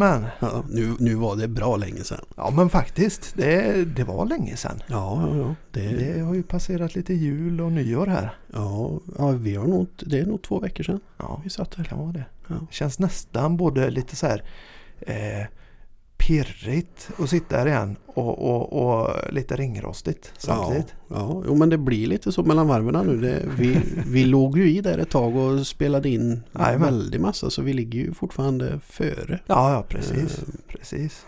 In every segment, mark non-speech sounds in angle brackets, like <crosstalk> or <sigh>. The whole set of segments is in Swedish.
Jajamän. Ja, nu, nu var det bra länge sedan. Ja men faktiskt, det, det var länge sedan. Ja, ja, ja. Det, Det har ju passerat lite jul och nyår här. ja, ja vi har nog, det är nog två veckor sedan Ja, vi satt det här. kan vara det. Ja. Känns nästan både lite så här eh, pirrigt att sitta här igen och, och, och lite ringrostigt samtidigt. Ja, ja, jo, men det blir lite så mellan varven nu. Det, vi, vi låg ju i där ett tag och spelade in Jajamän. väldigt massa så vi ligger ju fortfarande före. Ja, ja precis. Eh. precis.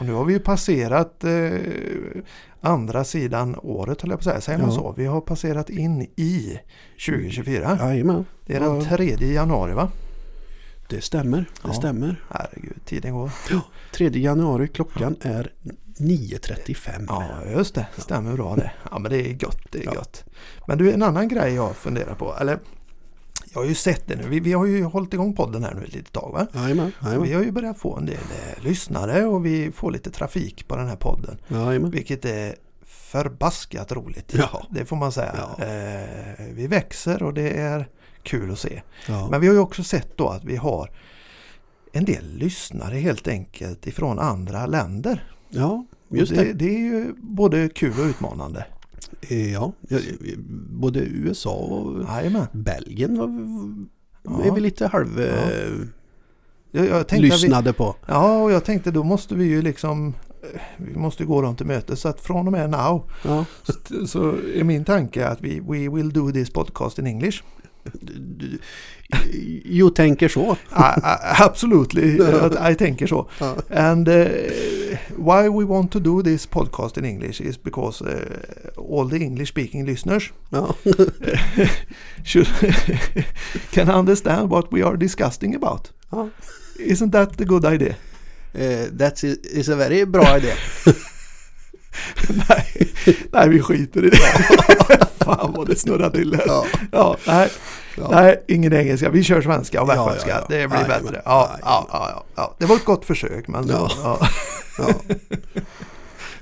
Och nu har vi ju passerat eh, andra sidan året höll jag på att säga. Säger man Ja. så? Vi har passerat in i 2024. Jajamän, Det är den Ja. 3 januari va? Det stämmer. Det Ja. stämmer. Herregud, tiden går. 3 januari, klockan är 9.35. Ja, just det. Stämmer bra det. Ja, men det är gott. Det är Ja. gott. Men du, en annan grej jag funderar på. Eller, jag har ju sett det nu. Vi, vi har ju hållit igång podden här nu ett litet tag va? Jajamän, Vi jajamän. har ju börjat få en del eh, lyssnare och vi får lite trafik på den här podden. jajamän. Vilket är förbaskat roligt. Ja. Det får man säga. Ja. Eh, vi växer och det är kul att se. Ja. Men vi har ju också sett då att vi har en del lyssnare helt enkelt ifrån andra länder. ja, just det, det. det är ju både kul och utmanande. Eh, Ja, både USA och Jajamän. Belgien var, Ja. är vi lite halv Ja. eh, Jag, jag att vi, lyssnade på. ja, och jag tänkte då måste vi ju liksom eh, vi måste gå dem till mötes så att från och med now Ja. så, så är min tanke att vi we will do this podcast in English. <laughs> Jo, tänker så. I, I, absolutely, I, I tänker så. Ja. And uh, why we want to do this podcast in English is because uh, all the English speaking listeners <laughs> should <laughs> can understand what we are discussing about. Isn't that the good idea? Eh, That is a very bra idé. <laughs> nej, nej, vi skiter i det. <laughs> Fan vad det snurrar till här. Ja. Ja, nej, Ja. nej, ingen engelska. Vi kör svenska och västgötska. ja. Det blir Jajamän. bättre. Ja, ja, Jajamän. ja, ja, ja. Det var ett gott försök men Ja. ja. <laughs>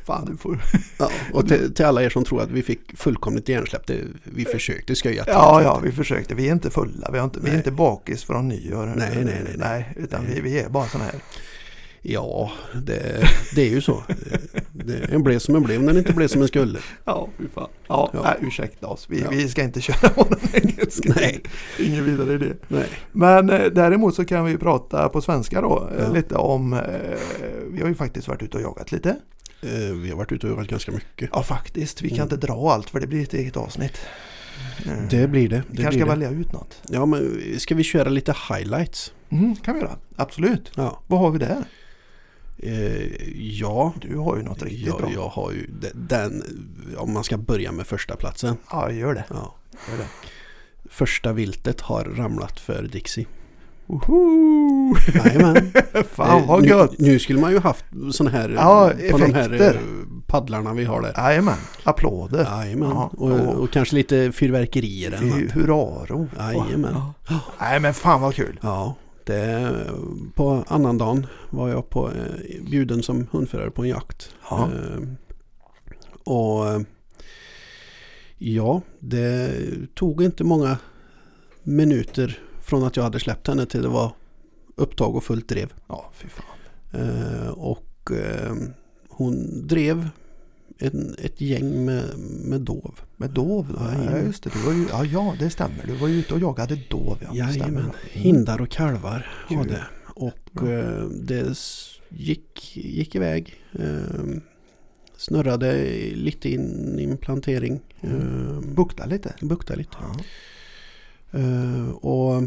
Fan, du får... Ja. Och till, till alla er som tror att vi fick fullkomligt hjärnsläpp, vi försökte skoja till. Ja, ja, vi försökte. Vi är inte fulla. Vi, har inte, vi är Nej. inte bakis från nyår. Nej, nej, nej, nej. nej utan Nej. Vi, vi är bara sådana här. Ja, det, det är ju så. Det, en blev som en blev, men den inte blev som en skulle. Ja, fy fan. Ja, Ja. Nej, ursäkta oss. Vi, Ja. vi ska inte köra på den engelska. Nej. Ingen vidare idé. Nej. Men eh, däremot så kan vi prata på svenska då. eh, Ja. Lite om, eh, vi har ju faktiskt varit ute och jagat lite. Vi har varit ute och jagat ganska mycket. Ja faktiskt, vi kan Mm. inte dra allt för det blir ett eget avsnitt. Mm. Det blir det. vi det kanske blir ska det. välja ut något. Ja, men ska vi köra lite highlights? Mm, kan vi göra, absolut. Ja. Vad har vi där? Eh, ja, Du har ju något riktigt jag, bra. jag har ju de- den, om man ska börja med första platsen. Ja, gör det. Ja. Gör det. Första viltet har ramlat för Dixie. Woho! Jajamän. <laughs> Fan vad Eh, gött! nu, nu skulle man ju haft sådana här Ja, på de här eh, paddlarna vi har där. Jajamän, applåder. Jajamän. Ja, och, och- och kanske lite fyrverkerier. Hurrarop. Jajamän. Ja. Nej men fan vad kul. Ja, det, på annandagen var jag på, eh, bjuden som hundförare på en jakt. Ja. Eh, och eh, ja, det tog inte många minuter från att jag hade släppt henne till det var upptag och fullt drev. Ja, fy fan. Eh, och eh, hon drev en, ett gäng med, med dov. Med dov? Ja, just det. Du var ju, ja, ja, det stämmer. Du var ju ute och jagade dov. Ja. Jajamän, hindar och kalvar var det. Och eh, det gick, gick iväg. Eh, snurrade lite in i en plantering. Eh, Bukta lite. buktade lite. Eh, och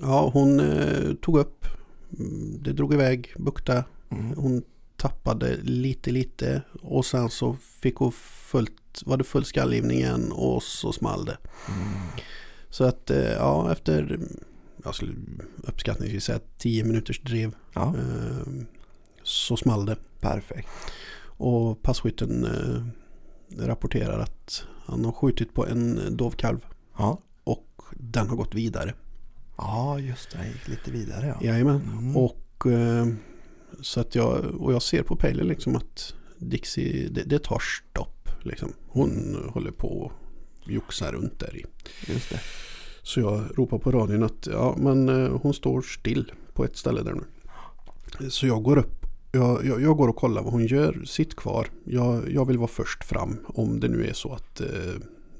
ja, hon eh, tog upp. mm, Det drog iväg, bukta. Mm. Hon tappade lite lite och sen så fick hon fullt, var det full skallgivning igen och så small det. Mm. Så att eh, ja, efter jag skulle uppskattningsvis säga 10 minuters drev Ja, eh, så small det. perfekt. Och passkytten eh, rapporterar att han har skjutit på en dovkalv Ja, och den har gått vidare. ja just det. Gick lite vidare ja. Jajamän. Mm. Och, eh, så att jag, och jag ser på pejlen liksom att Dixie, det, det tar stopp. Liksom. Hon håller på och joxar runt där i. Så jag ropar på radion att ja, men eh, hon står still på ett ställe där nu. Så jag går upp. Jag, jag, jag går och kollar vad hon gör. Sitt kvar. Jag, jag vill vara först fram om det nu är så att eh,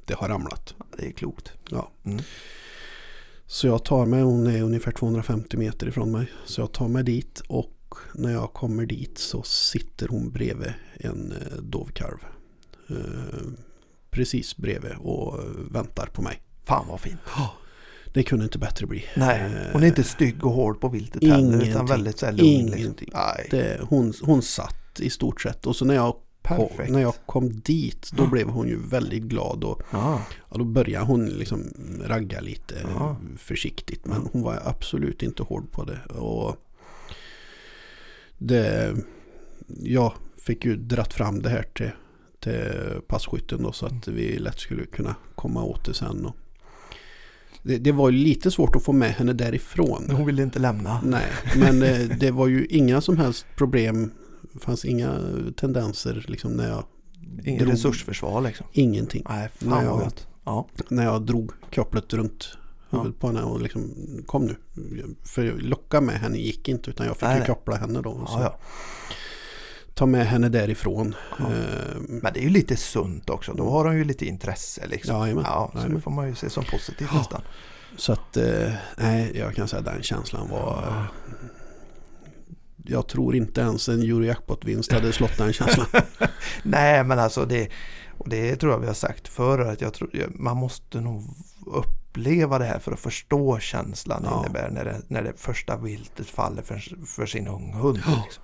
det har ramlat. Det är klokt. Ja. Mm. Så jag tar mig, hon är ungefär 250 meter ifrån mig. Så jag tar mig dit och när jag kommer dit så sitter hon bredvid en eh, dovkalv. Eh, precis bredvid och väntar på mig. Fan vad fint. Det kunde inte bättre bli. Nej, Eh, hon är inte stygg och hård på viltet heller utan väldigt så här lugn. Liksom. Ingenting. Det, hon, hon satt i stort sett och så när jag, perfekt. när jag kom dit då Ja. blev hon ju väldigt glad och Ja, ja, då började hon liksom ragga lite Ja. försiktigt men hon var absolut inte hård på det. Och det jag fick ju dratt fram det här till, till passkytten då, så att vi lätt skulle kunna komma åt det sen. Och det, det var lite svårt att få med henne därifrån. hon ville inte lämna. Nej, men eh, det var ju inga som helst problem. Det fanns inga tendenser liksom när jag Ingen drog- resursförsvar liksom. Ingenting. Nej, fan jag vet. gott. Ja, När jag drog kopplet runt på henne och liksom kom nu. För locka med henne gick inte utan jag fick Nej, ju koppla henne då. och så ja, ja. Ta med henne därifrån. Ja. Eh, Men det är ju lite sunt också. Då har hon ju lite intresse liksom. Jajamän. Ja, så Jajamän. det får man ju se som positivt Ja. nästan. Så att, eh, nej, jag kan säga att den känslan var... Jag tror inte ens en Eurojackpot-vinst hade slått den känslan. <laughs> Nej, men alltså det, och det tror jag vi har sagt förr, att jag tror, man måste nog uppleva det här för att förstå känslan det Ja. innebär när det, när det första viltet faller för, för sin unghund. Ja. Liksom.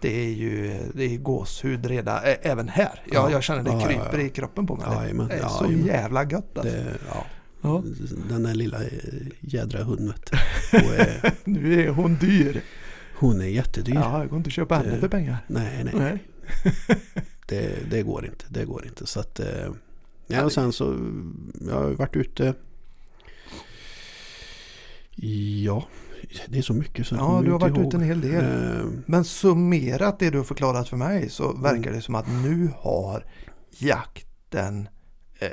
Det är ju det är gåshud redan, ä- även här. Jag, Ja. jag känner det Ja, ja, kryper ja. i kroppen på mig. Jajamän, det är så jävla gött alltså. Det, ja, Ja. Den där lilla eh, jädra hunden. <laughs> Nu är hon dyr. Hon är jättedyr. Ja, jag går inte att köpa henne Det- för pengar. Nej, nej. Nej. <laughs> Det, det går inte. Det går inte. Så att, eh, ja, Ja, och sen så jag har varit ute. Ja, det är så mycket så Ja, du har varit ihåg. ute en hel del. Eh, Men summerat det du har förklarat för mig så verkar Mm. det som att nu har jakten eh,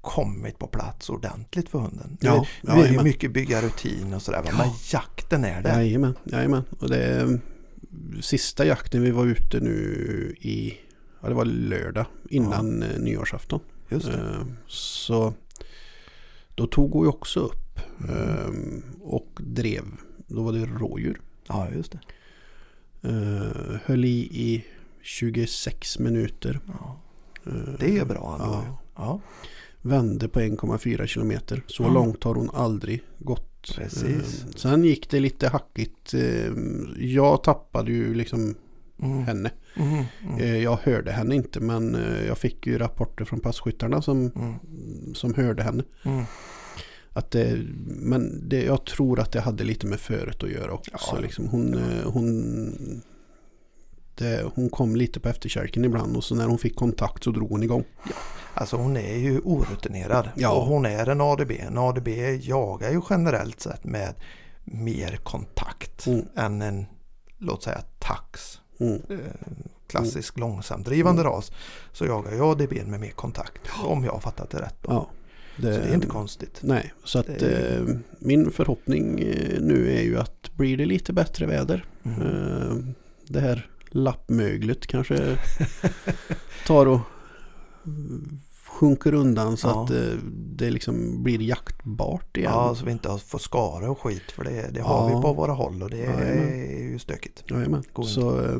kommit på plats ordentligt för hunden. Ja, är det ju jajamän. mycket bygga rutin och sådär va, men jakten är där. Jajamän, jajamän. Och det är sista jakten vi var ute nu i, ja det var lördag innan ja. nyårsafton. Just det. Eh, Så då tog hon ju också upp Mm. eh, och drev. Då var det rådjur. Ja, just det. Eh, Höll i i 26 minuter. Ja, det är bra ändå. Ja. Ja, Vände på 1,4 kilometer. Så Ja. långt har hon aldrig gått. precis. Sen gick det lite hackigt. Jag tappade ju liksom Mm. henne. Mm. Mm. Jag hörde henne inte men eh, jag fick ju rapporter från passkyttarna som, Mm. som hörde henne. Mm. Att det, men det, jag tror att det hade lite med föret att göra också. Ja, liksom. hon, ja. eh, hon, det, hon kom lite på efterkälken ibland och så när hon fick kontakt så drog hon igång. Alltså hon är ju orutinerad Ja. och hon är en ADB. En ADB jagar ju generellt sett med mer kontakt Mm. än en, låt säga tax. Mm. eh, klassisk långsamdrivande ras så jagar jag ADB med mer kontakt. Om jag har fattat det rätt. Då. Ja, Så det är inte konstigt. Nej, så att Det är- eh, min förhoppning eh, nu är ju att blir det lite bättre väder. Mm. Eh, det här lappmöglet kanske <laughs> tar och sjunker undan så Ja. att eh, det liksom blir jaktbart igen. Ja, så vi inte får skara och skit för det, det har Ja. vi på våra håll och det Jajamän. är ju stökigt. Jajamän. Så eh,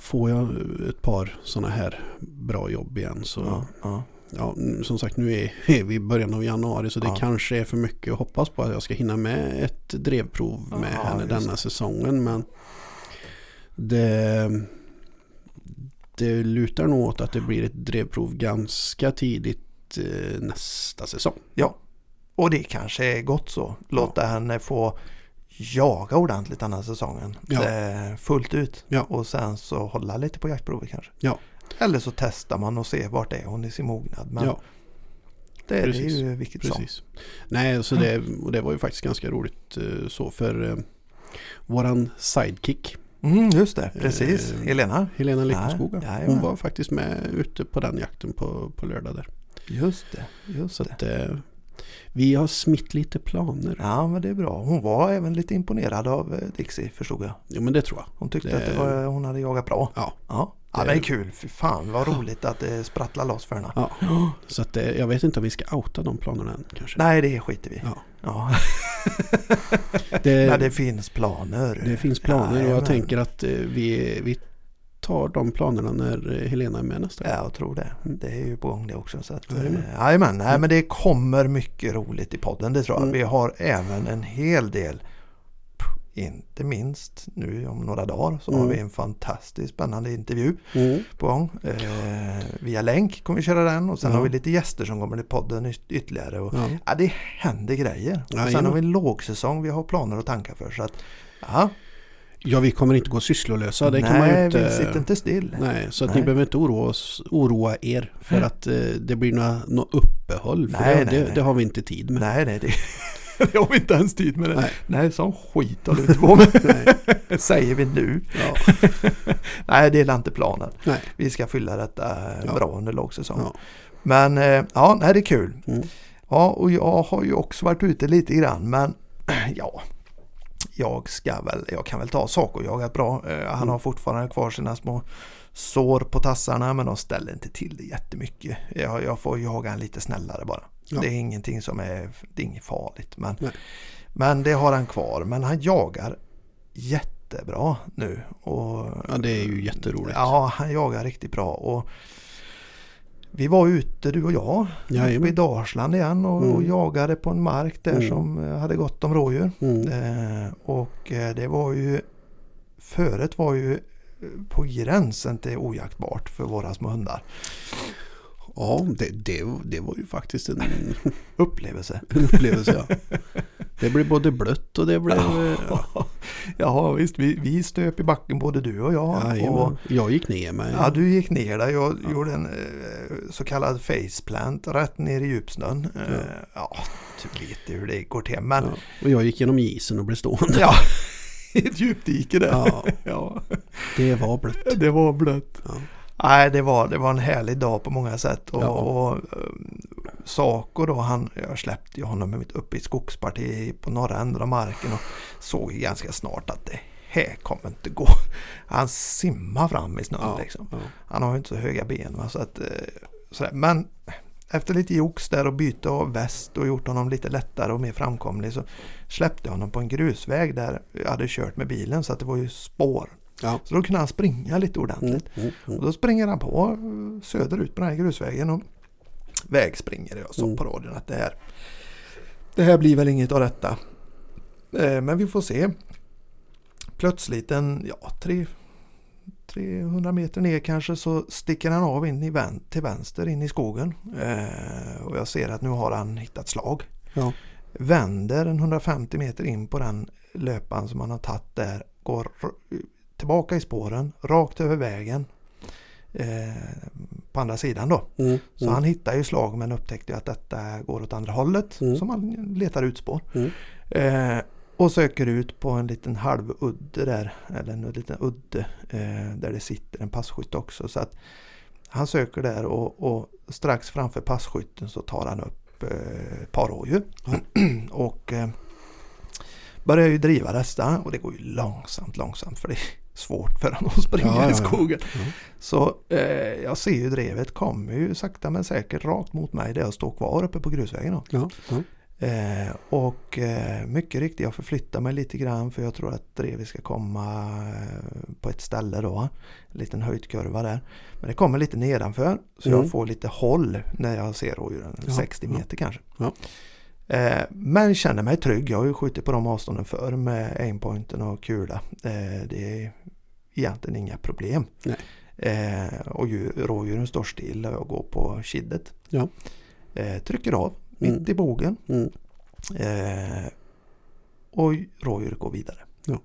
får jag ett par sådana här bra jobb igen så Ja, ja. Ja, som sagt nu är, <laughs> är vi i början av januari så det Ja. kanske är för mycket att hoppas på att jag ska hinna med ett drevprov med Ja, henne denna säsongen. Men Det, det lutar nog åt att det blir ett drevprov ganska tidigt eh, nästa säsong. Ja, och det kanske är gott så. Låta henne få jaga ordentligt den här säsongen. Ja. Eh, fullt ut. Ja. Och sen så hålla lite på jaktprovet kanske. Ja. Eller så testar man och ser vart är hon i sin mognad. Men ja, det, det är ju vilket som. precis. Nej, så det, och det var ju faktiskt ganska roligt eh, så för eh, våran sidekick Mm, just det, precis. Eh, Helena. Helena Lyckoskog. Ja, Hon var faktiskt med ute på den jakten på, på lördag där. Just det, just Så att eh, vi har smitt lite planer. Ja, men det är bra. Hon var även lite imponerad av eh, Dixie, förstod jag. Jo men det tror jag. Hon tyckte Det- att det var, hon hade jagat bra. Ja. Ja, ja Det- är kul. Fy fan vad roligt att det sprattlar loss för henne. Ja. Så att eh, jag vet inte om vi ska outa de planerna än kanske. Nej, det skiter vi Ja. Ja. <laughs> Det, Men det finns planer. det finns planer och jag tänker att eh, vi, vi tar de planerna när eh, Helena är med nästa gång. Ja, jag tror det. Mm. Det är ju på gång det också. Så att, eh, jajamän, nej men det kommer mycket roligt i podden, det tror jag. Mm. Vi har även en hel del, inte minst nu om några dagar, så har Mm. vi en fantastiskt spännande intervju Mm. på gång. Eh, via länk kommer vi köra den och sen Ja. har vi lite gäster som kommer till podden yt- ytterligare. Och, Ja. ja, det händer grejer. Och sen har vi en lågsäsong vi har planer och tankar för. Så att, ja, ja, vi kommer inte gå sysslolösa. Det nej, kan man ju inte... vi sitter inte still. Nej, så att Nej. ni behöver inte oroa, oss, oroa er för att eh, det blir några, några uppehåll. För Nej, det, nej, det, det har vi inte tid med. Nej, nej, det, <laughs> det har vi inte ens tid med. Det. Nej. Nej, sån skit håller vi inte på med. <laughs> Säger vi nu. Ja, <laughs> Nej, det är inte planen. nej. Vi ska fylla detta eh, Ja. bra under lågsäsong. Ja. Men eh, ja, nej, det är kul. Mm. Ja, och jag har ju också varit ute lite grann, men <clears throat> ja. Jag ska väl, jag kan väl ta sak och jaga bra. Eh, Han Mm. har fortfarande kvar sina små sår på tassarna men de ställer inte till det jättemycket. Jag, jag får jaga en lite snällare bara. Ja. Det är ingenting som är, det är inget farligt. Men, Nej. men det har han kvar. Men han jagar jättebra nu. Och, ja, det är ju jätteroligt. Ja, han jagar riktigt bra. Och vi var ute du och jag uppe i Jajamän. Dalsland igen och, och Mm. jagade på en mark där Mm. som hade gott om rådjur. Mm. Eh, och eh, det var ju Föret var ju på gränsen till ojaktbart för våra små hundar. Ja, det, det, det var ju faktiskt en, <laughs> Upplevelse. en upplevelse. Ja. Det blev både blött och det blev... eh, Ja, Ja <laughs> visst, vi, vi stöp i backen både du och jag. och, jajamän. jag gick ner mig. ja, du gick ner där. Jag Ja. gjorde en eh, så kallad faceplant rätt ner i djupsnön. Eh, ja, du vet ju hur det går till. Men Ja. Och jag gick genom isen och blev stående. ja, <laughs> i ett djupdike där. Ja, Ja, det var blött. det var blött. Nej, det var, det var en härlig dag på många sätt. Och, Ja. och um, Saco då, han, jag släppte ju honom uppe i skogsparti på norra änden av marken och såg ganska snart att det här kommer inte gå. Han simmar fram i snön Ja. liksom. Ja. Han har ju inte så höga ben. Va? Så att, eh, sådär. Men efter lite jox där och byte av väst och gjort honom lite lättare och mer framkomlig så släppte jag honom på en grusväg där jag hade kört med bilen så att det var ju spår. Ja. Så då kunde han springa lite ordentligt. Mm, mm, Och mm. då springer han på söderut på den här grusvägen och vägspringer. Jag sa Mm. på radion att det här, det här blir väl inget av detta. Eh, Men vi får se. Plötsligt en, ja, tre, 300 meter ner kanske så sticker han av in i vän, till vänster in i skogen. Eh, och jag ser att nu har han hittat slag. Ja. Vänder en 150 meter in på den löpan som han har tagit där. Går tillbaka i spåren, rakt över vägen. Eh, på andra sidan då. Mm, Så mm. han hittar ju slag men upptäckte att detta går åt andra hållet. Mm. Så man letar ut spår. Mm. Eh, och söker ut på en liten halvudde där. Eller en liten udde. Eh, där det sitter en passkytt också. Så att han söker där och, och strax framför passkytten så tar han upp eh, ett par rådjur. och eh, börjar ju driva dessa och det går ju långsamt, långsamt för det svårt för honom att springa Ja, ja, i skogen. Ja. Så eh, jag ser ju drevet kommer ju sakta men säkert rakt mot mig där jag står kvar uppe på grusvägen. Då. Eh, och eh, mycket riktigt, jag förflyttar mig lite grann för jag tror att drevet ska komma eh, på ett ställe då. En liten höjdkurva där. Men det kommer lite nedanför så Mm. jag får lite håll när jag ser rådjuren. Ja, 60 ja. meter kanske. Eh, men känner mig trygg. Jag har ju skjutit på de avstånden förr med aimpointen och kula. Eh, det är egentligen inga problem. Eh, och djur, rådjuren står still och jag går på kiddet. Ja. Eh, trycker av mitt Mm. i bågen. Mm. Eh, och rådjuret går vidare. Ja.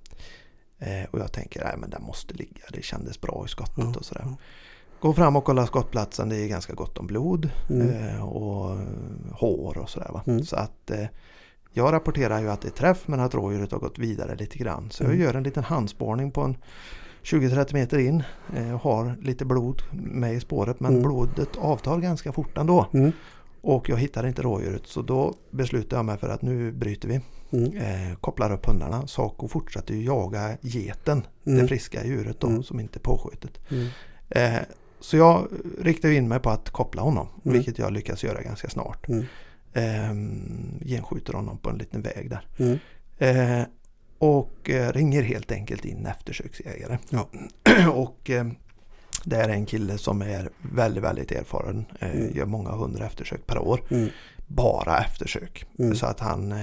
Eh, och jag tänker, nej men den måste ligga. Det kändes bra i skottet Ja, och sådär. ja. Går fram och kollar skottplatsen. Det är ganska gott om blod Mm. eh, och eh, hår och sådär. Mm. Så att eh, jag rapporterar ju att det är träff men att rådjuret har gått vidare lite grann. Så jag Mm. gör en liten handspårning på en 20-30 meter in. Eh, har lite blod med i spåret men Mm. blodet avtar ganska fort ändå. Mm. Och jag hittar inte rådjuret så då beslutar jag mig för att nu bryter vi. Mm. Eh, kopplar upp hundarna. Saco fortsätter jaga geten, det Mm. friska djuret då, Mm. som inte är påskjutet. Eh, så jag riktar in mig på att koppla honom, Mm. vilket jag lyckas göra ganska snart. Mm. Eh, genskjuter honom på en liten väg där. Mm. Eh, och eh, ringer helt enkelt in eftersöksjägare. Ja. <clears throat> och eh, det är en kille som är väldigt, väldigt erfaren. Eh, Mm. Gör många hundra eftersök per år. Mm. Bara eftersök. Mm. Så att han, eh,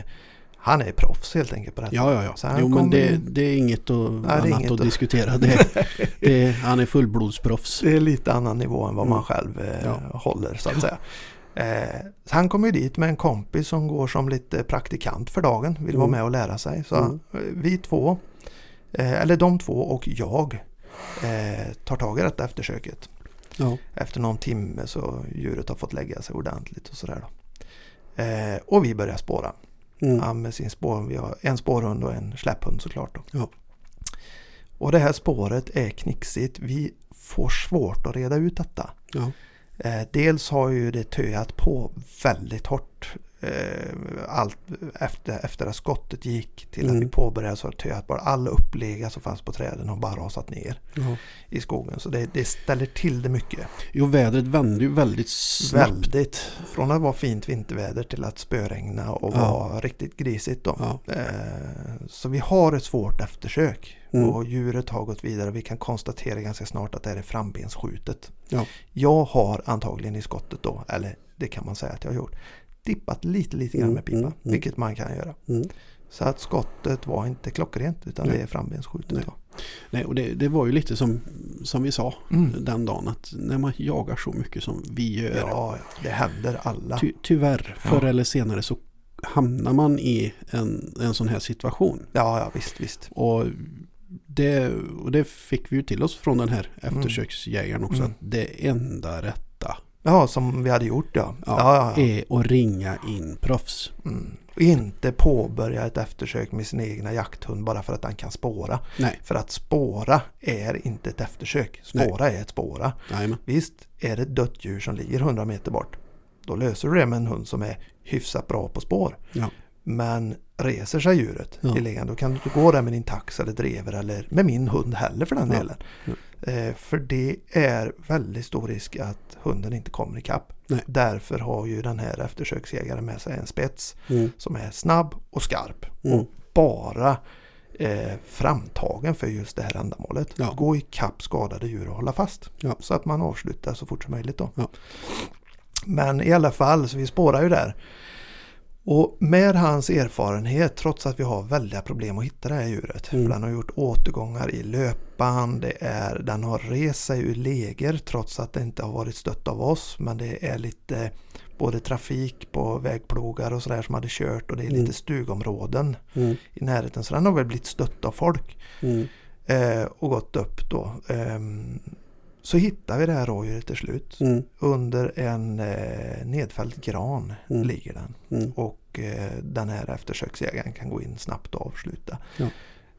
han är proffs helt enkelt på detta. Ja, ja, Så ja. han Jo, men det, det är inget att, det är annat inget att att- diskutera. Det, <laughs> det, han är fullblodsproffs. Det är lite annan nivå än vad man Mm. själv eh, Ja. håller så att säga. Eh, så han kommer ju dit med en kompis som går som lite praktikant för dagen. Vill vara Mm. med och lära sig. Så Mm. vi två, eh, eller de två och jag eh, tar tag i detta eftersöket. Ja. Efter någon timme så djuret har fått lägga sig ordentligt och sådär. Då. Eh, och vi börjar spåra. Mm. Han med sin spår, vi har en spårhund och en släpphund såklart. Då. Ja. Och det här spåret är knixigt. Vi får svårt att reda ut detta. Ja. Eh, dels har ju det töat på väldigt hårt. Eh, allt efter, efter att skottet gick till att Mm. vi påbörjade så töat bara alla upplegar som fanns på träden har bara rasat ner Ja. i skogen. Så det, det ställer till det mycket. Jo, vädret vände ju väldigt snabbt. Väldigt. Från att vara fint vinterväder till att spöregna och Ja. vara riktigt grisigt. Då. Ja. Eh, Så vi har ett svårt eftersök. Mm. Och djuret har gått vidare. Vi kan konstatera ganska snart att det här är frambensskjutet. Ja. Jag har antagligen i skottet då, eller det kan man säga att jag har gjort, dippat lite lite grann Mm, med pipa. mm, mm. Vilket man kan göra. Mm. Så att skottet var inte klockrent utan Nej. det är frambensskjutet. Nej. Nej, och det, det var ju lite som, som vi sa Mm. den dagen att när man jagar så mycket som vi gör. Ja, ja, det händer alla. Ty, tyvärr, förr Ja. eller senare så hamnar man i en, en sån här situation. Ja, ja visst, visst. Och det, och det fick vi ju till oss från den här eftersöksjägaren också. Mm. Att det enda rätta Ja, som vi hade gjort ja. ja, ja, ja, är att ringa in proffs. Mm. Inte påbörja ett eftersök med sin egna jakthund bara för att han kan spåra. Nej, För att spåra är inte ett eftersök. Spåra är ett spåra. nej Visst, är det ett dött djur som ligger 100 meter bort. Då löser du det med en hund som är hyfsat bra på spår. Ja. Men reser sig djuret Ja. i liggande, då kan du inte gå där med din tax eller drever eller med min hund heller för den Ja. delen. Eh, för det är väldigt stor risk att hunden inte kommer ikapp. Nej. Därför har ju den här eftersöksjägaren med sig en spets Mm. som är snabb och skarp. Mm. Och bara eh, framtagen för just det här ändamålet. Ja. Gå ikapp skadade djur och hålla fast. Ja. Så att man avslutar så fort som möjligt då. Ja. Men i alla fall, så vi spårar ju där. Och med hans erfarenhet, trots att vi har väldiga problem att hitta det här djuret. Mm. För den har gjort återgångar i löpan, det är, den har rest sig ur läger trots att det inte har varit stött av oss. Men det är lite både trafik på vägplogar och sådär som hade kört och det är Mm. lite stugområden Mm. i närheten. Så den har väl blivit stött av folk Mm. eh, och gått upp då. Ehm, så hittar vi det här rådjuret till slut. Mm. Under en eh, nedfälld gran Mm. ligger den. Mm. Och eh, den här eftersöksjägaren kan gå in snabbt och avsluta. Ja.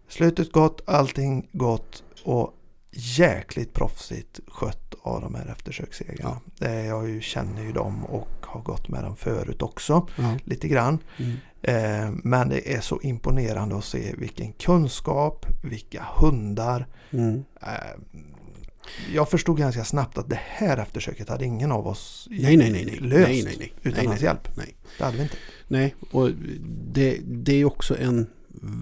Slutet gott, allting gott och jäkligt proffsigt skött av de här eftersöksjägarna. Eh, jag ju, känner ju dem och har gått med dem förut också. Ja. Lite grann. Mm. Eh, men det är så imponerande att se vilken kunskap, vilka hundar. Mm. Eh, jag förstod ganska snabbt att det här eftersöket hade ingen av oss Nej, nej, nej, nej. löst nej, nej, nej. utan nej, hans nej. hjälp. Nej. Det hade vi inte. Nej, och det, det är också en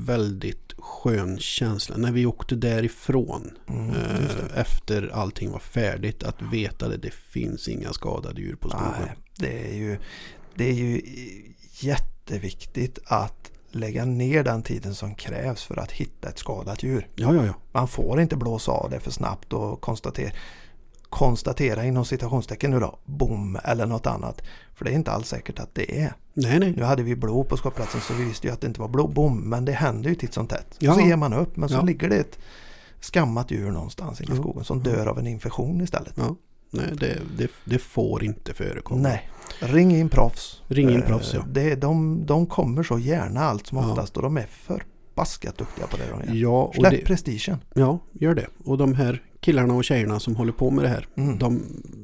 väldigt skön känsla när vi åkte därifrån Mm, eh, efter allting var färdigt att veta att det finns inga skadade djur på skogen. Nej, det är ju, det är ju jätteviktigt att lägga ner den tiden som krävs för att hitta ett skadat djur. Ja, ja, ja. Man får inte blåsa av det för snabbt och konstatera, konstatera inom citationstecken nu då, bom eller något annat. För det är inte alls säkert att det är. Nej, nej. Nu hade vi blod på skottplatsen så vi visste ju att det inte var blod, bom, men det händer ju titt som tätt. Ja. Så ger man upp, men så Ja. ligger det ett skammat djur någonstans inne i skogen som dör av en infektion istället. Ja. Nej, det, det, det får inte förekomma. Nej, ring in proffs. Ring in Eh, proffs, ja. Det, de, de kommer så gärna allt som Ja. oftast och de är förbaskat duktiga på det de gör. Ja, och Släpp det, prestigen. ja, gör det. Och de här killarna och tjejerna som håller på med det här, Mm. de,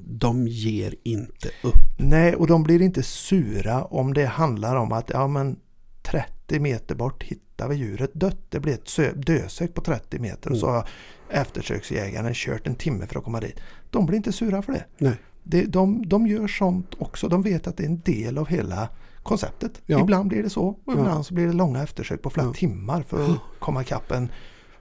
de ger inte upp. Nej, och de blir inte sura om det handlar om att ja men 30 meter bort hittar vi djuret dött. Det blir ett sö- dödsök på 30 meter och så har eftersöksjägaren kört en timme för att komma dit. De blir inte sura för det. Nej. det de, de gör sånt också. De vet att det är en del av hela konceptet. Ja. Ibland blir det så och Ja. ibland så blir det långa eftersök på flera Ja. timmar för att komma ikapp en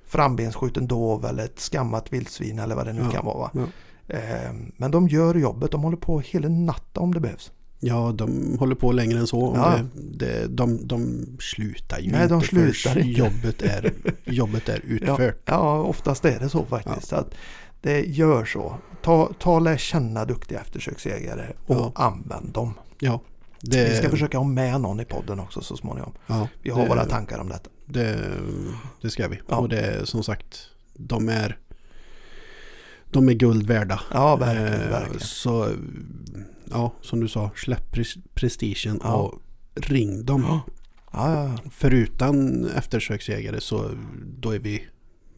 frambensskjuten dov eller ett skammat vildsvin eller vad det nu Ja. kan vara. va. Ja. Eh, Men de gör jobbet. De håller på hela natten om det behövs. Ja, de håller på längre än så. Om Ja. Det, det, de, de slutar ju Nej, inte de förrän slutar inte. Jobbet är, jobbet är <laughs> Ja, utfört. ja, oftast är det så faktiskt. Så att det gör så. Ta, ta lär känna duktiga eftersöksjägare och Ja. använd dem. Ja. Det, Vi ska försöka ha med någon i podden också så småningom. ja, Vi har det, våra tankar om detta. Det, det ska vi. Ja. Och det som sagt, de är de är guld värda. Ja, verkligen. Eh, verkligen. Så, ja, som du sa, släpp pres- prestigen Ja. och ring dem. Ja, ja, ja. Förutan eftersöksjägare så då är vi,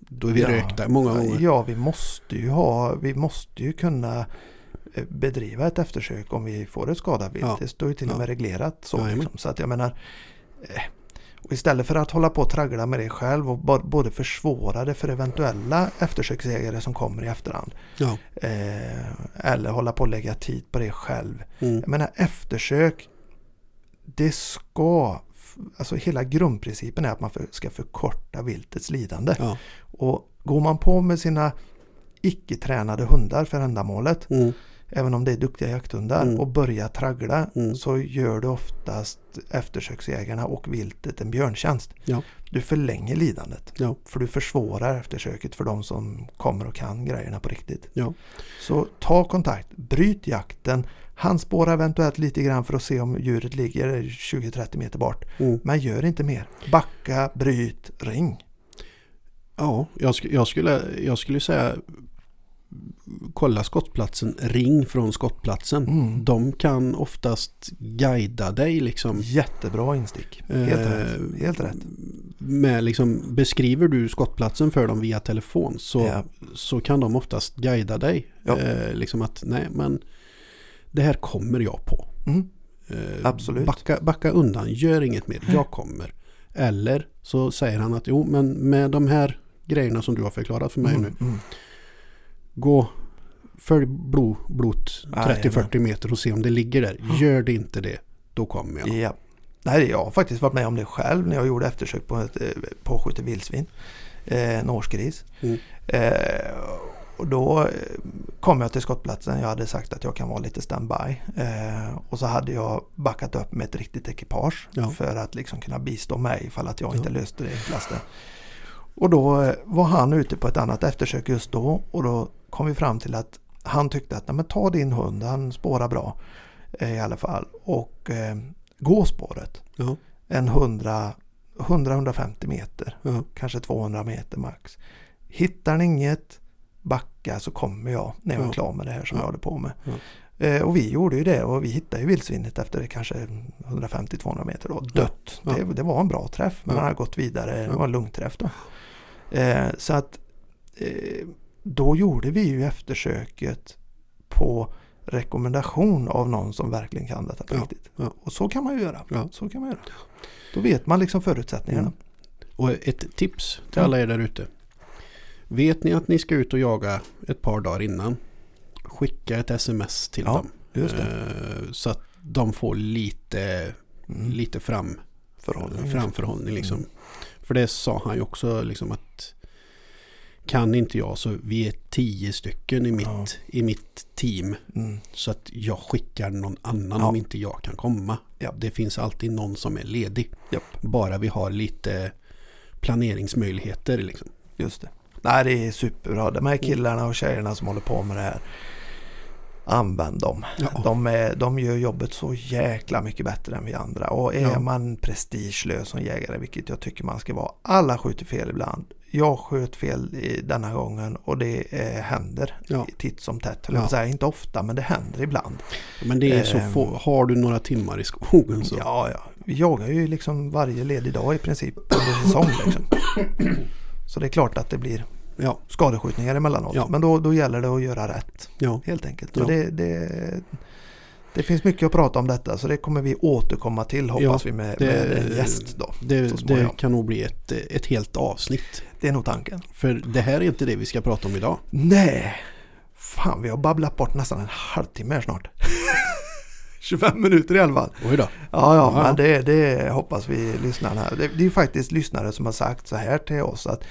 då är vi Ja. rökta många gånger. Ja, vi måste ju ha, vi måste ju kunna eh, bedriva ett eftersök om vi får ett skadat vilt. Ja. Det står ju till och Ja. med reglerat så. Jajamän. Liksom. Så att jag menar, eh, istället för att hålla på och traggla med det själv och både försvåra det för eventuella eftersöksägare som kommer i efterhand. Ja. Eh, eller hålla på och lägga tid på det själv. Mm. Jag menar eftersök, det ska, alltså hela grundprincipen är att man ska förkorta viltets lidande. Ja. Och går man på med sina icke-tränade hundar för ändamålet, Mm. även om det är duktiga jakthundar, Mm. och börjar traggla Mm. så gör du oftast eftersöksjägarna och viltet en björntjänst. Ja. Du förlänger lidandet. Ja. För du försvårar eftersöket för de som kommer och kan grejerna på riktigt. Ja. Så ta kontakt, bryt jakten, handspåra eventuellt lite grann för att se om djuret ligger 20-30 meter bort. Mm. Men gör inte mer. Backa, bryt, ring. Ja, jag, sk- jag, skulle, jag skulle säga kolla skottplatsen, ring från skottplatsen. Mm. De kan oftast guida dig liksom. Jättebra instick. Helt Eh, rätt. Helt rätt. Med liksom, beskriver du skottplatsen för dem via telefon så, Ja. så kan de oftast guida dig. Ja. Eh, liksom att nej men det här kommer jag på. Mm. Eh, Absolut. Backa, backa undan, gör inget mer, jag kommer. Eller så säger han att jo men med de här grejerna som du har förklarat för mig nu. Mm. Mm. Gå följ blod, Jajamän. 30-40 meter och se om det ligger där. Gör det inte det, då kommer jag. Ja. Nej, jag har faktiskt varit med om det själv när jag gjorde eftersök på ett eh, påskjutet vildsvin. Eh, en årsgris. Mm. Eh, och då eh, kom jag till skottplatsen. Jag hade sagt att jag kan vara lite standby. Eh, och så hade jag backat upp med ett riktigt ekipage Ja. för att liksom kunna bistå mig ifall att jag Ja. inte löste det enklaste. Och då eh, var han ute på ett annat eftersök just då och då kom vi fram till att han tyckte att Nej, men ta din hund, han spårar bra eh, i alla fall. Och eh, gå spåret. Ja, En 100 100-150 meter, kanske 200 meter max. Hittar ni inget, backa så kommer jag när jag är klar med det här som Ja. jag håller på med. Eh, och vi gjorde ju det och vi hittade ju vildsvinet efter kanske 150-200 meter då, dött. Det, det var en bra träff men han hade gått vidare, det var en lugnträff då. Eh, så att eh, då gjorde vi ju eftersöket på rekommendation av någon som verkligen kan detta på Ja. riktigt. Ja. Och så kan man ju göra. Ja. Så kan man göra. Då vet man liksom förutsättningarna. Mm. Och ett tips till alla er där ute. Vet ni att ni ska ut och jaga ett par dagar innan? Skicka ett sms till Ja, dem. Eh, Så att de får lite, Mm. lite fram, Förhållning. framförhållning. Liksom. Mm. För det sa han ju också liksom att kan inte jag så vi är tio stycken i mitt, Ja. i mitt team. Mm. Så att jag skickar någon annan Ja. om inte jag kan komma. Ja. Det finns alltid någon som är ledig. Bara vi har lite planeringsmöjligheter. Liksom. Just det. Nej, det är superbra. De här killarna och tjejerna som håller på med det här. Använd dem. Ja. De, är, de gör jobbet så jäkla mycket bättre än vi andra. Och är Ja. man prestigelös som jägare, vilket jag tycker man ska vara. Alla skjuter fel ibland. Jag sköt fel i denna gången och det eh, händer Ja. titt som tätt. Ja. säga. Inte ofta, men det händer ibland. Men det är så Ehm. få, har du några timmar i skogen så. Ja, ja. Vi jagar ju liksom varje ledig dag i princip under säsong. Liksom. <coughs> Så det är klart att det blir Ja, skadeskjutningar emellanåt. Ja. Men då, då gäller det att göra rätt ja. helt enkelt. Ja. Det, det, det finns mycket att prata om detta så det kommer vi återkomma till hoppas vi med, det- med en gäst då. Det, det kan nog bli ett, ett helt avsnitt. Det är nog tanken. För det här är inte det vi ska prata om idag. Nej! Fan vi har babblat bort nästan en halvtimme här snart. <laughs> 25 minuter i alla fall. Oj då. Ja, ja, Ja. men det, det hoppas vi lyssnarna. Det, det är ju faktiskt lyssnare som har sagt så här till oss att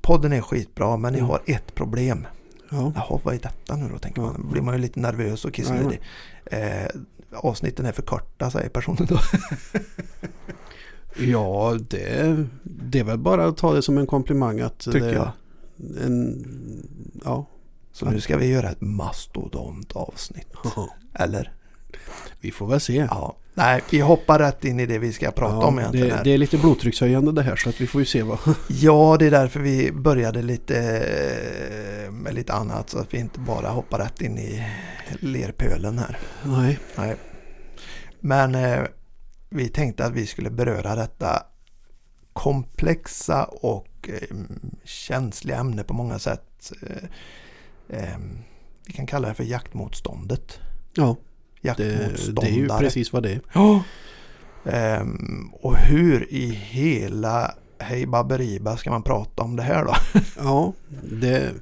podden är skitbra men ni Mm. har ett problem. Ja. Jaha, vad är detta nu då? Tänker Ja. man. Då blir man ju lite nervös och kissnödig. Eh, avsnitten är för korta, säger personen då. Ja, det, det är väl bara att ta det som en komplimang att Tycker det, jag. En, ja, Så nu ska vi göra ett mastodont avsnitt. Eller? Vi får väl se. Ja. Nej, vi hoppar rätt in i det vi ska prata Ja, om egentligen. det, det är lite blodtryckshöjande det här så att vi får ju se vad... <laughs> Ja, det är därför vi började lite eh, med lite annat. Så att vi inte bara hoppar rätt in i lerpölen här. Nej, Nej. Men eh, vi tänkte att vi skulle beröra detta komplexa och eh, känsliga ämne på många sätt. Eh, eh, vi kan kalla det för jaktmotståndet. ja, Jaktmotståndare. det är ju precis vad det är. Ja. Ehm, och hur i hela hej baberiba ska man prata om det här då? <laughs> Ja, det,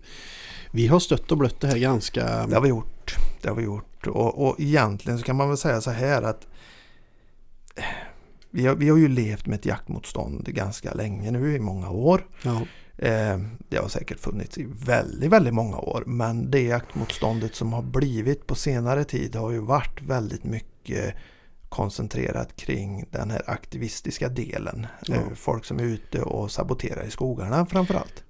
vi har stött och blött det här ganska... Det har vi gjort. Det har vi gjort. Och, och egentligen så kan man väl säga så här att vi har, vi har ju levt med ett jaktmotstånd ganska länge nu i många år. Ja, det har säkert funnits i väldigt, väldigt många år. Men det jaktmotståndet som har blivit på senare tid har ju varit väldigt mycket koncentrerat kring den här aktivistiska delen. Ja. Eh, folk som är ute och saboterar i skogarna framförallt.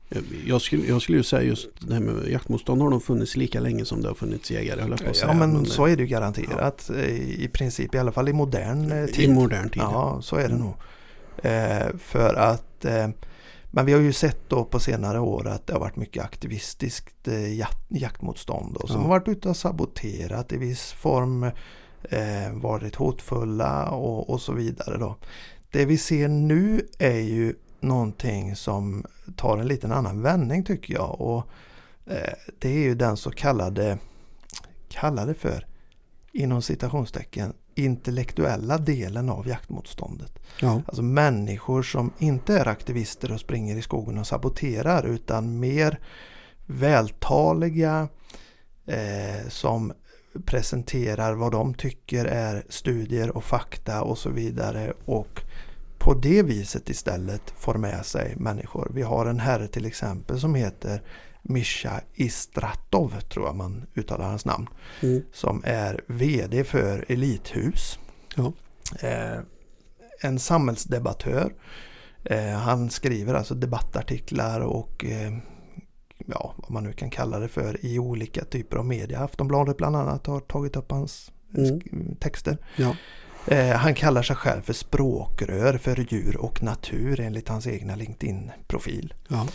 jag, skulle, jag skulle ju säga just det här med jaktmotstånd har nog funnits lika länge som det har funnits jägare höll jag på att säga. Ja men det- så är det ju garanterat. eh, I princip i alla fall i modern eh, I tid. modern tid. Ja, så är det Mm. nog. Eh, för att eh, men vi har ju sett då på senare år att det har varit mycket aktivistiskt eh, jakt, jaktmotstånd och som Ja. har varit ute och saboterat i viss form, eh, varit hotfulla och, och så vidare. Då. Det vi ser nu är ju någonting som tar en liten annan vändning tycker jag och eh, det är ju den så kallade, kalla det för, inom citationstecken, intellektuella delen av jaktmotståndet. Ja, Alltså människor som inte är aktivister och springer i skogen och saboterar utan mer vältaliga eh, som presenterar vad de tycker är studier och fakta och så vidare och på det viset istället får med sig människor. Vi har en herre till exempel som heter Mischa Istratov tror jag man uttalar hans namn mm. som är VD för Elithus. Ja. Eh, en samhällsdebattör. Eh, han skriver alltså debattartiklar och eh, ja, vad man nu kan kalla det för i olika typer av media. Aftonbladet bland annat har tagit upp hans Mm. sk- texter. ja, Eh, han kallar sig själv för språkrör för djur och natur enligt hans egna LinkedIn-profil. ja,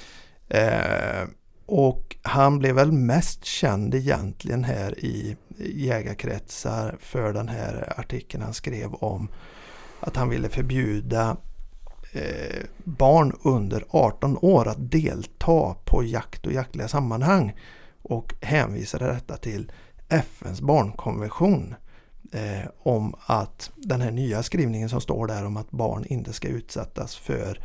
Eh, och han blev väl mest känd egentligen här i jägarkretsar för den här artikeln han skrev om att han ville förbjuda eh, barn under 18 år att delta på jakt och jaktliga sammanhang och hänvisade detta till FNs barnkonvention eh, om att den här nya skrivningen som står där om att barn inte ska utsättas för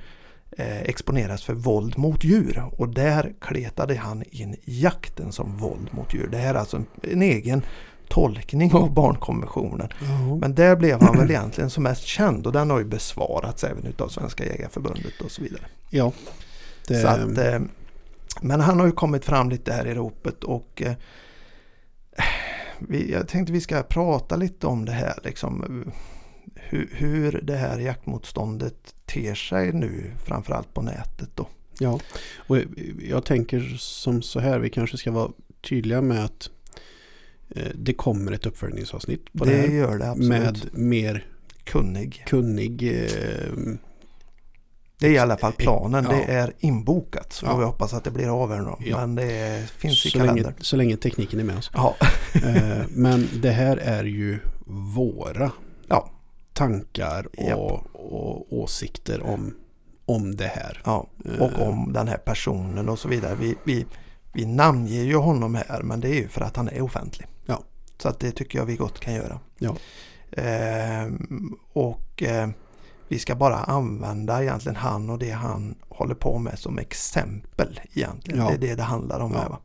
exponeras för våld mot djur. Och där kletade han in jakten som våld mot djur. Det här är alltså en, en egen tolkning av barnkonventionen. ja. Men där blev han väl egentligen som mest känd och den har ju besvarats även utav Svenska Jägareförbundet och så vidare. ja. Det, Så att, eh, Men han har ju kommit fram lite här i ropet och eh, vi, jag tänkte vi ska prata lite om det här liksom. Hur, hur det här jaktmotståndet ter sig nu framförallt på nätet då. Ja, och jag tänker som så här, vi kanske ska vara tydliga med att eh, det kommer ett uppföljningsavsnitt på det, det här gör det absolut. med mer kunnig. kunnig eh, Det är i alla fall planen. Ja. Det är inbokat. Så Ja. vi hoppas att det blir av här nu. Ja. Men det finns i så, länge, kalendern. så länge tekniken är med oss. Ja. Eh, men det här är ju våra. Tankar och, Japp. och åsikter om, om det här. ja. Och Eh, om den här personen och så vidare. Vi, vi, vi namnger ju honom här men det är ju för att han är offentlig. Ja. Så att det tycker jag vi gott kan göra. Ja. Ehm, och eh, vi ska bara använda egentligen han och det han håller på med som exempel egentligen. Ja. Det är det det handlar om Ja. här. Va?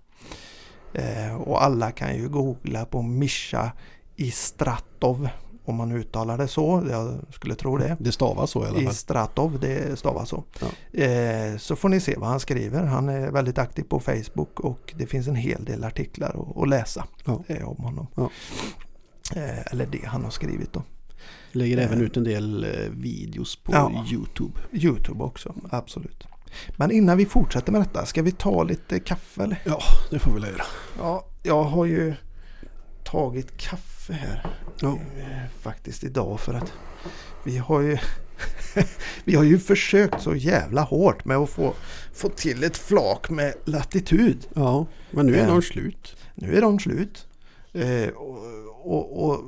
Eh, och alla kan ju googla på Mischa Istratov om man uttalar det så. Jag skulle tro det. Det stavas så i alla fall. Istratov, det stavas så. Ja. Eh, så får ni se vad han skriver. Han är väldigt aktiv på Facebook och det finns en hel del artiklar att, att läsa Ja. eh, om honom. Ja. Eh, eller det han har skrivit då. Lägger även ut en del videos på. Youtube. Youtube också, absolut. Men innan vi fortsätter med detta, ska vi ta lite kaffe eller? Ja, det får vi göra. Ja, jag har ju tagit kaffe här Ja. eh, faktiskt idag för att vi har ju <laughs> vi har ju försökt så jävla hårt med att få, få till ett flak med latitud. ja, men nu är Eh. de slut. Nu är de slut. Eh, och, och, och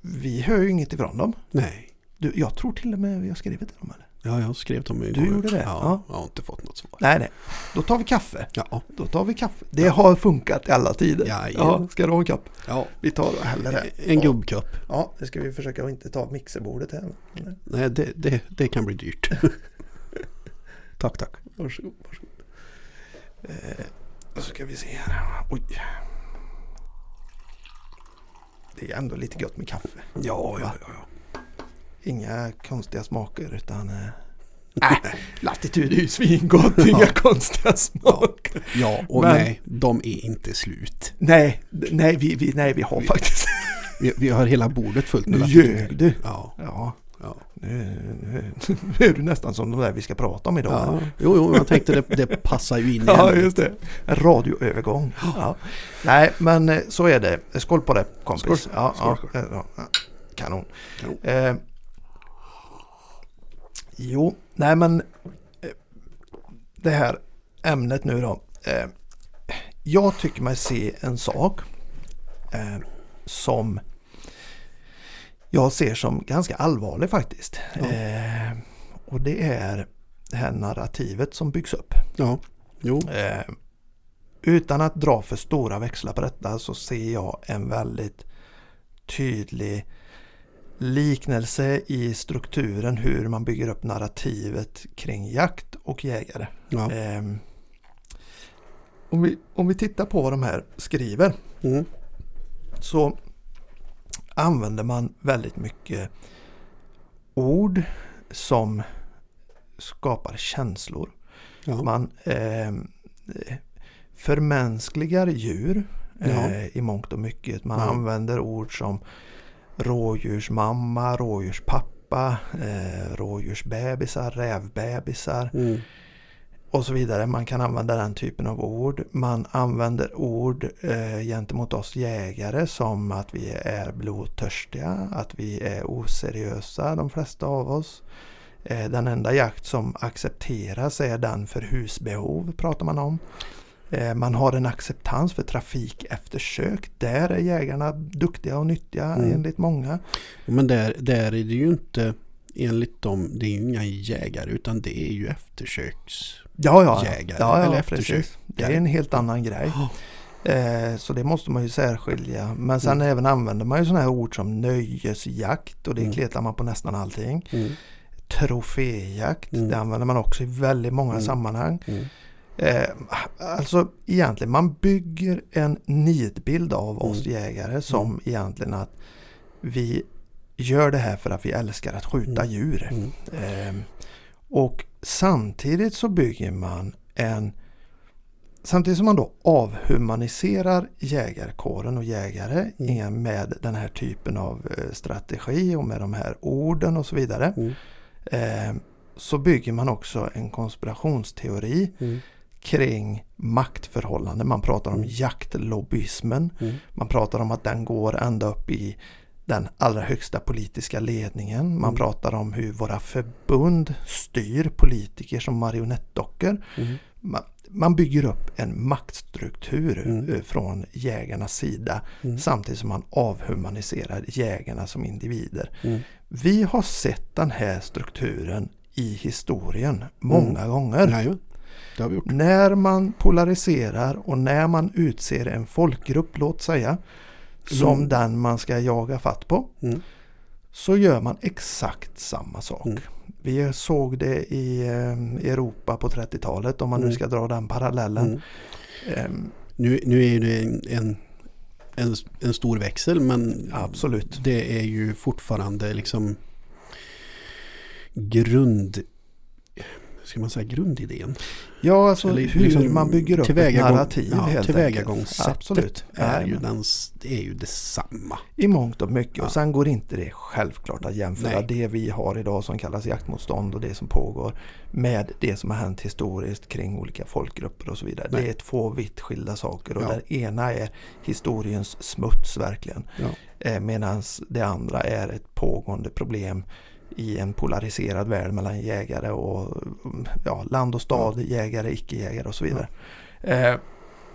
vi hör ju inget ifrån dem. Nej. Du, jag tror till och med vi har skrivit till dem eller? Ja, jag skrev dem igår. Du gjorde det? Ja, Ja. Jag har inte fått något svar. Nej, nej. Då tar vi kaffe. Ja, Då tar vi kaffe. Det har funkat i alla tider. Jajamän. Ja, ska du ha en kopp? ja. Vi tar och häller det. en Ja. gubbkopp. Ja, det ska vi försöka att inte ta mixerbordet här. Nej. Nej, det, det, det kan bli dyrt. <laughs> tack, tack. Varsågod. varsågod. Eh, och så ska vi se här. Oj. Det är ändå lite gott med kaffe. Ja, ja, ja. ja. Inga konstiga smaker utan... Eh, <laughs> äh, latitud är ju svingott. Inga konstiga smaker. Ja, och Men- nej, de är inte slut. Nej, nej, vi, vi, nej, vi har faktiskt... <laughs> Vi, vi har hela bordet fullt med Nu latitud. ljög du. Ja, Ja, ja. nu, nu, nu är du nästan som de där vi ska prata om idag. ja. Jo, jo, jag tänkte det, det passar ju in i Ja, just det. En radioövergång. Ja. Nej, men eh, så är det. Skål på det kompis. Skål. Ja, Skål, ja, ja, ja. Kanon. Kanon. Eh, jo, nej men eh, det här ämnet nu då. Eh, jag tycker mig se en sak eh, som jag ser som ganska allvarlig faktiskt. Ja. Och det är det här narrativet som byggs upp. Ja, jo. Utan att dra för stora växlar på detta så ser jag en väldigt tydlig liknelse i strukturen hur man bygger upp narrativet kring jakt och jägare. Ja. Eh, om, vi, om vi tittar på vad de här skriver Mm. så använder man väldigt mycket ord som skapar känslor. Ja. Man eh, förmänskligar djur eh, i mångt och mycket. Man Ja. använder ord som rådjursmamma, rådjurspappa, eh, rådjursbebisar, rävbebisar Mm. och så vidare. Man kan använda den typen av ord. Man använder ord eh, gentemot oss jägare som att vi är blodtörstiga, att vi är oseriösa de flesta av oss. Eh, den enda jakt som accepteras är den för husbehov pratar man om. Eh, man har en acceptans för trafikeftersök. Där är jägarna duktiga och nyttiga Mm. enligt många. Men där, där är det ju inte enligt dem, det är ju inga jägare utan det är ju eftersöks... Ja, ja, Jägare, ja, ja eller precis. Det är en helt annan grej. Eh, så det måste man ju särskilja. Men sen även använder man ju sådana här ord som nöjesjakt och det Mm. kletar man på nästan allting. Mm. Troféjakt, Mm. det använder man också i väldigt många Mm. sammanhang. Mm. Eh, alltså egentligen, man bygger en nidbild av oss Mm. jägare som egentligen att vi gör det här för att vi älskar att skjuta Mm. djur. Mm. Eh, och samtidigt så bygger man en samtidigt som man då avhumaniserar jägarkåren och jägare mm. med den här typen av eh, strategi och med de här orden och så vidare. Mm. Eh, så bygger man också en konspirationsteori mm. Kring maktförhållanden. Man pratar om mm. jaktlobbyismen. Mm. Man pratar om att den går ända upp i den allra högsta politiska ledningen. Man mm. pratar om hur våra förbund styr politiker som marionettdockor. Mm. Man, man, bygger upp en maktstruktur mm. Eh, från jägarnas sida mm. samtidigt som man avhumaniserar jägarna som individer. Mm. Vi har sett den här strukturen i historien många mm. gånger. Nej, när man polariserar och när man utser en folkgrupp, låt säga, som mm. den man ska jaga fatt på. Mm. Så gör man exakt samma sak. Mm. Vi såg det i eh, Europa på 30-talet om man nu mm. ska dra den parallellen. Um, nu, nu är det en, en, en stor växel men absolut. det är ju fortfarande liksom grund ska man säga, grundidén. Ja, alltså Eller, hur liksom, man bygger upp ett narrativ ja, helt Tillvägagångssättet Absolut. Är, ju den, är ju detsamma. I mångt och mycket. Ja. Och sen går inte det självklart att jämföra Nej. det vi har idag som kallas jaktmotstånd och det som pågår med det som har hänt historiskt kring olika folkgrupper och så vidare. Nej. Det är två vitt skilda saker och ja. det ena är historiens smuts verkligen. Ja. Eh, Medan det andra är ett pågående problem i en polariserad värld mellan jägare och ja, land och stad, jägare, icke-jägare och så vidare. Eh,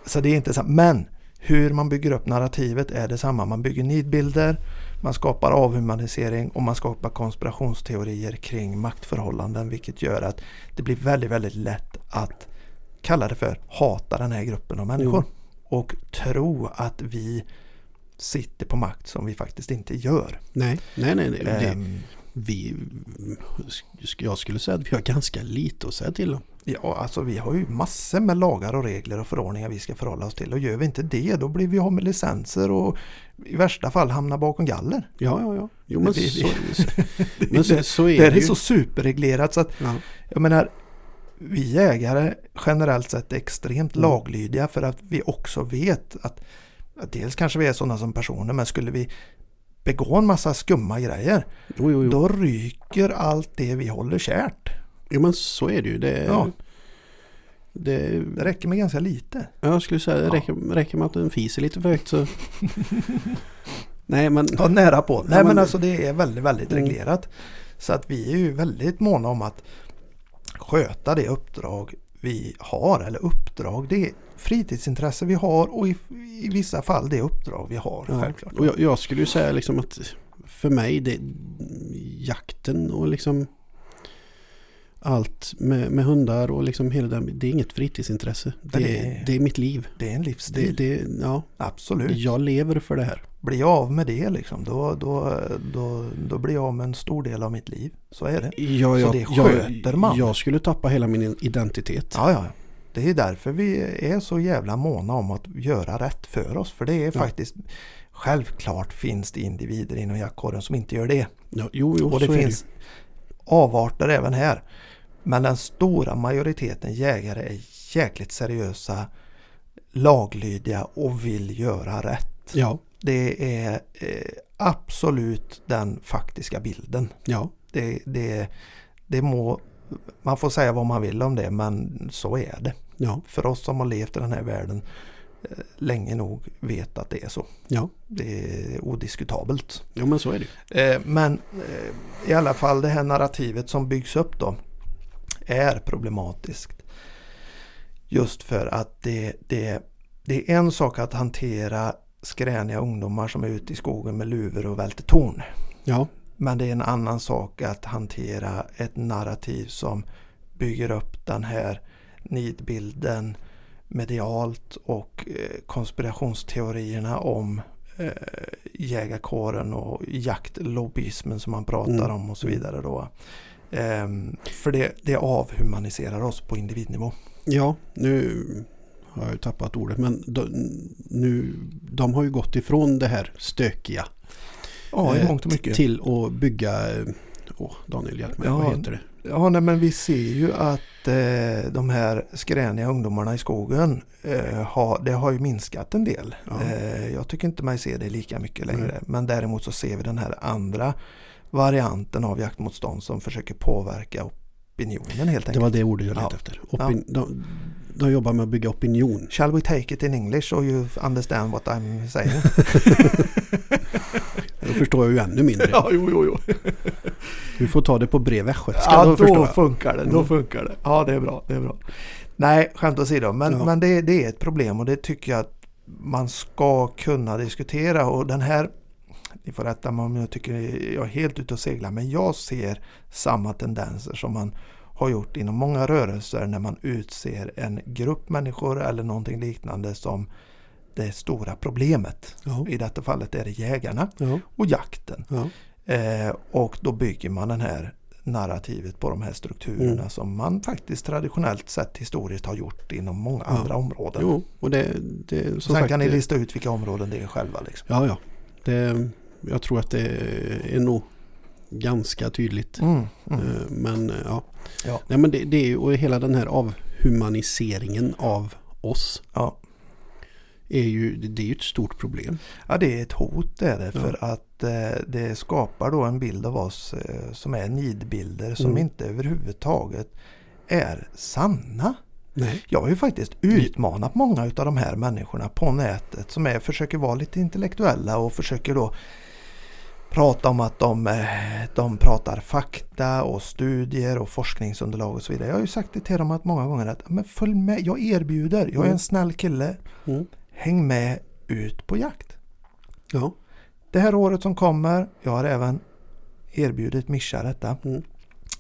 så det är inte sant. Men hur man bygger upp narrativet är detsamma. Man bygger nidbilder, man skapar avhumanisering och man skapar konspirationsteorier kring maktförhållanden vilket gör att det blir väldigt, väldigt lätt att kalla det för hata den här gruppen av människor. Mm. Och tro att vi sitter på makt som vi faktiskt inte gör. Nej, nej, nej. nej. Um, vi, jag skulle säga att vi har ganska lite att säga till om. Ja, alltså vi har ju massor med lagar och regler och förordningar vi ska förhålla oss till och gör vi inte det då blir vi av med licenser och i värsta fall hamnar bakom galler. Ja, ja, ja. Jo, men, <laughs> det, så, <laughs> men så, så, är det, det är så superreglerat så att ja. jag menar vi jägare generellt sett är extremt mm. laglydiga för att vi också vet att dels kanske vi är sådana som personer men skulle vi begå en massa skumma grejer. Jo, jo, jo. Då ryker allt det vi håller kärt. Jo men så är det ju. Det, ja. det, det räcker med ganska lite. Jag skulle säga det ja. räcker, räcker med att den fiser lite för högt så... <laughs> Nej men... Ja, nära på. Nej men, men alltså det är väldigt, väldigt mm. reglerat. Så att vi är ju väldigt måna om att sköta det uppdrag vi har. Eller uppdrag, det fritidsintresse vi har och i, i vissa fall det uppdrag vi har. Ja. Självklart. Och jag, jag, skulle ju säga liksom att för mig det jakten och liksom allt med, med hundar och liksom hela den, det är inget fritidsintresse. Det, det, är, det är mitt liv. Det är en livsstil. Det, det, ja, Absolut. Jag lever för det här. Blir jag av med det liksom, då, då, då, då blir jag av med en stor del av mitt liv. Så är det. Ja, så det sköter man. Jag skulle tappa hela min identitet. Ja, ja. Det är därför vi är så jävla måna om att göra rätt för oss. För det är ja. faktiskt Självklart finns det individer inom jaktkåren som inte gör det. Ja, jo, jo, och det finns det. avarter även här. Men den stora majoriteten jägare är jäkligt seriösa, laglydiga och vill göra rätt. Ja. Det är eh, absolut den faktiska bilden. Ja. Det, det, det må, man får säga vad man vill om det men så är det. Ja. För oss som har levt i den här världen eh, länge nog vet att det är så. Ja. Det är odiskutabelt. Ja men så är det. Eh, men eh, i alla fall det här narrativet som byggs upp då är problematiskt. Just för att det, det, det är en sak att hantera skräniga ungdomar som är ute i skogen med luvor och välter torn. Ja. Men det är en annan sak att hantera ett narrativ som bygger upp den här nidbilden medialt och eh, konspirationsteorierna om eh, jägarkåren och jaktlobbyismen som man pratar mm. om och så vidare. Då. Ehm, för det, det avhumaniserar oss på individnivå. Ja, nu har jag tappat ordet men de, nu, de har ju gått ifrån det här stökiga. Ja, i mångt och mycket. Till att bygga, åh Daniel hjälp mig, ja, vad heter det? Ja, nej, men vi ser ju att eh, de här skräniga ungdomarna i skogen eh, har, det har ju minskat en del. Ja. Eh, jag tycker inte mig se det lika mycket längre. Nej. Men däremot så ser vi den här andra varianten av jaktmotstånd som försöker påverka opinionen helt Det enkelt. var det ordet jag letade Ja. efter. Opin- de, de jobbar med att bygga opinion. Shall we take it in English so you understand what I'm saying? <laughs> Då förstår jag ju ännu mindre. <laughs> ja, jo, jo, jo. <laughs> Du får ta det på bred västgötska. Ja, då då funkar det. Då Mm. funkar det. Ja, det är bra. Det är bra. Nej, skämt åsido. Men, Ja. men det, det är ett problem och det tycker jag att man ska kunna diskutera. Och den här, ni får rätta mig om jag tycker jag är helt ute och seglar, men jag ser samma tendenser som man har gjort inom många rörelser när man utser en grupp människor eller någonting liknande som det stora problemet. Ja, I detta fallet är det jägarna ja, och jakten. Eh, och då bygger man den här narrativet på de här strukturerna Mm. som man faktiskt traditionellt sett historiskt har gjort inom många Ja. andra områden. Jo, och det, det som Sen sagt, kan ni lista ut vilka områden det är själva. Liksom. Ja, ja. Det, jag tror att det är nog ganska tydligt. Mm, mm. Eh, Men eh, ja. Ja. Nej, men det, det är ju och hela den här avhumaniseringen av oss Ja. Är ju, det är ju ett stort problem. ja, det är ett hot är det. Ja. För att eh, det skapar då en bild av oss eh, som är nidbilder som Mm. inte överhuvudtaget är sanna. Nej. Jag har ju faktiskt utmanat många av de här människorna på nätet som är, försöker vara lite intellektuella och försöker då prata om att de, eh, de pratar fakta och studier och forskningsunderlag och så vidare. Jag har ju sagt det till dem att många gånger att men följ med, jag erbjuder, jag är Mm. en snäll kille. Mm. Häng med ut på jakt. Ja. Det här året som kommer, jag har även erbjudit Mischa detta. Mm.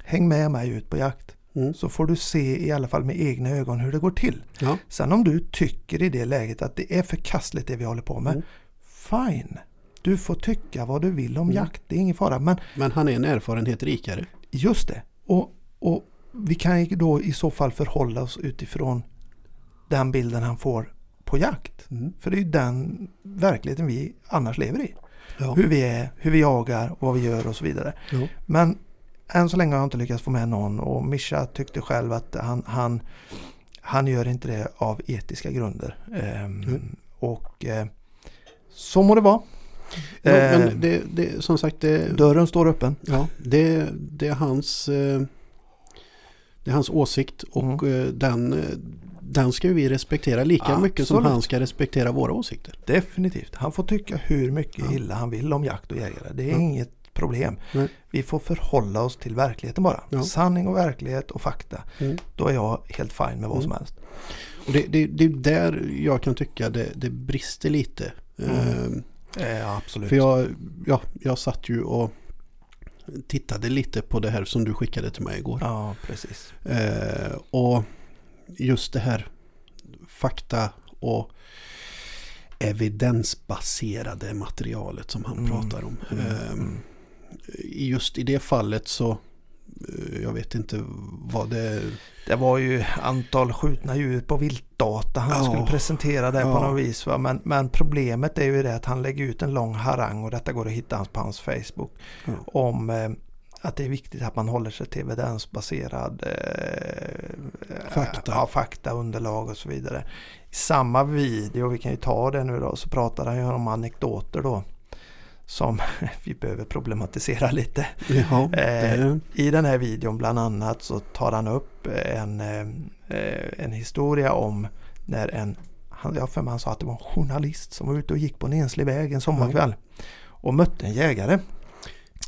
Häng med mig ut på jakt. Mm. Så får du se i alla fall med egna ögon hur det går till. Ja. Sen om du tycker i det läget att det är förkastligt det vi håller på med. Mm. Fine. Du får tycka vad du vill om Mm. jakt. Det är ingen fara. Men Men han är en erfarenhet rikare. just det. Och, och vi kan ju då i så fall förhålla oss utifrån den bilden han får på jakt. Mm. För det är ju den verkligheten vi annars lever i. Ja. Hur vi är, hur vi jagar, vad vi gör och så vidare. Ja. Men än så länge har jag inte lyckats få med någon och Mischa tyckte själv att han, han, han gör inte det av etiska grunder. Ehm, Mm. Och eh, så må det vara. Ja, men det, det, som sagt, det, Dörren står öppen. ja, det, det är hans eh, det är hans åsikt och eh, den, eh, den ska vi respektera lika mycket som Absolut. han ska respektera våra åsikter. Definitivt. Han får tycka hur mycket Ja. illa han vill om jakt och jägare. Det är Ja. inget problem. Nej. Vi får förhålla oss till verkligheten bara. Ja. Sanning och verklighet och fakta. Mm. Då är jag helt fine med vad Mm. som helst. Och det, det, det är där jag kan tycka det, det brister lite. Mm. Eh, Eh, absolut. För jag, ja, jag satt ju och tittade lite på det här som du skickade till mig igår. Ja, precis. Eh, och just det här fakta och evidensbaserade materialet som han Mm. pratar om. Mm. Eh, Mm. just i det fallet så eh, jag vet inte vad det Det var ju antal skjutna djur på viltdata han Ja. skulle presentera på Ja. något vis. Va? Men, men problemet är ju det att han lägger ut en lång harang och detta går att hitta på hans Facebook. Ja. Om eh, att det är viktigt att man håller sig till evidensbaserad eh, Fakta. Ja, fakta, underlag och så vidare. I samma video, vi kan ju ta det nu då, så pratar han ju om anekdoter då. Som <laughs> vi behöver problematisera lite. Ja, Eh, I den här videon bland annat så tar han upp en, eh, en historia om när en, han, jag för mig han sa att det var en journalist som var ute och gick på en enslig väg en sommarkväll. Och mötte en jägare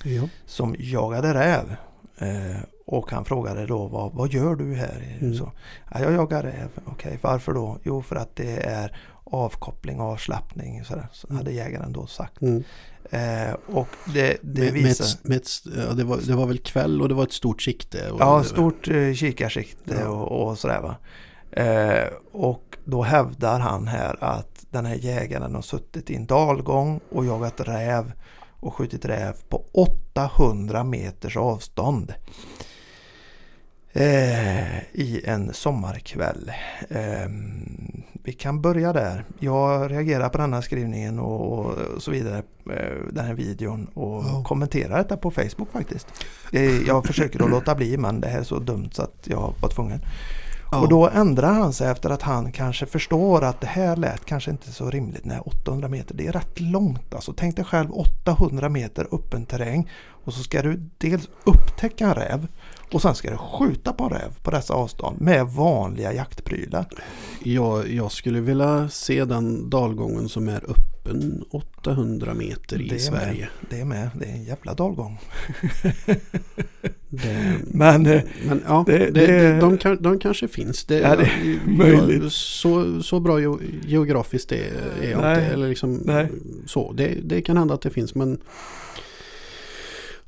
ja. som jagade räv. Eh, och han frågade då vad, vad gör du här? Mm. Så, ja, jag jagar räv. Okej, varför då? Jo, för att det är avkoppling och avslappning. Sådär. Så Mm. hade jägaren då sagt. Mm. Eh, och det, det Med, med visar... ett, med ett, ja, det, var, det var väl kväll och det var ett stort sikte. Och Ja, stort eh, kikarsikte Ja. och, och sådär va. Eh, och då hävdar han här att den här jägaren har suttit i en dalgång och jagat räv och skjutit räv på 800 meters avstånd. Eh, I en sommarkväll. Eh, vi kan börja där. Jag reagerar på denna skrivningen och, och så vidare. eh, Den här videon och Ja. kommenterar detta på Facebook faktiskt. Eh, Jag försöker att låta bli men det här är så dumt så att jag var tvungen. Ja. Och då ändrar han sig efter att han kanske förstår att det här lät kanske inte så rimligt. Nej, 800 meter, det är rätt långt alltså. Tänk dig själv 800 meter öppen terräng och så ska du dels upptäcka en räv och sen ska du skjuta på en räv på dessa avstånd med vanliga jaktprylar. Jag, jag skulle vilja se den dalgången som är öppen 800 meter i Det Sverige. Med. Det är med, det är en jävla dalgång. <laughs> Det, Men eh, men ja, det- det, det- det, de, kan, de kanske finns. Det, Ja, det är möjligt. Jag, så, så bra geo- geografiskt är, är jag Nej. inte. Eller liksom, Nej. Så, det, det kan hända att det finns men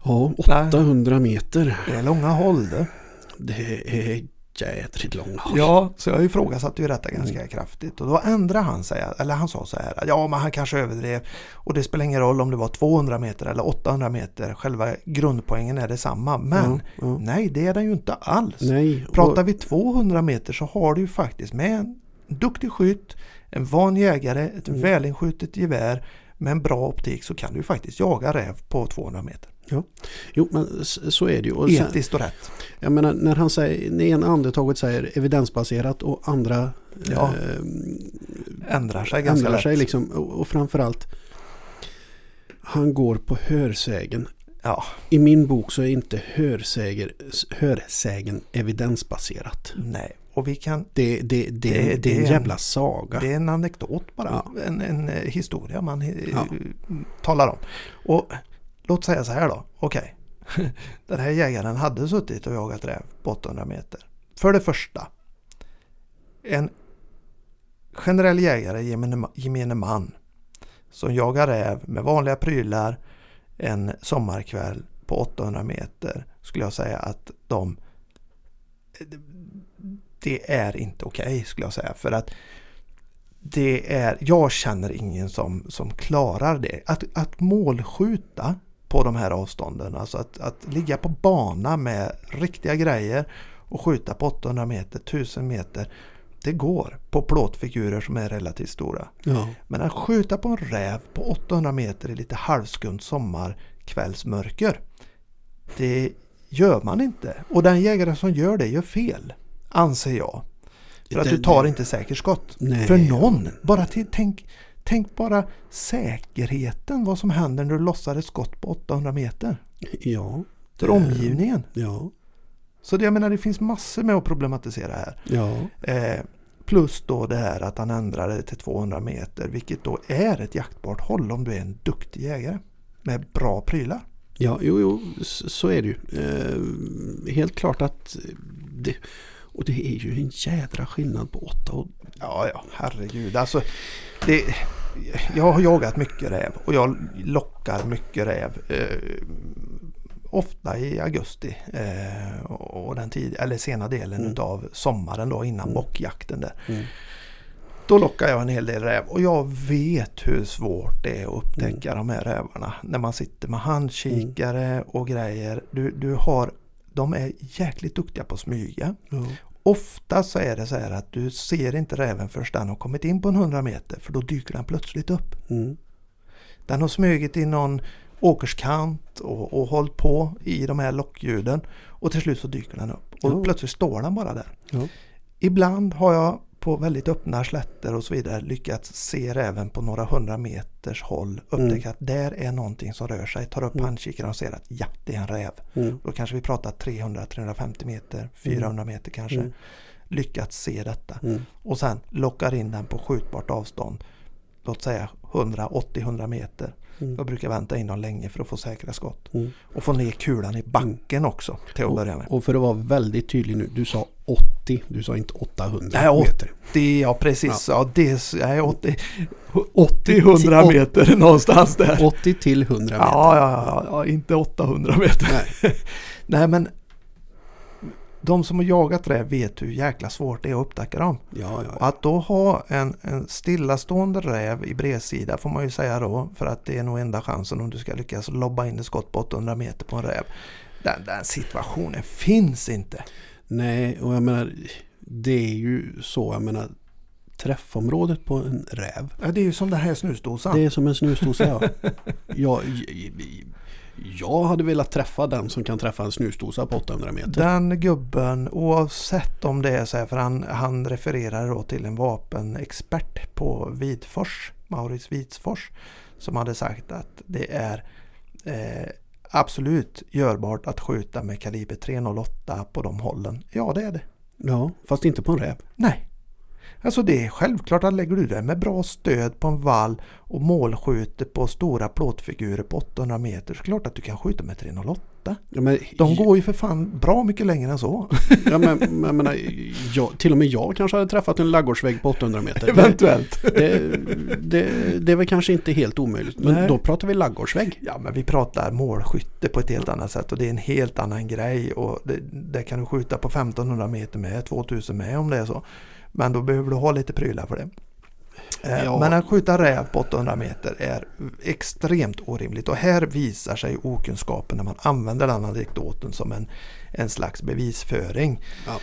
Ja, Nej. 800 meter. det är långa håll det. Det är jädrigt långa håll. Ja, så jag ifrågasatte ju detta ganska Mm. kraftigt. Och då ändrade han sig, eller han sa så här, ja men han kanske överdrev. Och det spelar ingen roll om det var 200 meter eller 800 meter. Själva grundpoängen är detsamma. Men Ja, ja. nej, det är den ju inte alls. Nej. Pratar vi 200 meter så har du ju faktiskt med en duktig skytt, en van jägare, ett Mm. välinskjutet gevär med en bra optik så kan du faktiskt jaga räv på 200 meter. Jo, men så är det ju. Och sen, Etiskt och rätt. jag menar, när han säger, när ena andetaget säger evidensbaserat och andra Ja, eh, Ändrar sig ganska ändrar lätt. sig liksom. Och, och framförallt han går på hörsägen. Ja, I min bok så är inte hörsäger, hörsägen evidensbaserat. nej. Och vi kan Det, det, det, Det- det, är en- jävla saga. Det är en anekdot bara. Ja. En, en eh, historia man eh, Ja. talar om. Och låt säga så här då. Okej. <laughs> Den här jägaren hade suttit och jagat räv på 800 meter. För det första. En generell jägare, gemene, gemene man. Som jagar räv med vanliga prylar en sommarkväll på 800 meter. Skulle jag säga att de det är inte okej skulle jag säga. För att det är, jag känner ingen som, som klarar det. Att, att målskjuta på de här avstånden, alltså att, att ligga på bana med riktiga grejer och skjuta på 800 meter, 1000 meter. Det går på plåtfigurer som är relativt stora. Ja. Men att skjuta på en räv på 800 meter i lite halvskumt sommarkvällsmörker. Det gör man inte. Och den jägare som gör det gör fel. Anser jag. För att du tar inte säkert skott. Nej. För någon. Bara till, tänk, tänk bara säkerheten. Vad som händer när du lossar ett skott på 800 meter. Ja. För Det- omgivningen. Ja. Så det, jag menar det finns massor med att problematisera här. Ja. Eh, plus då det här att han ändrade det till 200 meter. Vilket då är ett jaktbart håll om du är en duktig jägare. Med bra prylar. Ja, jo, jo, så är det ju. Eh, helt klart att det, och det är ju en jädra skillnad på 8 och Ja, ja, herregud. Alltså, det, jag har jagat mycket räv och jag lockar mycket räv. Eh, ofta i augusti eh, och den tid, eller sena delen Mm. utav sommaren då innan Mm. bockjakten där. Mm. Då lockar jag en hel del räv och jag vet hur svårt det är att upptäcka Mm. de här rävarna. När man sitter med handkikare och grejer. Du, du har, de är jäkligt duktiga på att smyga. Ja. Ofta så är det så här att du ser inte räven först den har kommit in på en 100 meter för då dyker den plötsligt upp. Mm. Den har smugit i någon åkerskant och, och hållit på i de här lockljuden och till slut så dyker den upp och Ja. plötsligt står den bara där. Ibland har jag på väldigt öppna slätter och så vidare lyckats se räven på några hundra meters håll upptäcka att där är någonting som rör sig. Tar upp Mm. handkikaren och ser att ja, det är en räv. Mm. Då kanske vi pratar 300-350 meter, 400 meter kanske. Mm. Lyckats se detta Mm. och sen lockar in den på skjutbart avstånd. Låt säga 100-80-100 meter. Mm. Jag brukar vänta in dem länge för att få säkra skott. Mm. Och få ner kulan i backen också till att börja med. Och för att vara väldigt tydlig nu, du sa 80, du sa inte 800 Nej, åt- meter. Det, ja precis, ja. det är nej, 80 80 80-100 meter någonstans där. 80 till 100 meter. Ja, ja, ja, ja, inte 800 meter. Nej. <laughs> Nej men de som har jagat räv vet hur jäkla svårt det är att upptäcka dem. Ja, ja. Och att då ha en, en stillastående räv i bredsida får man ju säga då för att det är nog enda chansen om du ska lyckas lobba in ett skott på 800 meter på en räv. Den, den situationen finns inte. Nej, och jag menar, det är ju så, jag menar, träffområdet på en räv. Ja, det är ju som den här snusdosan. Det är som en snusdosa ja. <laughs> jag, jag hade velat träffa den som kan träffa en snusdosa på 800 meter. Den gubben, oavsett om det är så här, för han, han refererar då till en vapenexpert på Vidfors, Maurits Vidsfors, som hade sagt att det är eh, absolut görbart att skjuta med kaliber 308 på de hållen. Ja, det är det. Ja, fast inte på en räv. Nej. Alltså det är självklart att lägger du det med bra stöd på en vall och målskjuter på stora plåtfigurer på 800 meter så klart att du kan skjuta med 308. Ja, men, De går ju för fan bra mycket längre än så. <laughs> ja, men, men, men, jag, till och med jag kanske hade träffat en laggårdsvägg på 800 meter. Eventuellt. <laughs> Det, det, det är väl kanske inte helt omöjligt. Men Nej. då pratar vi laggårdsvägg. Ja men vi pratar målskytte på ett helt annat sätt och det är en helt annan grej och det, det kan du skjuta på 1500 meter med, 2000 med om det är så. Men då behöver du ha lite prylar för det. Eh, Ja. Men att skjuta räv på 800 meter är extremt orimligt och här visar sig okunskapen när man använder den anekdoten som en, en slags bevisföring. Ja.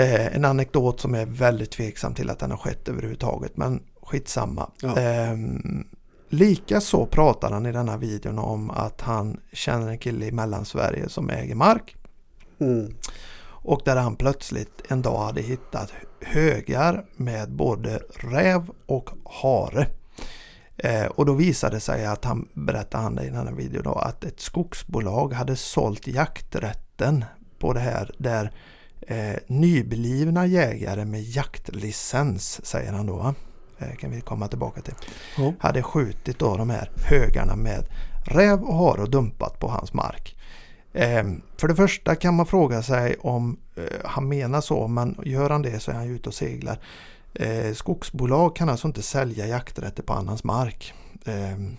Eh, en anekdot som är väldigt tveksam till att den har skett överhuvudtaget men skitsamma. Ja. Eh, Likaså pratar han i denna videon om att han känner en kille i Mellansverige som äger mark Mm. och där han plötsligt en dag hade hittat högar med både räv och hare. Eh, och då visade det sig att han, berättade han i den här videon då, att ett skogsbolag hade sålt jakträtten på det här där eh, nyblivna jägare med jaktlicens, säger han då? Eh, kan vi komma tillbaka till, Ja. hade skjutit då de här högarna med räv och hare och dumpat på hans mark. Ehm, för det första kan man fråga sig om eh, han menar så, men gör han det så är han ute och seglar. Eh, skogsbolag kan alltså inte sälja jakträtter på annans mark. Ehm,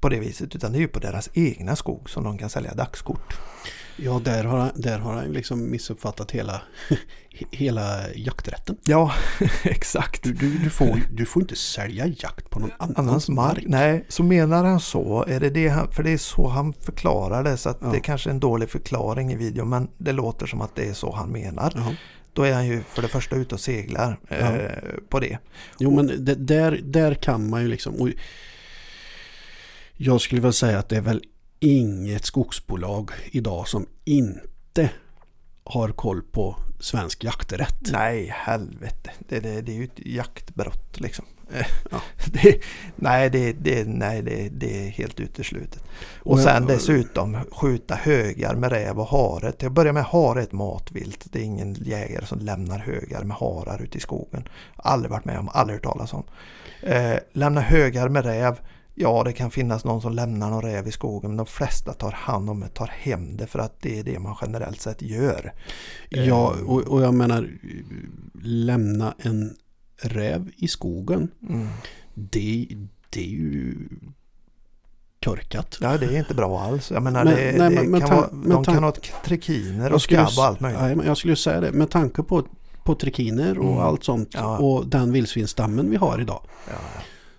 på det viset, utan det är ju på deras egna skog som de kan sälja dagskort. Ja, där har han, där har han liksom missuppfattat hela, <laughs> hela jakträtten. Ja, <laughs> exakt. Du, du, du, får, du får inte sälja jakt på någon annans, Annans mark. Nej, så menar han så. Är det det han, för det är så han förklarar det. Så att Ja. det är kanske är en dålig förklaring i videon. Men det låter som att det är så han menar. Jaha. Då är han ju för det första ute och seglar eh, på det. Jo, men det, där, där kan man ju liksom... Och jag skulle väl säga att det är väl inget skogsbolag idag som inte har koll på svensk jakträtt. Nej, helvete. Det, det, det är ju ett jaktbrott liksom. Eh, Ja. <laughs> Det, nej, det, det, nej det, det är helt uteslutet. Och Och jag- sen dessutom skjuta högar med räv och hare. Till att börja med hare är ett matvilt. Det är ingen jägare som lämnar högar med harar ute i skogen. Aldrig varit med om, aldrig hört talas om. Eh, lämna högar med räv. Ja, det kan finnas någon som lämnar någon räv i skogen. Men de flesta tar hand om det, tar hem det för att det är det man generellt sett gör. Ja, och, och jag menar lämna en räv i skogen. Mm. Det, det är ju korkat. Ja, det är inte bra alls. Jag menar, Men- det, nej, det men- kan ta- vara, de kan ha trekiner Jag och skabb och allt möjligt. Ja, men jag skulle säga det. Med tanke på, på trikiner och Mm. allt sånt Ja. och den vildsvinsstammen vi har idag. Ja,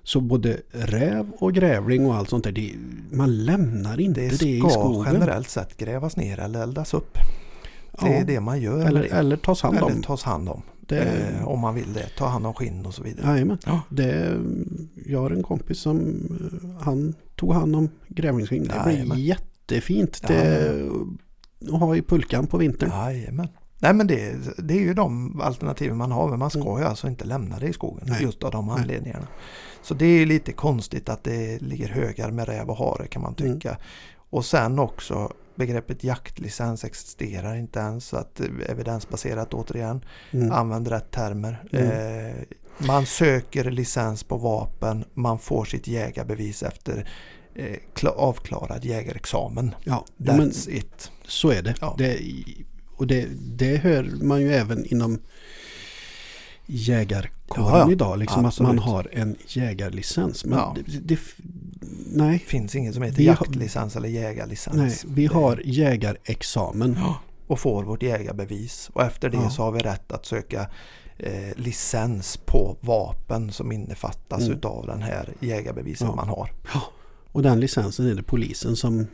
Så både räv och grävling och allt sånt där, det, man lämnar inte det det, ska i skogen. generellt sett grävas ner eller eldas upp. Det Ja. är det man gör. Eller, det. eller tas hand eller om. tas hand om. Det, Eh, om man vill det. Ta hand om skinn och så vidare. Jajamän. Ja. Det, jag har en kompis som eh, han tog hand om grävlingsskinn. Det blir Jajamän. jättefint. Det, att ha i pulkan på vintern. Jajamän. Nej men det, det är ju de alternativen man har men man ska Mm. ju alltså inte lämna det i skogen Nej. just av de Nej. Så det är lite konstigt att det ligger högar med räv och hare kan man Mm. tycka. Och sen också begreppet jaktlicens existerar inte ens så att eh, evidensbaserat återigen. Mm. Använd rätt termer. Mm. Eh, man söker licens på vapen, man får sitt jägarbevis efter eh, kla- avklarad jägarexamen. Ja, men That's it. så är det. Ja. det och det, det hör man ju även inom jägarkåren Ja, ja. idag. Liksom att Absolut. man har en jägarlicens. Men Ja. det, det, nej, Det finns inget som heter Vi har- jaktlicens eller jägarlicens. nej, vi Det- har jägarexamen. Ja, och får vårt jägarbevis. Och efter det Ja. så har vi rätt att söka eh, licens på vapen som innefattas Mm. utav den här jägarbeviset Ja. man har. Och den licensen är det polisen som.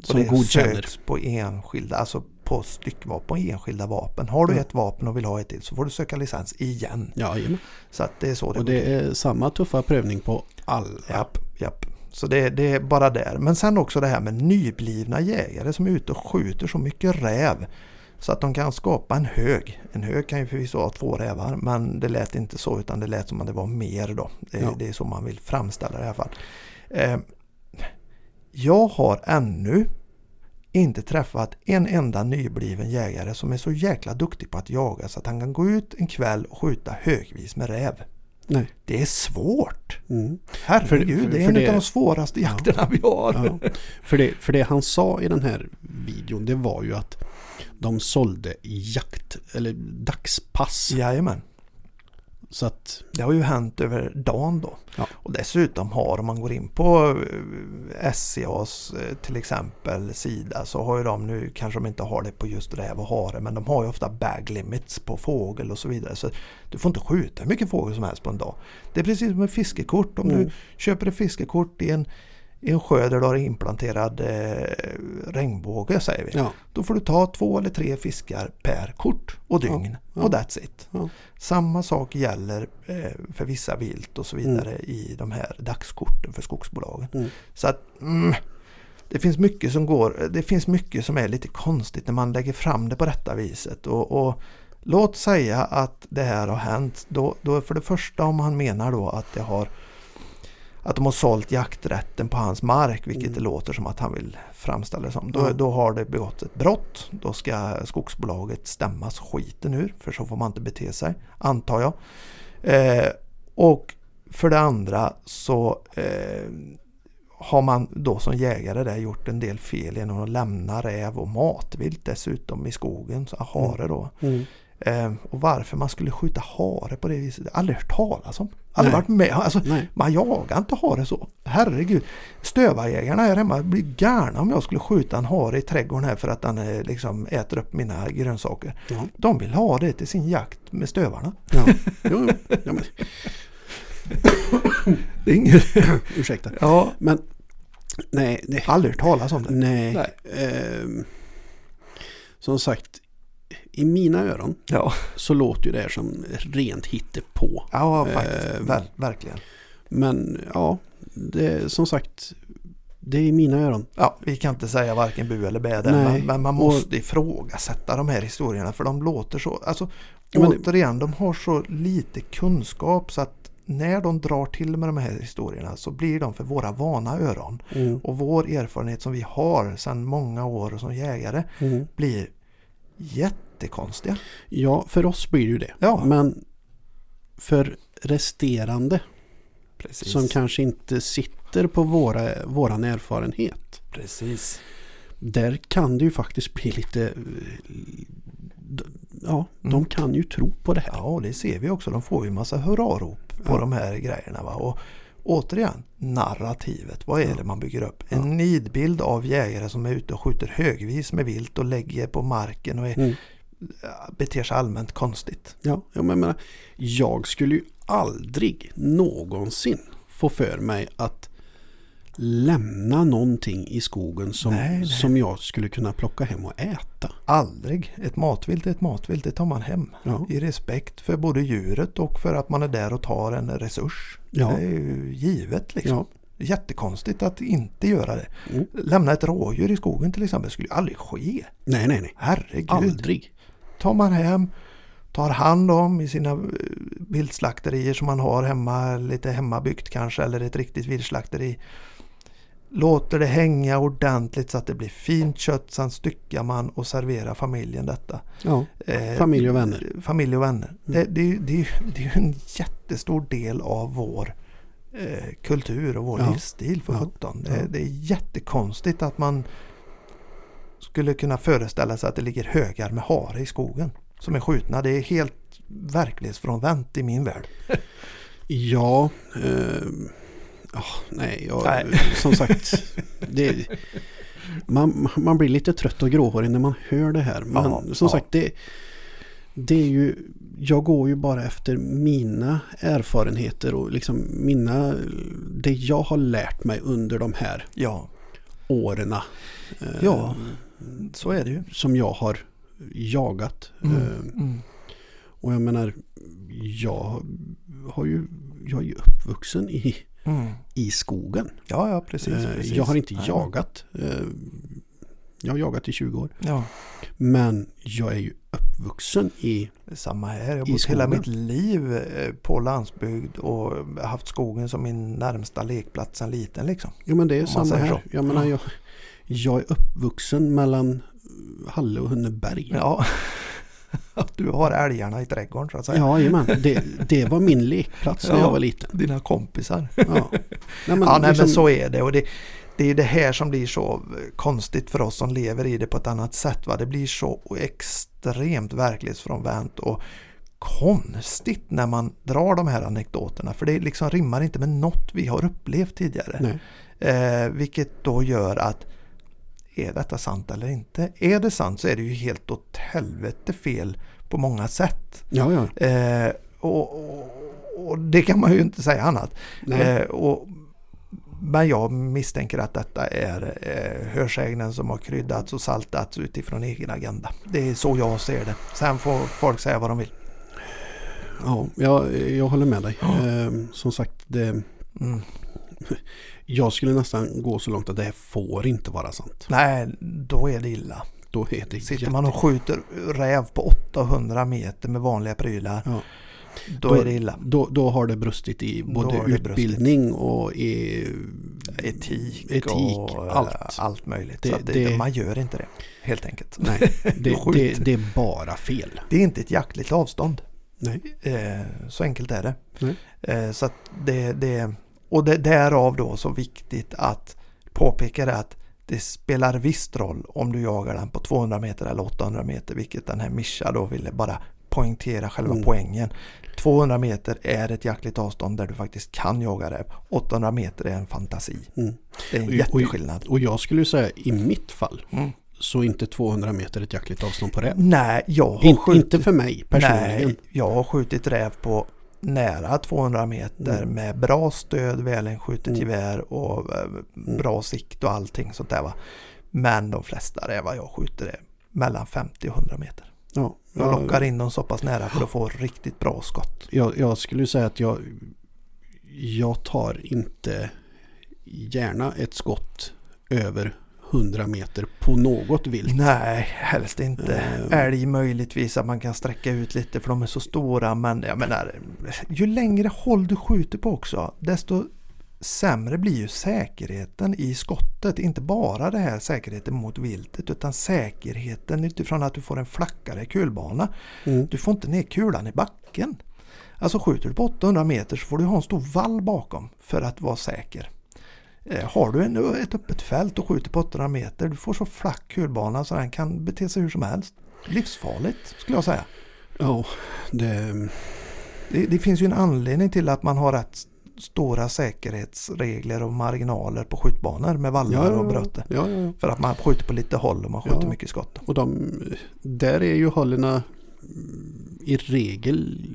Och som det godkänner. söks på enskilda, alltså på styckvapen och enskilda vapen. Har du Ja. ett vapen och vill ha ett till så får du söka licens igen. Ja, jajamän. Så att det är så det och det är samma tuffa prövning på alla. Japp, japp. Så det, det är bara där. Men sen också det här med nyblivna jägare som är ute och skjuter så mycket räv. Så att de kan skapa en hög. En hög kan ju förvisso ha två rävar men det lät inte så utan det lät som att det var mer då. Det, Ja. det är så man vill framställa det i alla fall. Eh, jag har ännu inte träffat en enda nybliven jägare som är så jäkla duktig på att jaga så att han kan gå ut en kväll och skjuta högvis med räv. Nej. Det är svårt. Mm. Herregud, För- det är för en det- av de svåraste jakterna vi har. Ja. För, det, för det han sa i den här videon det var ju att de sålde jakt eller dagspass. Jajamän. Så att Det har ju hänt över dagen då. Ja. Och dessutom har, om man går in på eh, SCAs eh, till exempel sida så har ju de nu, kanske de inte har det på just räv och hare, men de har ju ofta bag limits på fågel och så vidare. Så du får inte skjuta hur mycket fågel som helst på en dag. Det är precis som med fiskekort. Om Mm. du köper ett fiskekort i en, i en sjö där du har implanterad eh, regnbåge säger vi. ja, Då får du ta två eller tre fiskar per kort och dygn. Ja. Och that's it. Ja. Samma sak gäller eh, för vissa vilt och så vidare i de här dagskorten för skogsbolagen. Mm. Så att mm, det finns mycket som går, det finns mycket som är lite konstigt när man lägger fram det på detta viset. Och, och låt säga att det här har hänt. Då, då för det första om han menar då att det har att de har sålt jakträtten på hans mark, vilket Mm. det låter som att han vill framställa det som. Då, Ja. då har det begåtts ett brott. Då ska skogsbolaget stämmas skiten ur, för så får man inte bete sig, antar jag. Eh, och för det andra så eh, har man då som jägare där gjort en del fel genom att lämna räv och matvilt dessutom i skogen, så hare då. mm. Eh, och varför man skulle skjuta hare på det viset, det har jag aldrig hört talas om. Aldrig varit med. Alltså, nej. man jagar inte hare så. Herregud. Stövarjägarna här hemma blir galna om jag skulle skjuta en hare i trädgården här för att den eh, liksom äter upp mina grönsaker. Ja. De vill ha det till sin jakt med stövarna. Ja. <laughs> Jo, jo. Ja, men, <coughs> Det är inget... <coughs> ursäkta. Ja, Men nej, nej. aldrig hört talas om det. nej. Nej. Ehm, som sagt, i mina öron Ja, så låter ju det här som rent hittepå. ja faktiskt. Eh, Ver, verkligen. Men ja, det, som sagt, det är i mina öron. Ja, vi kan inte säga varken bu eller bä men, men man och- måste ifrågasätta de här historierna för de låter så, alltså Ja, men- återigen, de har så lite kunskap så att när de drar till med de här historierna så blir de för våra vana öron. Mm. Och vår erfarenhet som vi har sedan många år som jägare Mm. blir jättekonstiga. Ja, för oss blir det ju det. Ja. Men för resterande Precis. som kanske inte sitter på våra, våran erfarenhet. Precis. Där kan det ju faktiskt bli lite... Ja, de Mm. kan ju tro på det här. Ja, och det ser vi också. De får ju massa hurrarop på Ja. de här grejerna. Va? Och återigen, narrativet. Vad är Ja. det man bygger upp? En nidbild av jägare som är ute och skjuter högvis med vilt och lägger på marken och är, Mm. Beter sig allmänt konstigt. Ja, jag menar, jag skulle ju aldrig någonsin få för mig att lämna någonting i skogen som, Nej, nej. som jag skulle kunna plocka hem och äta. Aldrig. Ett matvilt är ett matvilt. Det tar man hem. Ja, I respekt för både djuret och för att man är där och tar en resurs. ja, Det är ju givet liksom. ja. Jättekonstigt att inte göra det. Mm. Lämna ett rådjur i skogen till exempel skulle ju aldrig ske. Nej, nej, nej. Herregud. Aldrig. Tar man hem, tar hand om i sina eh, viltslakterier som man har hemma, lite hemmabyggt kanske, eller ett riktigt viltslakteri. Låter det hänga ordentligt så att det blir fint kött, sen styckar man och serverar familjen detta. Ja, Eh, familj och vänner. Mm. Familj och vänner. Det, det, det, ju- det är en jättestor del av vår eh, kultur och vår Ja. livsstil för Ja. 17. Det, Ja. det är jättekonstigt att man skulle kunna föreställa sig att det ligger högar med hare i skogen som är skjutna. Det är helt verklighetsfrånvänt i min värld. <laughs> Ja, eh, ja, nej, jag, Nej. som sagt. Det, man, man blir lite trött och gråhårig när man hör det här. Men Ja, som ja. sagt, det, det är ju, jag går ju bara efter mina erfarenheter och liksom mina, det jag har lärt mig under de här Ja, åren. Eh, Ja. Så är det ju. som jag har jagat. Mm. Eh, Mm. Och jag menar, jag har ju, jag är ju uppvuxen i, Mm. i skogen. Ja, ja precis, Eh, precis. Jag har inte Nej, jagat. eh, Jag har jagat i 20 år. Ja, Men jag är ju uppvuxen i, samma här. Jag har bott hela mitt liv på landsbygd och haft skogen som min närmsta lekplats sedan liten liksom. ja men det är samma här. så. Jag menar, jag, jag är uppvuxen mellan Halle och Hunneberg. Ja, <laughs> du har älgarna i trädgården så att säga. Ja, jajamän. det, det var min lekplats när Ja. jag var liten. Dina kompisar. Ja, nej, men, ja, nej, liksom- men så är det. Och det, det är det här som blir så konstigt för oss som lever i det på ett annat sätt. Va? Det blir så extremt verklighetsfrånvänt och konstigt när man drar de här anekdoterna. För det liksom rimmar inte med något vi har upplevt tidigare. Nej. Eh, vilket då gör att är detta sant eller inte? Är det sant så är det ju helt åt helvete fel på många sätt. Ja, ja. Eh, och, och, och det kan man ju inte säga annat. Eh, och, men jag misstänker att detta är eh, hörsägnen som har kryddats och saltats utifrån egen agenda. Det är så jag ser det. Sen får folk säga vad de vill. Ja, jag, jag håller med dig. Eh, som sagt, det, Mm. Jag skulle nästan gå så långt att det här får inte vara sant. Nej, då är det illa. Då är det Sitter man och skjuter räv på 800 meter med vanliga prylar, Ja. då, är det illa. Då, då har det brustit i Då både utbildning och i Etik, Etik, och allt. allt möjligt. Det- det, det- Man gör inte det, helt enkelt. Nej, <laughs> det är bara fel. Det är inte ett jaktligt avstånd. Nej. Eh, så enkelt är det. Nej. Eh, så att det, det, och det därav då så viktigt att påpeka det att det spelar visst roll om du jagar den på 200 meter eller 800 meter, vilket den här Mischa då ville bara poängtera själva Mm. poängen. 200 meter är ett jaktligt avstånd där du faktiskt kan jaga räv. 800 meter är en fantasi. Mm. Det är en Och- jätteskillnad. Och jag skulle säga i mitt fall Mm. så inte 200 meter ett jaktligt avstånd på räv. Nej, jag har In, skjutit inte för mig personligen. Nej, jag har skjutit räv på nära 200 meter Mm. med bra stöd, välinskjutet Mm. gevär och eh, bra sikt och allting sånt där va. Men de flesta rävar jag skjuter är mellan 50 och 100 meter. Ja, Jag lockar in dem så pass nära för att få riktigt bra skott. jag, jag skulle säga att jag, jag tar inte gärna ett skott över 100 meter på något vilt. Nej, helst inte. Eh. Älg möjligtvis att man kan sträcka ut lite för de är så stora. Men jag menar, ju längre håll du skjuter på också, desto sämre blir ju säkerheten i skottet. Inte bara det här säkerheten mot viltet utan säkerheten utifrån att du får en flackare kulbana. Mm. Du får inte ner kulan i backen. Alltså skjuter du på 800 meter så får du ha en stor vall bakom för att vara säker. Eh, Har du en, ett öppet fält och skjuter på 800 meter, du får så flack kulbana så den kan bete sig hur som helst. Livsfarligt skulle jag säga. Ja, det, Det, det finns ju en anledning till att man har rätt stora säkerhetsregler och marginaler på skjutbanor med vallar och bröte. Ja, ja, ja. För att man skjuter på lite håll och man skjuter Ja. mycket skott. Och de, där är ju hållerna i regel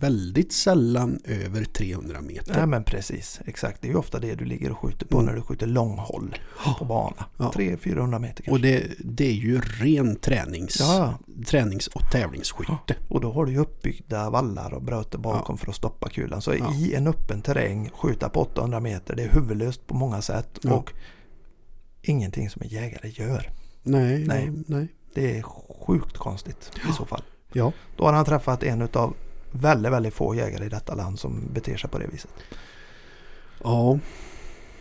väldigt sällan över 300 meter. Nej men precis, exakt. Det är ju ofta det du ligger och skjuter på Mm. när du skjuter långhåll på bana. Ja. 300-400 meter kanske. Och det, det är ju ren tränings, Ja, tränings och tävlingsskytte. och då har du ju uppbyggda vallar och bröte bakom för att stoppa kulan. Så Ja. i en öppen terräng, skjuta på 800 meter, det är huvudlöst på många sätt. Ja. Och ingenting som en jägare gör. Nej, Nej. nej. nej. Det är sjukt konstigt i så fall. Ja, Då har han träffat en av väldigt, väldigt få jägare i detta land som beter sig på det viset. ja.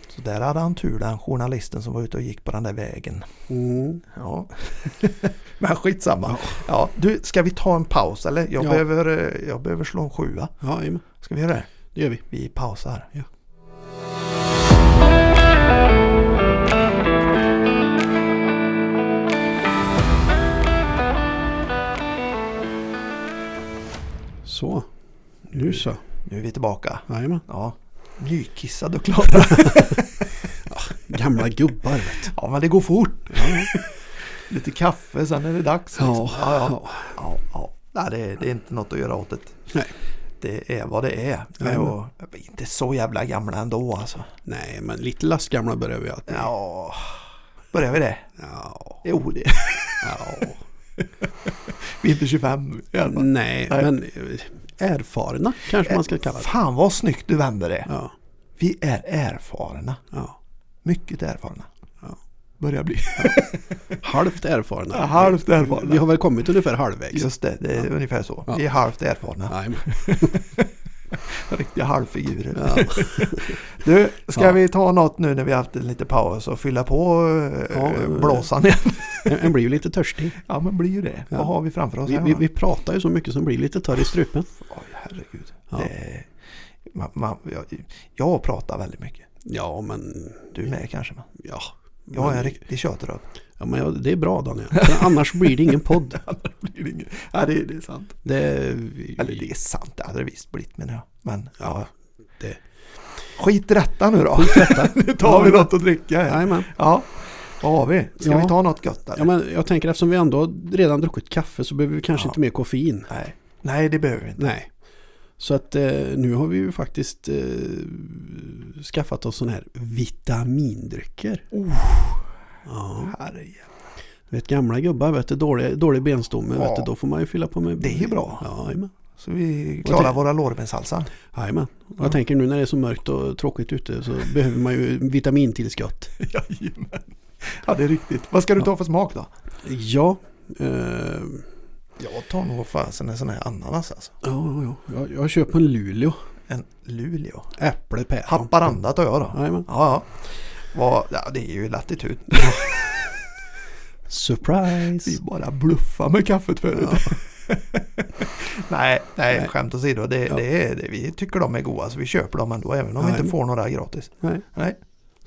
Så där hade han tur den journalisten som var ute och gick på den där vägen. Mm. Ja. <laughs> Men skitsamma. Ja. Ja, du, ska vi ta en paus eller? Jag, Ja. behöver, eh, jag behöver slå en sjua. ja jajamän. Ska vi göra det? det gör vi. Vi pausar. Ja. Så, nu så. Nu är vi tillbaka. Jajamän. Ja. Nykissad och klara. <laughs> Gamla gubbar vet du. ja, men det går fort. Lite kaffe, sen är det dags. liksom. Ja, ja, ja. ja. ja, ja. Nej, det, är, det är inte något att göra åt det. Nej. Det är vad det är. Och, vi är inte så jävla gamla ändå alltså. Nej, men lite lastgamla börjar vi att. Ja, Börjar vi det? Ja. Jo, det. <laughs> ja. <laughs> Vi är inte 25 i alla fall. Nej, Nej. men erfarna kanske man ska kalla det. Fan vad snyggt du vänder det. Ja. Vi är erfarna. ja. Mycket erfarna. Ja. Börjar bli. <laughs> Halvt erfarna. Ja, halvt erfarna. Vi har väl kommit ungefär halvvägs. Just det, det är ungefär så. Vi är halvt erfarna. <laughs> <laughs> Riktiga halvfigurer. ja. <laughs> Du, ska Ja. vi ta något nu när vi har haft en liten paus och fylla på äh, Ja, eh, blåsan igen? <laughs> En- blir ju lite törstig. Ja, men blir ju det. Vad har vi framför oss Vi, vi, vi pratar ju så mycket som blir lite torr i strupen. Oj, herregud. Ja. Det, man, man, jag, jag pratar väldigt mycket. Ja, men... Du med kanske? Man. Ja. Jag är en riktig tjötröv. ja, men ja, det är bra Daniel. För annars blir det ingen podd. <laughs> blir det inget. Ja, det, det är sant. Det, Eller det är sant, det hade det visst blivit menar jag. Men ja. Det- Skit i detta nu då. Skit i detta. <laughs> nu tar vi något att dricka. Jajamän. Ja. Vad har vi? Ska Ja. vi ta något gott eller? Ja, men jag tänker eftersom vi ändå redan druckit kaffe så behöver vi kanske Ja. inte mer koffein. Nej. Nej, det behöver vi inte. Nej. Så att eh, nu har vi ju faktiskt eh, skaffat oss sådana här vitamindrycker. Oh. Ja. Du vet gamla gubbar, vet du, dålig, dålig benstomme, Ja. vet du, då får man ju fylla på med... Det är ju bra. Ja, jajamän. Så vi klarar våra lårbenshalsar. Jajamän. Och Ja. jag tänker nu när det är så mörkt och tråkigt ute så behöver man ju vitamintillskott. <laughs> Jajamän. Ja, det är riktigt. Vad ska du ta för smak då? Ja, eh, Jag tar nog fasen en sån här ananas alltså. ja, ja, ja. Jag, jag köper en Luleå. En Luleå. Äpple, päron. Haparanda tar jag då. Jajamän. Ja, ja. Ja, det är ju latitud. Surprise! Vi bara bluffar med kaffet förut. Ja. <laughs> nej, nej, Nej. skämt åsido. Det, Ja. det är, det, vi tycker de är goda så vi köper dem ändå även om vi Nej, inte men- får några gratis. Nej. Nej,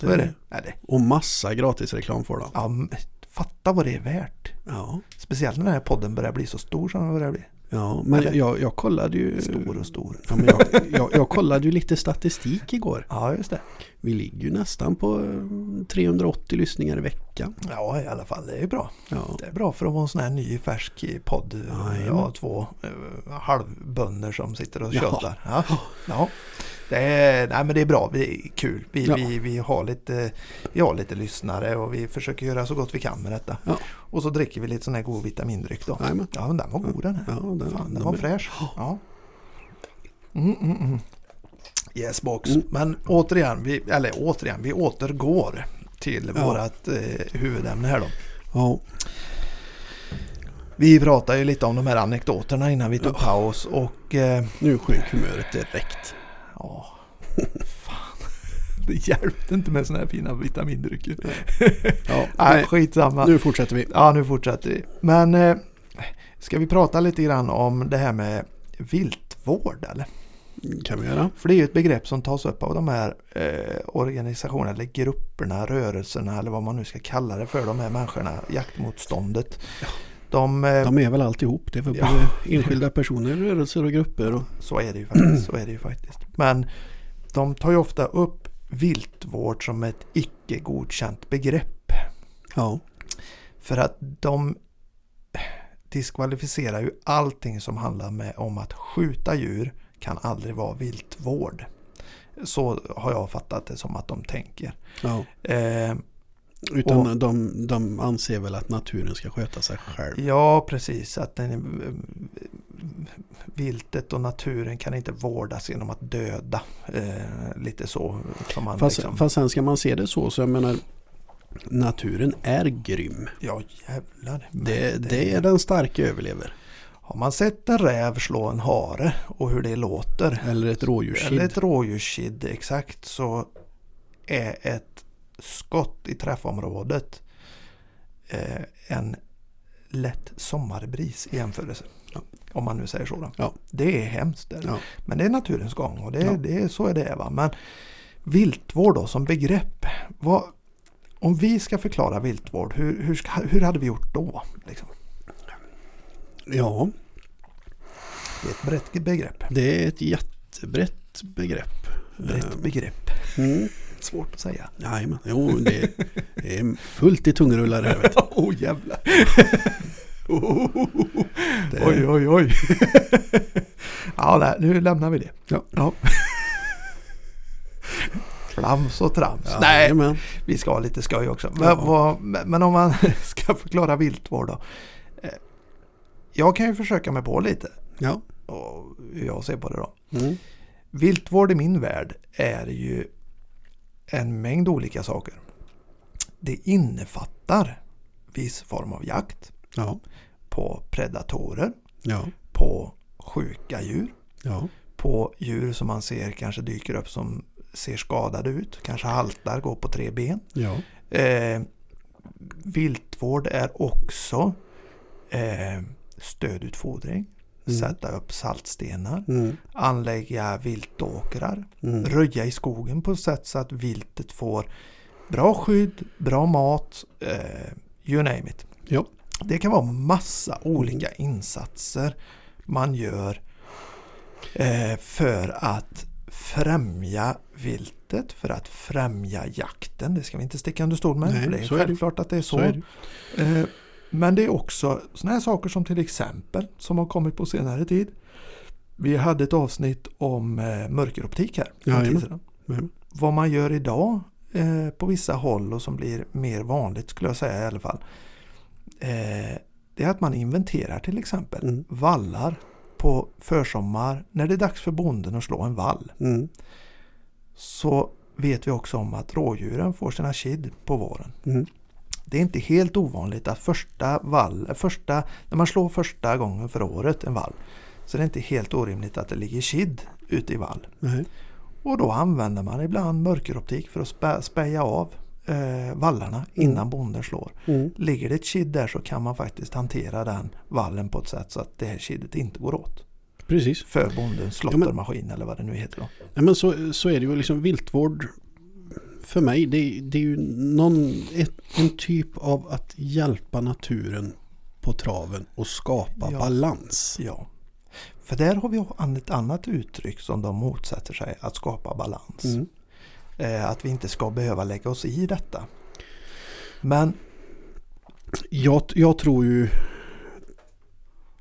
så är det. Nej, det. Och massa gratisreklam för dem. Ja, fatta vad det är värt. Ja, Speciellt när den här podden börjar bli så stor som den börjar bli. ja men Eller- jag, jag kollade ju... Stor och stor. Ja, men jag, jag, jag kollade ju lite statistik igår. Ja, just det. Vi ligger ju nästan på eh, 380 lyssningar i veckan. Ja, i alla fall. Det är bra. Ja, Det är bra för att vara en sån här ny färsk podd. Ja, två uh, halvbönder som sitter och tjötar. Ja. Ja. Det, är, nej, men det är bra. Det är kul. Vi, Ja. vi, vi, har lite, vi har lite lyssnare och vi försöker göra så gott vi kan med detta. Ja. Och så dricker vi lite sån här god vitamindryck då. Jajamän. Ja, men den var god den här. Ja, den, Fan, den de var fräsch. Ja. Mm, mm, mm. Yes box. Mm. Men återigen, vi, eller återigen, vi återgår till Ja. vårat eh, huvudämne här då. Ja, Vi pratade ju lite om de här anekdoterna innan vi tog Ja. paus och eh, nu sjönk humöret direkt. Ja, fan. <laughs> Det hjälpte inte med såna här fina vitamindrycker. <laughs> Ja, Nej, skitsamma. nu fortsätter vi. Ja, nu fortsätter vi. Men eh, ska vi prata lite grann om det här med viltvård eller? kan vi göra. För det är ju ett begrepp som tas upp av de här eh, organisationerna eller grupperna, rörelserna eller vad man nu ska kalla det för de här människorna, jaktmotståndet. De, eh, De är väl alltihop. Det är väl Ja. både enskilda personer, rörelser och grupper. Och, Så är det ju faktiskt. Så är det ju faktiskt. Men de tar ju ofta upp viltvård som ett icke godkänt begrepp. ja, För att de diskvalificerar ju allting som handlar med, om att skjuta djur kan aldrig vara viltvård. Så har jag fattat det som att de tänker. ja. Eh, Utan Och- de, de anser väl att naturen ska sköta sig själv. ja, precis. Att den, viltet och naturen kan inte vårdas genom att döda. Eh, lite så. Som man Fast, liksom, fast sen ska man se det så, så jag menar naturen är grym. Ja, jävlar. Det, det är den starka överlever. Har man sett en räv slå en hare och hur det låter. Eller ett rådjurskid. Eller ett rådjurskid exakt så är ett skott i träffområdet eh, en lätt sommarbris i jämförelse. Ja. Om man nu säger så. Ja. Det är hemskt. Ja. Men det är naturens gång och det, det så är det. Va? Men viltvård då som begrepp. Vad, om vi ska förklara viltvård, hur, hur, ska, hur hade vi gjort då? Liksom? ja, Det är ett brett begrepp. det är ett jättebrett begrepp. Brett begrepp. Mm. Svårt att säga. Jajamän, jo det, det är fullt i tungrullar här. Vet du. Åh <laughs> oh, jävlar. <laughs> Det- Oj, oj, oj. <laughs> ja, nej, nu lämnar vi det. Ja. ja. Flams och trams. Ja, Nej, jajamän. vi ska ha lite skoj också. Men, Ja. vad, men om man ska förklara viltvård då. Eh, Jag kan ju försöka mig på lite Ja. och hur jag ser på det då. Mm. Viltvård i min värld är ju en mängd olika saker. Det innefattar viss form av jakt Ja. på predatorer, Ja. på sjuka djur, Ja. på djur som man ser kanske dyker upp som ser skadade ut, kanske haltar, går på tre ben. Eh, viltvård är också eh, stödutfodring, Mm. sätta upp saltstenar, Mm. anlägga viltåkrar, Mm. röja i skogen på ett sätt så att viltet får bra skydd, bra mat, eh, you name it. Ja. Det kan vara massa olika insatser man gör eh, för att främja viltet, för att främja jakten. Det ska vi inte sticka under stol med. Nej, det är är det. självklart att det är så. Så är det. Eh, Men det är också sådana här saker som till exempel som har kommit på senare tid. Vi hade ett avsnitt om eh, mörkeroptik här. Jajamän. Vad man gör idag eh, på vissa håll och som blir mer vanligt skulle jag säga i alla fall. Eh, det är att man inventerar till exempel Mm. vallar på försommar när det är dags för bonden att slå en vall. Mm. Så vet vi också om att rådjuren får sina kid på våren. Mm. Det är inte helt ovanligt att första vall, första, när man slår första gången för året en vall så det är inte helt orimligt att det ligger kid ute i vall. Nej. Och då använder man ibland mörkeroptik för att spä, speja av eh, vallarna innan bonden slår. Mm. Ligger det ett kid där så kan man faktiskt hantera den vallen på ett sätt så att det här kidet inte går åt. Precis. För bondens slåttermaskin eller vad det nu heter. Då. Nej, men så, så är det ju liksom viltvård för mig. Det, är- det är ju någon, ett, en typ av att hjälpa naturen på traven och skapa Ja. balans. Ja. För där har vi ett annat uttryck som de motsätter sig, att skapa balans. Mm. Eh, att vi inte ska behöva lägga oss i detta. Men Jag, jag tror ju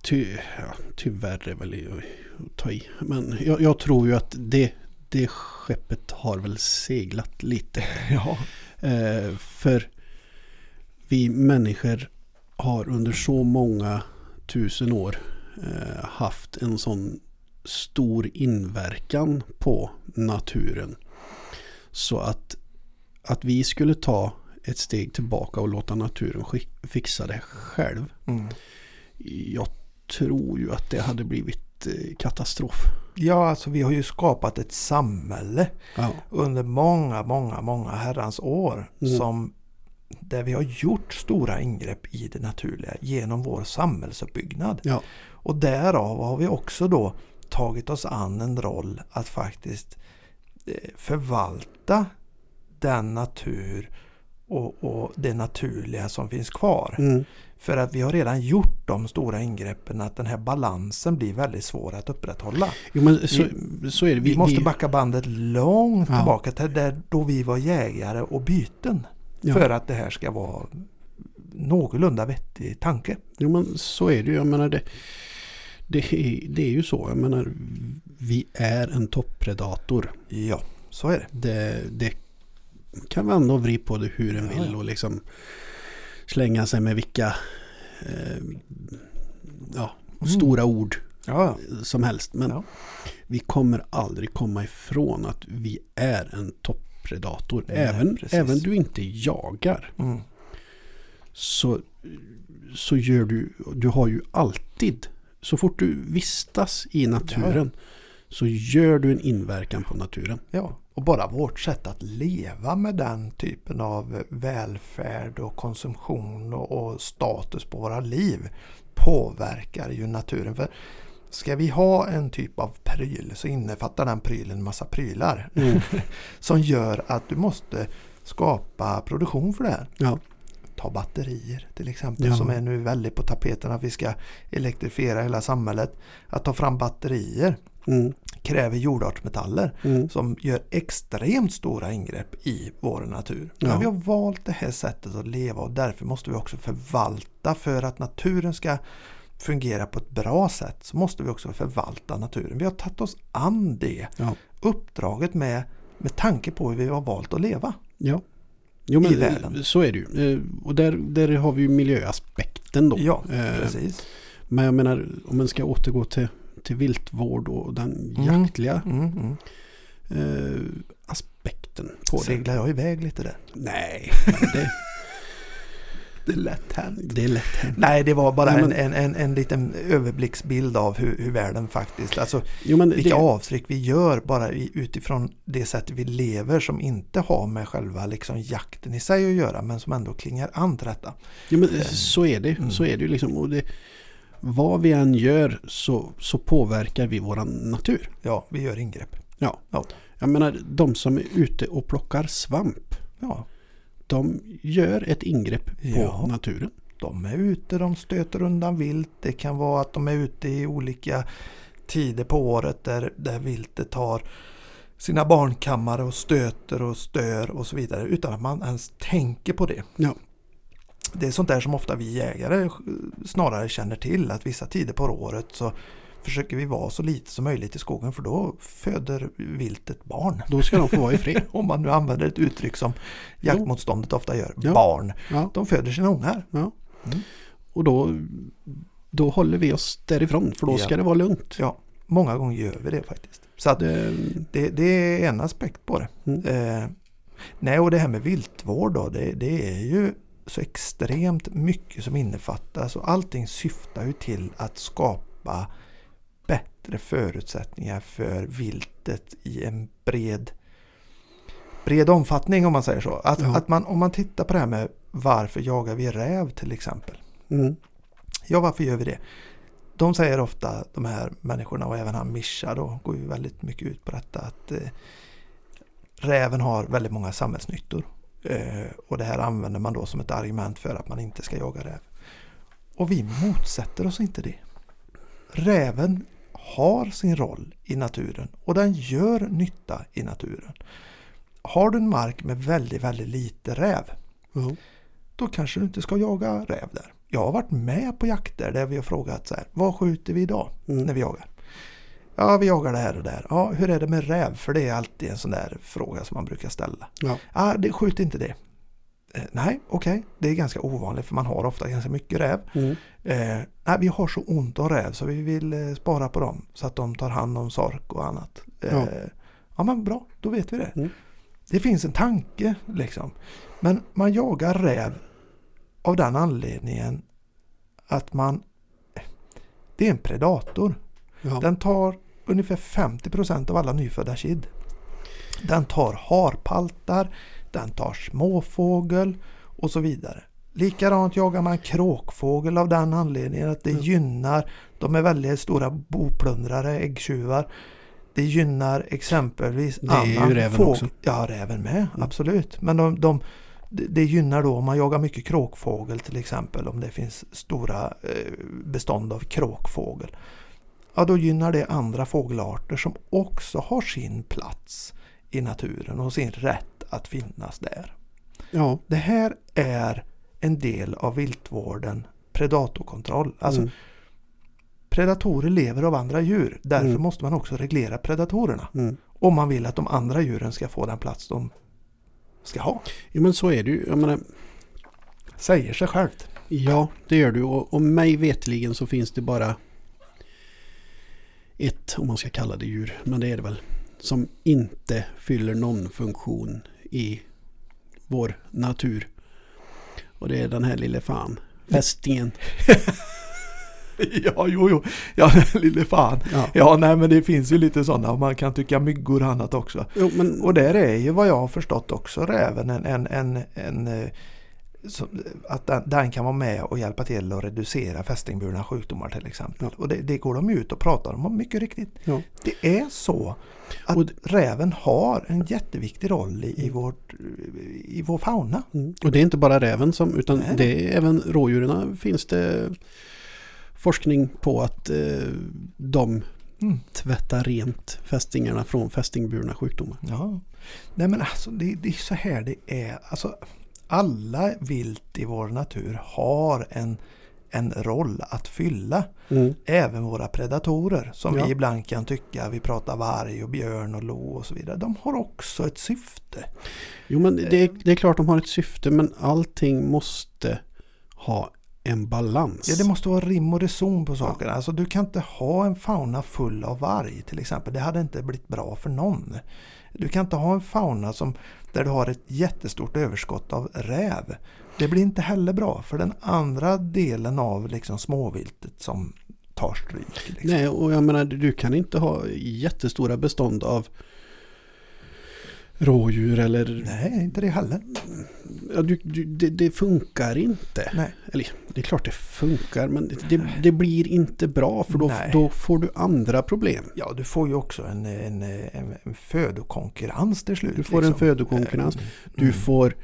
ty, ja, tyvärr är väl att ta i. Men jag, jag tror ju att det, det skeppet har väl seglat lite. <laughs> ja, Eh, för vi människor har under så många tusen år eh, haft en sån stor inverkan på naturen. Så att, att vi skulle ta ett steg tillbaka och låta naturen fixa det själv. mm. Jag tror ju att det hade blivit eh, katastrof. Ja alltså vi har ju skapat ett samhälle Ja. under många, många, många herrans år Mm. som där vi har gjort stora ingrepp i det naturliga genom vår samhällsuppbyggnad. Ja. Och därav har vi också då tagit oss an en roll att faktiskt eh, förvalta den natur och, och det naturliga som finns kvar. Mm. För att vi har redan gjort de stora ingreppen att den här balansen blir väldigt svår att upprätthålla. Jo så, så är det. Vi, måste backa bandet långt Ja. tillbaka till där då vi var jägare och byten. Ja. För att det här ska vara någorlunda vettig tanke. Jo men så är det ju. Jag menar det, det, är, det är ju så. Jag menar vi är en toppredator. Ja, så är det. Det, det kan vända och vrida på det hur en Ja, vill och liksom slänga sig med vilka eh, ja, Mm. stora ord Ja, som helst. Men Ja. vi kommer aldrig komma ifrån att vi är en toppredator. Nej, även, precis. även du inte jagar mm. så, så gör du, du har ju alltid, så fort du vistas i naturen så gör du en inverkan på naturen. ja. Och bara vårt sätt att leva med den typen av välfärd och konsumtion och, status på våra liv påverkar ju naturen. För Ska vi ha en typ av pryl så innefattar den prylen en massa prylar Mm. <laughs> som gör att du måste skapa produktion för det här. Ja. Ta batterier till exempel Ja. som är nu väldigt på tapeten att vi ska elektrifiera hela samhället. Att ta fram batterier Mm. Kräver jordartsmetaller Mm. som gör extremt stora ingrepp i vår natur. Ja. Men vi har valt det här sättet att leva och därför måste vi också förvalta för att naturen ska fungera på ett bra sätt så måste vi också förvalta naturen. Vi har tagit oss an det Ja. uppdraget med med tanke på hur vi har valt att leva. Ja. Jo I men världen. så är det ju. Eh, Och där, där har vi ju miljöaspekten då. Ja, Eh, precis. Men jag menar om man ska återgå till, till viltvård och den Mm. jaktliga Mm, mm. eh, aspekten på det. Seglar jag iväg lite där? Nej, det, <laughs> Det är lätt hänt. det är lätt hänt. Nej, det var bara Nej, men- en, en, en, en liten överblicksbild av hur, hur världen faktiskt, alltså Jo, men vilka det, avtryck vi gör bara i, utifrån det sättet vi lever som inte har med själva liksom jakten i sig att göra men som ändå klingar an till detta. jo, men så är det. Mm. Så är det ju liksom. Och det, vad vi än gör så, så påverkar vi våran natur. Ja, vi gör ingrepp. Jag menar de som är ute och plockar svamp. Ja, De gör ett ingrepp på Ja. naturen. de är ute, de stöter undan vilt. Det kan vara att de är ute i olika tider på året där, där viltet tar sina barnkammare och stöter och stör och så vidare utan att man ens tänker på det. Ja. Det är sånt där som ofta vi jägare snarare känner till att vissa tider på året så försöker vi vara så lite som möjligt i skogen för då föder viltet barn. Då ska de få vara i. <laughs> Om man nu använder ett uttryck som jaktmotståndet ofta gör. Ja. Barn. Ja, De föder sina ungar. ja. Mm. Och då, då håller vi oss därifrån för då ska det vara lugnt. Ja, många gånger gör vi det faktiskt. Så att Det, det, det är en aspekt på det. Mm. Eh, nej, och det här med viltvård då, det, det är ju så extremt mycket som innefattas och allting syftar ju till att skapa bättre förutsättningar för viltet i en bred bred omfattning om man säger så. Att, Ja. att man, om man tittar på det här med varför jagar vi räv till exempel. mm, Ja, varför gör vi det? De säger ofta, de här människorna och även han Mischa då, går ju väldigt mycket ut på detta att eh, räven har väldigt många samhällsnyttor. Eh, och det här använder man då som ett argument för att man inte ska jaga räv. Och vi motsätter oss inte det. Räven har sin roll i naturen och den gör nytta i naturen. Har du en mark med väldigt, väldigt lite räv ja. då kanske du inte ska jaga räv där. Jag har varit med på jakter där vi har frågat så här, vad skjuter vi idag Mm. när vi jagar? Ja, vi jagar det här och där. Ja, hur är det med räv? För det är alltid en sån där fråga som man brukar ställa. Ja. Ja, det skjut inte det. Eh, nej, okej. Det är ganska ovanligt för man har ofta ganska mycket räv. Mm. Eh, nej, vi har så ont om räv så vi vill eh, spara på dem så att de tar hand om sork och annat. Eh, Ja. ja. men bra, då vet vi det. Mm. Det finns en tanke liksom. Men man jagar räv av den anledningen att man det är en predator. Ja. Den tar ungefär 50% av alla nyfödda kid. Den tar harpaltar, den tar småfågel och så vidare. Likadant jagar man kråkfågel av den anledningen att det Ja. gynnar, de är väldigt stora boplundrare, äggtjuvar. Det gynnar exempelvis Det är ju annan räven fågel. också. Ja, räven med, Mm. absolut. Men de, de, det det gynnar då om man jagar mycket kråkfågel till exempel, om det finns stora eh, bestånd av kråkfågel. Ja, då gynnar det andra fågelarter som också har sin plats i naturen och sin rätt att finnas där. ja. Det här är en del av viltvården, predatorkontroll. Alltså Mm. predatorer lever av andra djur. Därför Mm. måste man också reglera predatorerna. Mm. Om man vill att de andra djuren ska få den plats de ska ha. Jo men så är det ju. Jag menar, Säger sig självt. ja det gör du. Och, och mig vetligen så finns det bara ett, om man ska kalla det djur, men det är det väl, som inte fyller någon funktion i vår natur. Och det är den här lille fan, fästingen. <laughs> ja, jo, jo. Ja, <laughs> lille fan. Ja. Ja, nej men det finns ju lite sådana. Man kan tycka myggor och annat också. Jo, men, Och där är ju vad jag har förstått också räven en, en, en, en eh, att den, den kan vara med och hjälpa till att reducera fästingburna sjukdomar till exempel. Ja. Och det, det går de ut och pratar om mycket riktigt. Ja. Det är så att Och- räven har en jätteviktig roll i, i, Mm. vårt, i vår fauna. Mm. Och det är inte bara räven som, utan Nej. det är även rådjuren finns det forskning på att eh, de Mm. tvättar rent fästingarna från fästingburna sjukdomar. Ja. Nej men alltså det, det är så här det är. Alltså, alla vilt i vår natur har en, en roll att fylla. Mm. Även våra predatorer som Ja. vi ibland kan tycka, vi pratar varg och björn och lo och så vidare. De har också ett syfte. Jo men det är, det är klart de har ett syfte men allting måste ha en balans. Ja, det måste vara rim och reson på sakerna. Alltså, du kan inte ha en fauna full av varg till exempel. Det hade inte blivit bra för någon. Du kan inte ha en fauna som, där du har ett jättestort överskott av räv. Det blir inte heller bra för den andra delen av liksom småviltet som tar stryk. Liksom. Nej och jag menar du kan inte ha jättestora bestånd av rådjur eller Nej, inte det heller. ja, du, du, det, det funkar inte. Nej. Eller det är klart det funkar men det, det blir inte bra för då, då får du andra problem. Ja, du får ju också en, en, en, en födokonkurrens till slut. Du får en liksom. födokonkurrens. Mm. Du får,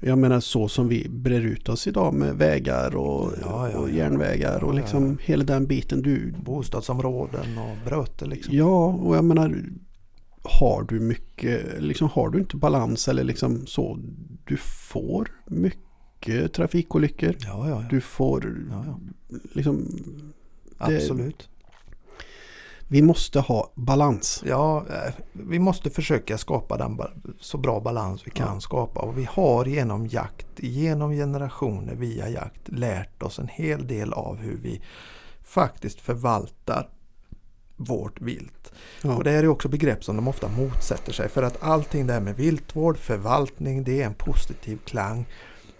jag menar så som vi brer ut oss idag med vägar och, Ja, ja, och järnvägar och liksom hela den biten. Du, Bostadsområden och bröte liksom. ja, och jag menar har du mycket, liksom har du inte balans eller liksom så, du får mycket trafikolyckor. Ja, ja, ja. Du får liksom, det- Absolut. vi måste ha balans. Ja, eh, vi måste försöka skapa den så bra balans vi kan skapa. Och vi har genom jakt, genom generationer via jakt lärt oss en hel del av hur vi faktiskt förvaltar vårt vilt. Ja. Och det här är också begrepp som de ofta motsätter sig. För att allting det här med viltvård, förvaltning, det är en positiv klang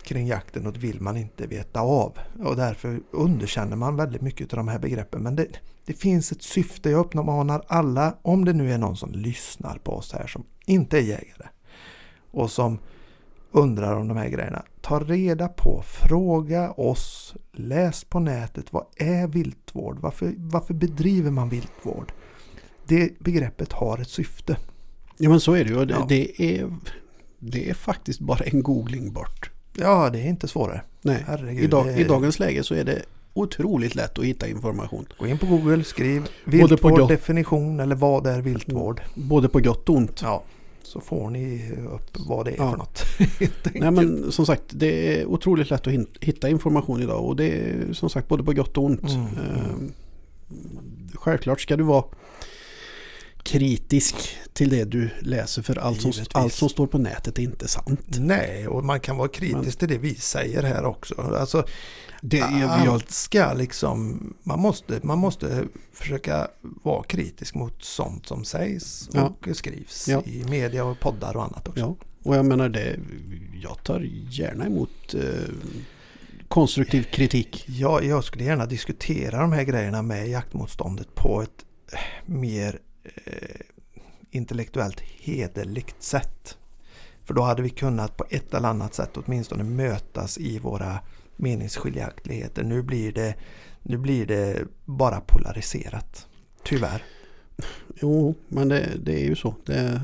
kring jakten och det vill man inte veta av. Och därför underkänner man väldigt mycket av de här begreppen. Men det, det finns ett syfte. Jag uppmanar alla, om det nu är någon som lyssnar på oss här som inte är jägare och som undrar om de här grejerna. Ta reda på, fråga oss, läs på nätet. Vad är viltvård? Varför, varför bedriver man viltvård? Det begreppet har ett syfte. ja men så är det ju. Det, Ja. det, är, det är faktiskt bara en googling bort. Ja, det är inte svårare. Nej, Herregud, i, dag, är- i dagens läge så är det otroligt lätt att hitta information. Gå in på Google, skriv viltvård definition eller vad är viltvård? Både på gott och ont. Ja, så får ni upp vad det är Ja. för något. <laughs> Nej men som sagt det är otroligt lätt att hitta information idag och det är som sagt både på gott och ont. Mm, Eh, Självklart ska du vara kritisk till det du läser för allt som, allt som står på nätet är inte sant. Nej, och man kan vara kritisk till det vi säger här också. Alltså, Det är, allt ska liksom, man måste, man måste försöka vara kritisk mot sånt som sägs Ja. och skrivs Ja. i media och poddar och annat också. ja, och jag menar det, jag tar gärna emot eh, konstruktiv kritik. Ja, jag skulle gärna diskutera de här grejerna med jaktmotståndet på ett eh, mer eh, intellektuellt hederligt sätt. För då hade vi kunnat på ett eller annat sätt åtminstone mötas i våra meningsskiljaktigheter. Nu blir det, nu blir det bara polariserat. Tyvärr. Jo, men det, det är ju så. Det,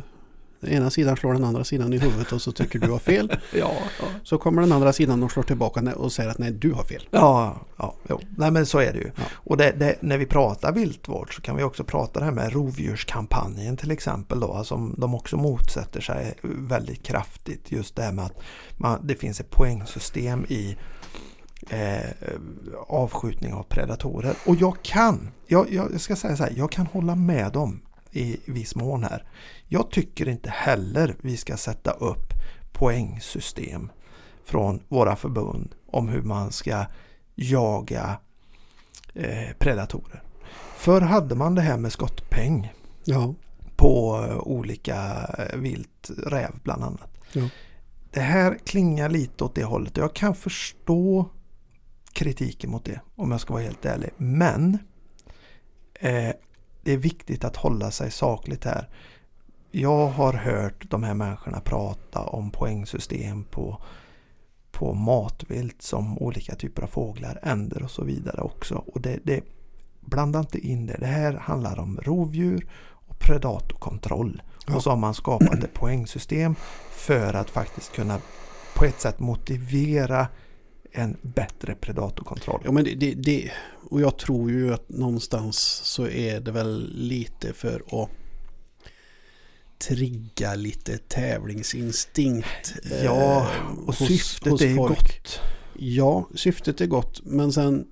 den ena sidan slår den andra sidan i huvudet och så tycker du har fel. <laughs> Ja, ja. Så kommer den andra sidan och slår tillbaka och säger att nej, du har fel. Ja, ja jo. Nej, men så är det ju. Ja. Och det, det, när vi pratar viltvård så kan vi också prata det här med rovdjurskampanjen till exempel då, som de också motsätter sig väldigt kraftigt. Just det här med att man, det finns ett poängsystem i eh, avskjutning av predatorer. Och jag kan, jag, jag ska säga så här, jag kan hålla med dem i viss mån här. Jag tycker inte heller vi ska sätta upp poängsystem från våra förbund om hur man ska jaga eh, predatorer. Förr hade man det här med skottpeng Ja, på eh, olika eh, vilt, räv bland annat. Ja. Det här klingar lite åt det hållet. Jag kan förstå kritiken mot det om jag ska vara helt ärlig. Men eh, det är viktigt att hålla sig sakligt här. Jag har hört de här människorna prata om poängsystem på, på matvilt som olika typer av fåglar, änder och så vidare också. Och det, det, blanda inte in det. Det här handlar om rovdjur och predatorkontroll. Ja. Och så har man skapat ett poängsystem för att faktiskt kunna på ett sätt motivera en bättre predatorkontroll. ja men det, det, det, och jag tror ju att någonstans så är det väl lite för att trigga lite tävlingsinstinkt. eh, Ja, och hos- syftet hos är folk. gott. Ja, syftet är gott men sen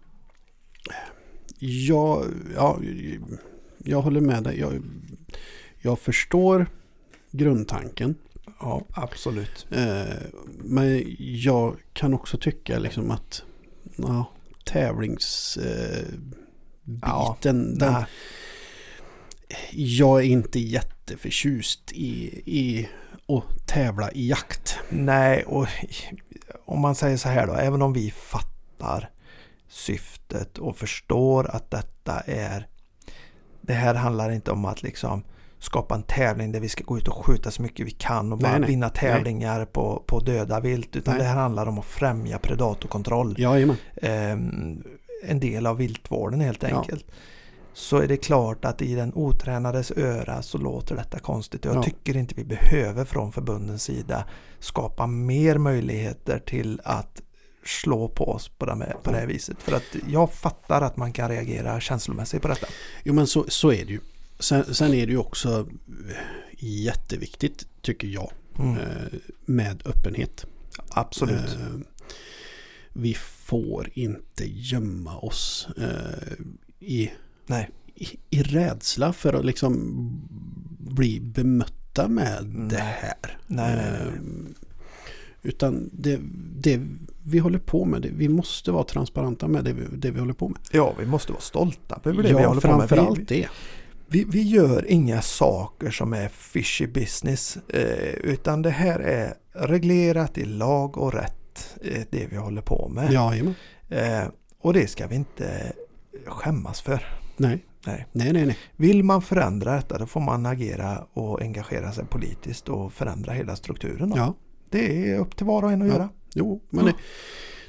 jag, ja, jag håller med dig. Jag, jag förstår grundtanken. Ja, absolut. Eh, men jag kan också tycka liksom att ja, tävlingsbiten, Ja, den, Nej. jag är inte jätteförtjust i, i att tävla i jakt. Nej, och om man säger så här då, även om vi fattar syftet och förstår att detta är det här handlar inte om att liksom skapa en tävling där vi ska gå ut och skjuta så mycket vi kan och bara Nej, nej. vinna tävlingar på, på döda vilt. Utan det här handlar om att främja predatorkontroll. Jajamän. Ehm, en del av viltvården helt Ja. enkelt. Så är det klart att i den otränades öra så låter detta konstigt. Jag Ja. tycker inte vi behöver från förbundens sida skapa mer möjligheter till att slå på oss på det, här- på det här viset. För att jag fattar att man kan reagera känslomässigt på detta. Jo men så, så är det ju. Sen, sen är det ju också jätteviktigt tycker jag Mm, eh, med öppenhet. absolut. Eh, Vi får inte gömma oss eh, i, Nej. i, i rädsla för att liksom bli bemötta med Nej. det här. Nej, nej, nej, Utan det, det vi håller på med, det, vi måste vara transparenta med det vi, det vi håller på med. Ja, vi måste vara stolta över det vi ja, håller på med. Vi- framförallt det. Vi, vi gör inga saker som är fishy business eh, utan det här är reglerat i lag och rätt eh, det vi håller på med. Jajamän. Eh, och det ska vi inte skämmas för. Nej. Nej. nej, nej, nej. Vill man förändra detta då får man agera och engagera sig politiskt och förändra hela strukturen. Då. Ja, Det är upp till var och en att Ja. göra. jo, men Ja.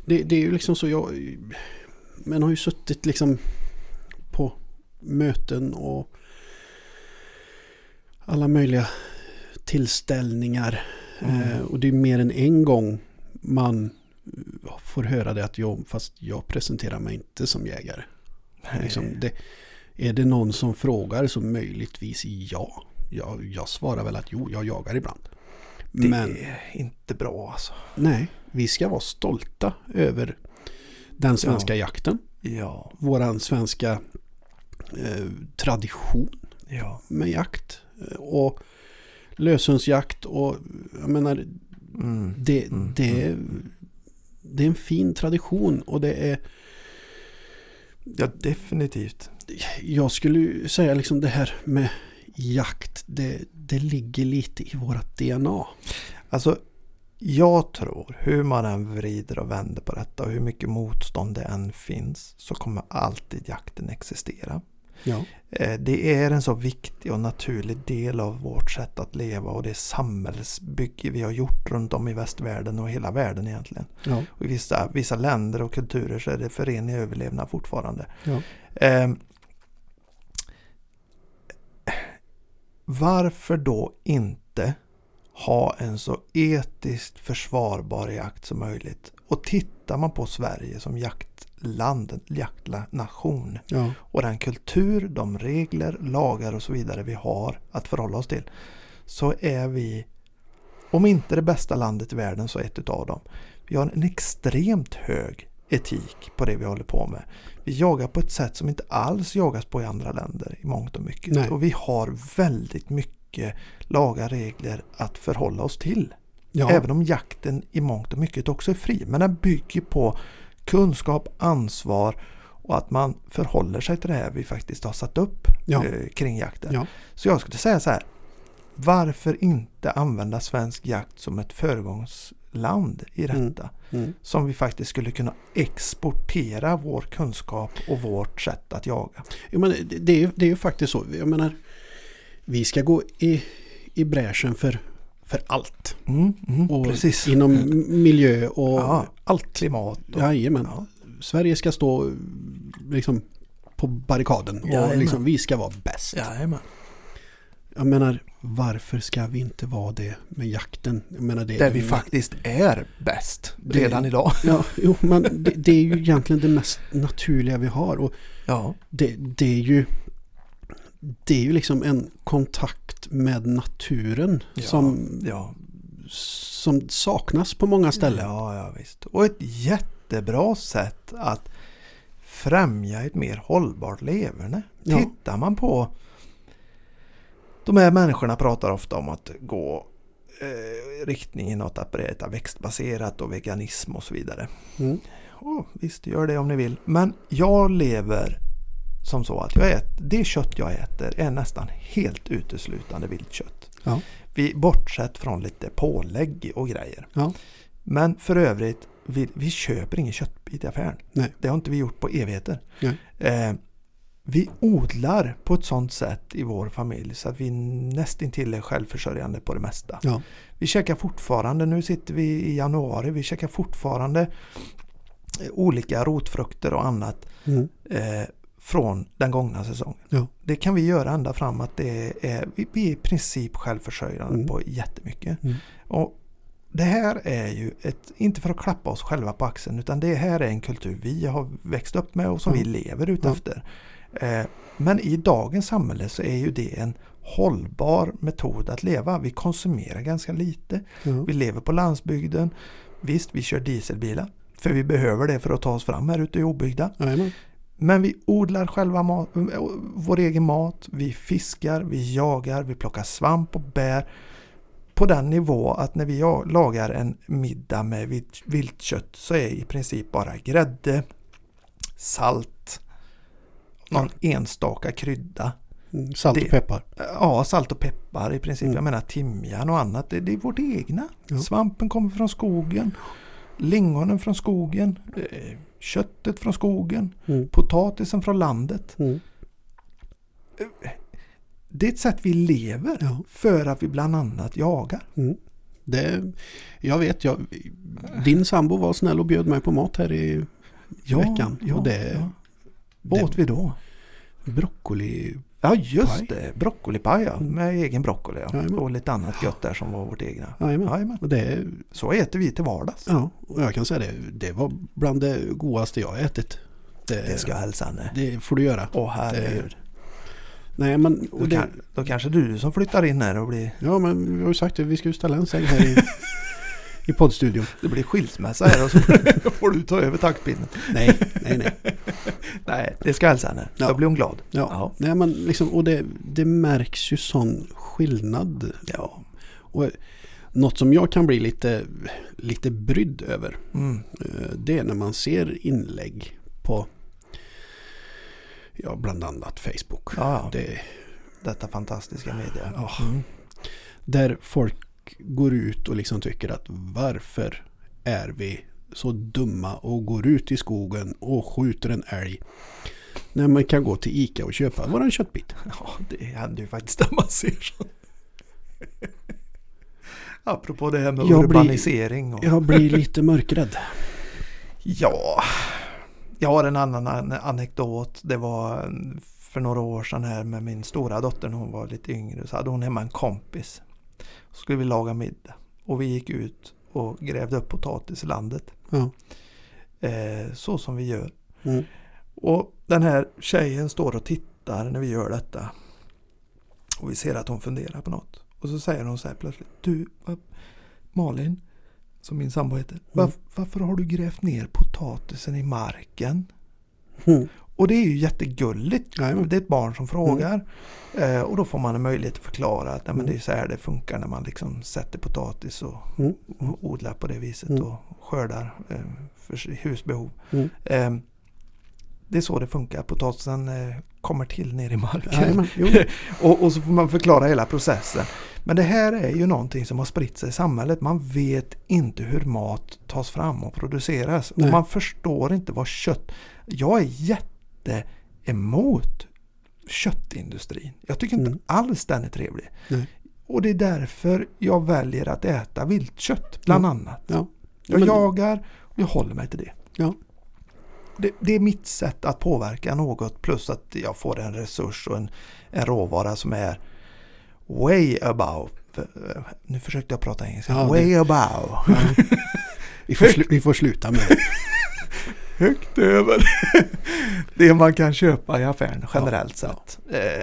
det, det, det är ju liksom så jag... Man har ju suttit liksom på möten och alla möjliga tillställningar. Mm. Eh, och det är mer än en gång man får höra det att jag, fast jag presenterar mig inte som jägare. Liksom, det, är det någon som frågar så möjligtvis ja. Jag, jag svarar väl att jo, jag jagar ibland. Det Men är inte bra alltså. nej, vi ska vara stolta över den svenska jakten. Ja, Våran svenska eh, tradition ja. med jakt. Och löshundsjakt och jag menar Mm. det, Mm, det, det är en fin tradition och det är Ja, definitivt. jag skulle säga liksom det här med jakt det, det ligger lite i vårat DNA. Alltså, jag tror hur man än vrider och vänder på detta och hur mycket motstånd det än finns så kommer alltid jakten existera. Ja, Det är en så viktig och naturlig del av vårt sätt att leva och det samhällsbygge vi har gjort runt om i västvärlden och hela världen egentligen. ja, Och I vissa, vissa länder och kulturer så är det för ren överlevnad fortfarande. ja. Eh, varför då inte ha en så etiskt försvarbar jakt som möjligt? Och tittar man på Sverige som jaktland, jaktnation ja. och den kultur, de regler, lagar och så vidare vi har att förhålla oss till så är vi, om inte det bästa landet i världen så ett utav dem. Vi har en extremt hög etik på det vi håller på med. Vi jagar på ett sätt som inte alls jagas på i andra länder i mångt och mycket. Nej. Och vi har väldigt mycket lagar, regler att förhålla oss till. Ja. Även om jakten i mångt och mycket också är fri. Men den bygger på kunskap, ansvar och att man förhåller sig till det här vi faktiskt har satt upp Ja. eh, kring jakten. Ja. Så jag skulle säga så här. Varför inte använda svensk jakt som ett föregångsland i Mm. detta? Mm. Som vi faktiskt skulle kunna exportera vår kunskap och vårt sätt att jaga. Jo, men det, är det är ju faktiskt så. Jag menar, vi ska gå i, i bräschen för, för allt. Mm, mm, Och precis. Inom m- miljö och Ja. allt. Klimat. Och, Jajamän. ja. Sverige ska stå liksom på barrikaden och Jajamän. liksom, vi ska vara bäst. Jajamän. Jag menar, varför ska vi inte vara det med jakten? Jag menar, det, Där vi faktiskt är bäst redan idag. <laughs> Ja, jo, men det, det är ju egentligen det mest naturliga vi har. Och Ja, det, det är ju det är ju liksom en kontakt med naturen ja, som, ja, som saknas på många ställen. Ja, ja visst. Och ett jättebra sätt att främja ett mer hållbart leverne. Ja. Tittar man på de här människorna pratar ofta om att gå eh, riktningen åt att äta växtbaserat och veganism och så vidare. Mm. Och visst, gör det om ni vill. Men jag lever som så att jag äter, det kött jag äter är nästan helt uteslutande viltkött. Ja. Vi, bortsett från lite pålägg och grejer. Ja. Men för övrigt, vi, vi köper ingen köttbit i affären. Nej. Det har inte vi gjort på evigheter. Eh, vi odlar på ett sånt sätt i vår familj så att vi nästintill är självförsörjande på det mesta. Ja. Vi käkar fortfarande, nu sitter vi i januari, vi käkar fortfarande eh, olika rotfrukter och annat Mm. eh, från den gångna säsongen. Ja. Det kan vi göra ända fram att det är, vi, är i princip självförsörjande Mm. på jättemycket. Mm. Och det här är ju ett, inte för att klappa oss själva på axeln, utan det här är en kultur vi har växt upp med och som Ja. vi lever utefter. Eh, men i dagens samhälle så är ju det en hållbar metod att leva. Vi konsumerar ganska lite. Vi lever på landsbygden. Visst, vi kör dieselbilar. För vi behöver det för att ta oss fram här ute i obyggda. Jajamän. Men vi odlar själva mat, vår egen mat. Vi fiskar, vi jagar, vi plockar svamp och bär. På den nivå att när vi lagar en middag med vilt- viltkött så är i princip bara grädde, salt, någon enstaka krydda. Mm. Salt och peppar. Ja, salt och peppar i princip. Mm. Jag menar timjan och annat. Det, det är vårt egna. Ja. Svampen kommer från skogen. Lingonen från skogen. Köttet från skogen. Mm. Potatisen från landet. Mm. Det är ett sätt vi lever Ja. för att vi bland annat jagar. Mm. Det, jag vet, jag, din sambo var snäll och bjöd mig på mat här i veckan. och det, ja. Vad det- åt vi då? broccoli. Ja just Paj. det, broccolipaj ja. Mm. Med egen broccoli ja. Jajamän. Och lite annat gött där som var vårt egna. Jajamän. Jajamän. Och det, Så äter vi till vardags. ja, och jag kan säga det, det var bland det godaste jag ätit. Det, Det ska jag hälsa henne. det får du göra. Åh herregud. Nej men, Då, det, kan, då kanske du som flyttar in här och blir, ja men vi har ju sagt att vi ska ju ställa en säng här i, <laughs> i poddstudion. det blir skilsmässa här och så <laughs> får du ta över taktpinnen. Nej, nej, nej. <laughs> Nej, det ska jag hälsa henne. Ja. Då blir hon glad. Ja, Ja. Nej, men liksom, och det, det märks ju sån skillnad. Ja. Och något som jag kan bli lite, lite brydd över. Mm. eh, Det är när man ser inlägg på ja, bland annat Facebook. Ja, ja. Det, Detta fantastiska media. Ja. Mm. där folk går ut och liksom tycker att varför är vi så dumma och går ut i skogen och skjuter en älg när man kan gå till Ica och köpa våran köttbit. <laughs> Ja, det händer ju faktiskt när man ser så. Apropå det här med Jag blir- urbanisering. Och, Jag blir lite mörkrädd. Ja, jag har en annan an- anekdot. Det var för några år sedan här med min stora dotter när hon var lite yngre. Så hade hon hemma en kompis. Så skulle vi laga middag. Och vi gick ut och grävde upp potatis i landet. Ja. Eh, så som vi gör. Mm. Och den här tjejen står och tittar när vi gör detta. Och vi ser att hon funderar på något. Och så säger hon så här plötsligt. Du, Malin, som min sambo heter. Varf- varför har du grävt ner potatisen i marken? Mm. Och det är ju jättegulligt. Jajamän. Det är ett barn som frågar. Eh, och då får man en möjlighet att förklara att nej, men det är så här det funkar när man liksom sätter potatis och, Mm. och odlar på det viset Mm. och skördar eh, för husbehov. Mm. Eh, det är så det funkar. Potatisen eh, kommer till ner i marken. Jo. <laughs> och, och så får man förklara hela processen. Men det här är ju någonting som har spritt sig i samhället. Man vet inte hur mat tas fram och produceras. Nej. Och man förstår inte vad kött... Jag är jätte emot köttindustrin. Jag tycker inte Mm. alls den är trevlig. Nej. Och det är därför jag väljer att äta viltkött bland Ja. annat. Ja. Jag Men- jagar och jag håller mig till det. Ja. Det, det är mitt sätt att påverka något plus att jag får en resurs och en, en råvara som är way above. Nu försökte jag prata engelska. Ja, det- way above. Ja. Vi, får vi får sluta med det. <laughs> Högt över <laughs> det man kan köpa i affären generellt Ja. sett.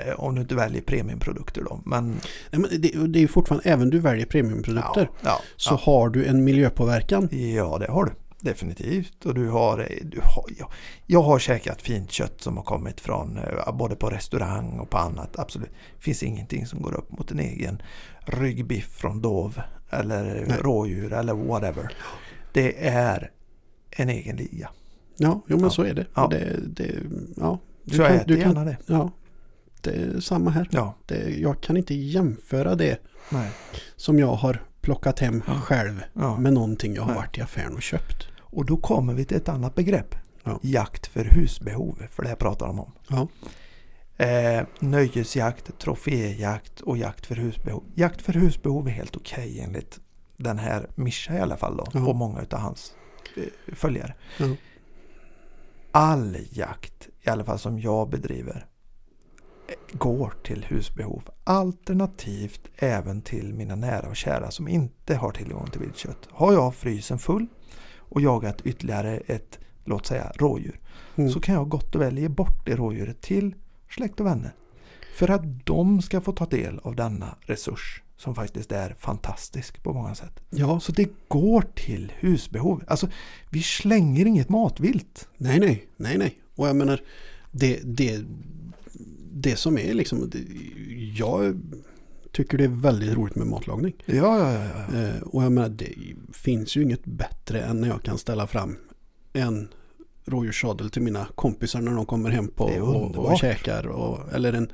Eh, om du inte väljer premiumprodukter då. Men Nej, men det, det är fortfarande, även du väljer premiumprodukter, ja, ja, så ja. har du en miljöpåverkan. ja, det har du. definitivt. Och du har, du har, jag, jag har käkat fint kött som har kommit från eh, både på restaurang och på annat. Absolut. Det finns ingenting som går upp mot en egen ryggbiff från dov eller Nej. rådjur eller whatever. Det är en egen liga. Ja, jo men Ja. så är det. Ja. Det, det ja, du Så kan- ät du kan- gärna det. Ja, det är samma här. Ja, Det, jag kan inte jämföra det nej. som jag har plockat hem Ja. själv med någonting jag har Nej. varit i affären och köpt. Och då kommer vi till ett annat begrepp. Ja. Jakt för husbehov, för det här pratar de om. Eh, nöjesjakt, troféjakt och jakt för husbehov. Jakt för husbehov är helt okej enligt den här Mischa i alla fall då, och många av hans eh, följare. Ja. All jakt, i alla fall som jag bedriver, går till husbehov. Alternativt även till mina nära och kära som inte har tillgång till viltkött. Har jag frysen full och jagat ytterligare ett, låt säga rådjur, Mm. så kan jag gott och väl ge bort det rådjuret till släkt och vänner. För att de ska få ta del av denna resurs som faktiskt är fantastisk på många sätt. ja, Så det går till husbehov. Alltså, vi slänger inget matvilt. nej, nej, nej, nej. Och jag menar, det, det, det som är liksom, det, jag tycker det är väldigt roligt med matlagning. Ja, ja, ja. ja. Eh, och jag menar, det finns ju inget bättre än när jag kan ställa fram en rådjurssadel till mina kompisar när de kommer hem på och, och käkar. Och, eller en,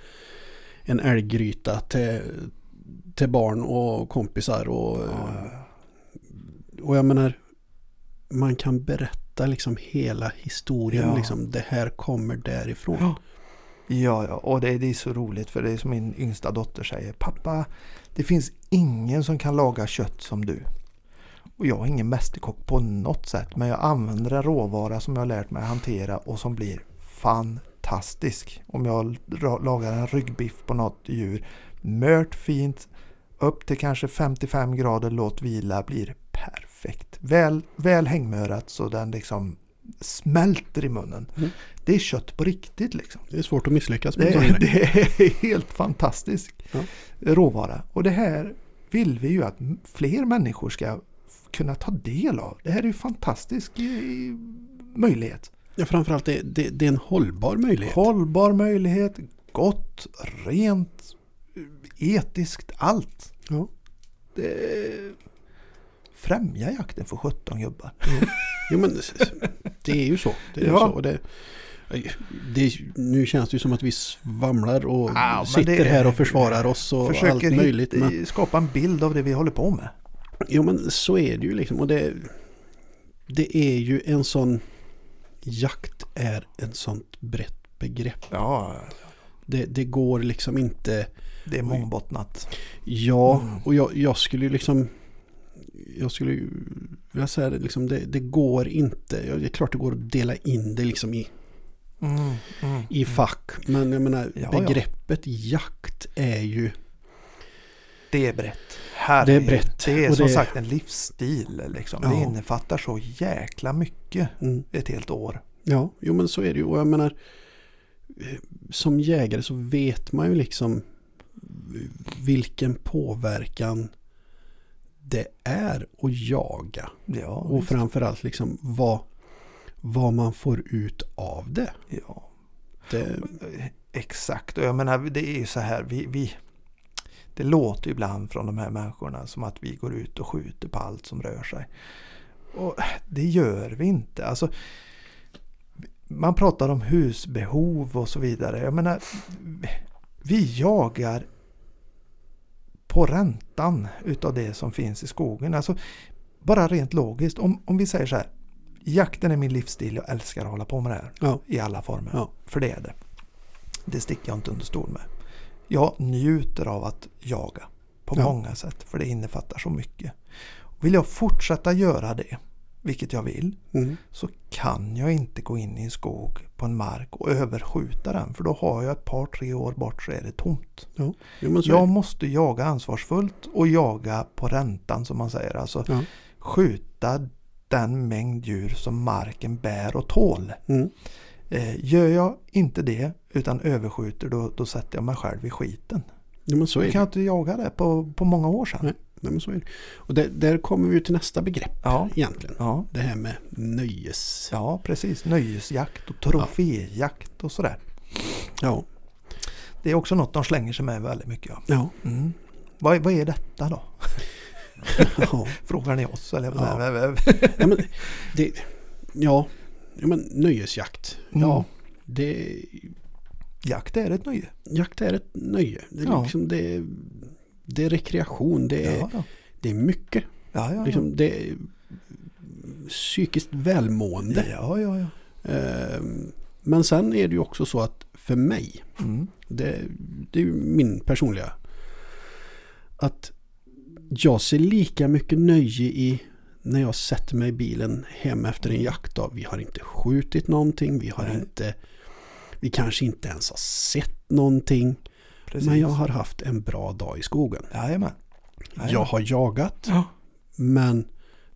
en älggryta till, till barn och kompisar. Och, Ja, och jag menar, man kan berätta liksom hela historien. Ja. Liksom, det här kommer därifrån. Ja. Ja, ja, och det, det är så roligt för det är som min yngsta dotter säger. Pappa, det finns ingen som kan laga kött som du. Och jag är ingen mästerkock på något sätt men jag använder en råvara som jag har lärt mig att hantera och som blir fantastisk. Om jag lagar en ryggbiff på något djur, mört fint, upp till kanske 55 grader, låt vila, blir perfekt. Väl, väl hängmörat så den liksom smälter i munnen. Mm. Det är kött på riktigt liksom. Det är svårt att misslyckas med Det, <laughs> det är helt fantastisk Ja. råvara. Och det här vill vi ju att fler människor ska kunna ta del av. Det här är ju fantastisk eh, möjlighet. Ja, framförallt det, det, det är en hållbar möjlighet. Hållbar möjlighet, gott, rent, etiskt, allt. Ja. Det främjar jakten för 17 gubbar. Jo men det är ju så. Det är Ja. så. Det, det, nu känns det ju som att vi svamlar och Ja, sitter det- här och försvarar oss och allt Försöker möjligt. hit, Men, skapa en bild av det vi håller på med. jo men så är det ju liksom. Och det, det är ju en sån... Jakt är ett sånt brett begrepp. Ja, Det, det går liksom inte... det är mångbottnat. Ja, Mm. och jag, jag skulle ju liksom... Jag skulle vilja säga det, liksom, det, det går inte. Ja, Det är klart det går att dela in det liksom i Mm, mm, i fack. Men jag menar Ja, ja. begreppet jakt är ju... Det är brett. Herregud. Det är brett. Det är Och som det- sagt en livsstil. Liksom. Det Ja. innefattar så jäkla mycket Mm, ett helt år. ja, jo men så är det ju. Och jag menar eh, som jägare så vet man ju liksom vilken påverkan det är att jaga. Ja, Och visst. framförallt liksom vad, vad man får ut av det. ja. det Exakt. Och jag menar, det är ju så här. Vi, vi, det låter ibland från de här människorna som att vi går ut och skjuter på allt som rör sig. Och det gör vi inte. Alltså, man pratar om husbehov och så vidare. Jag menar, vi jagar på räntan utav det som finns i skogen. Alltså, bara rent logiskt. Om, om vi säger så här. Jakten är min livsstil. Jag älskar att hålla på med det här. Ja. I alla former. Ja. För det är det. Det sticker jag inte under stol med. Jag njuter av att jaga. På Ja. många sätt. För det innefattar så mycket. Vill jag fortsätta göra det. Vilket jag vill. Mm. Så kan jag inte gå in i en skog på en mark och överskjuta den. För då har jag ett par tre år bort så är det tomt. Ja. Jag måste jaga ansvarsfullt och jaga på räntan som man säger. Alltså Ja. skjuta den mängd djur som marken bär och tål. Mm. Eh, gör jag inte det utan överskjuter då, då sätter jag mig själv i skiten. Jo, men så är kan det. jag inte jaga det på, på många år sedan. Nej. Nej, men så är det. Och där, där kommer vi till nästa begrepp Ja, egentligen. ja, Det här med nöjes... ja precis. Nöjesjakt och troféjakt och sådär. Ja. Det är också något de slänger sig med väldigt mycket. Ja. Ja. Mm. Vad, vad är detta då? <laughs> ja. Frågar ni oss? Eller? Ja. ja, men det... Ja, ja men nöjesjakt. Mm. Ja, det... Jakt är ett nöje. Jakt är ett nöje. Det är, Ja. liksom, det, det är rekreation. Det är, Ja, det är mycket. Ja, ja, Liksom, det är psykiskt välmående. ja. ja, ja. Ehm, Men sen är det ju också så att för mig, Mm. det, det är ju min personliga, att jag ser lika mycket nöje i när jag sätter mig i bilen hem efter en jaktdag. Vi har inte skjutit någonting, vi har Nej. inte, vi kanske inte ens har sett någonting. Precis. Men jag har haft en bra dag i skogen. Jajamän. Jajamän. Jag har jagat, Ja. men Du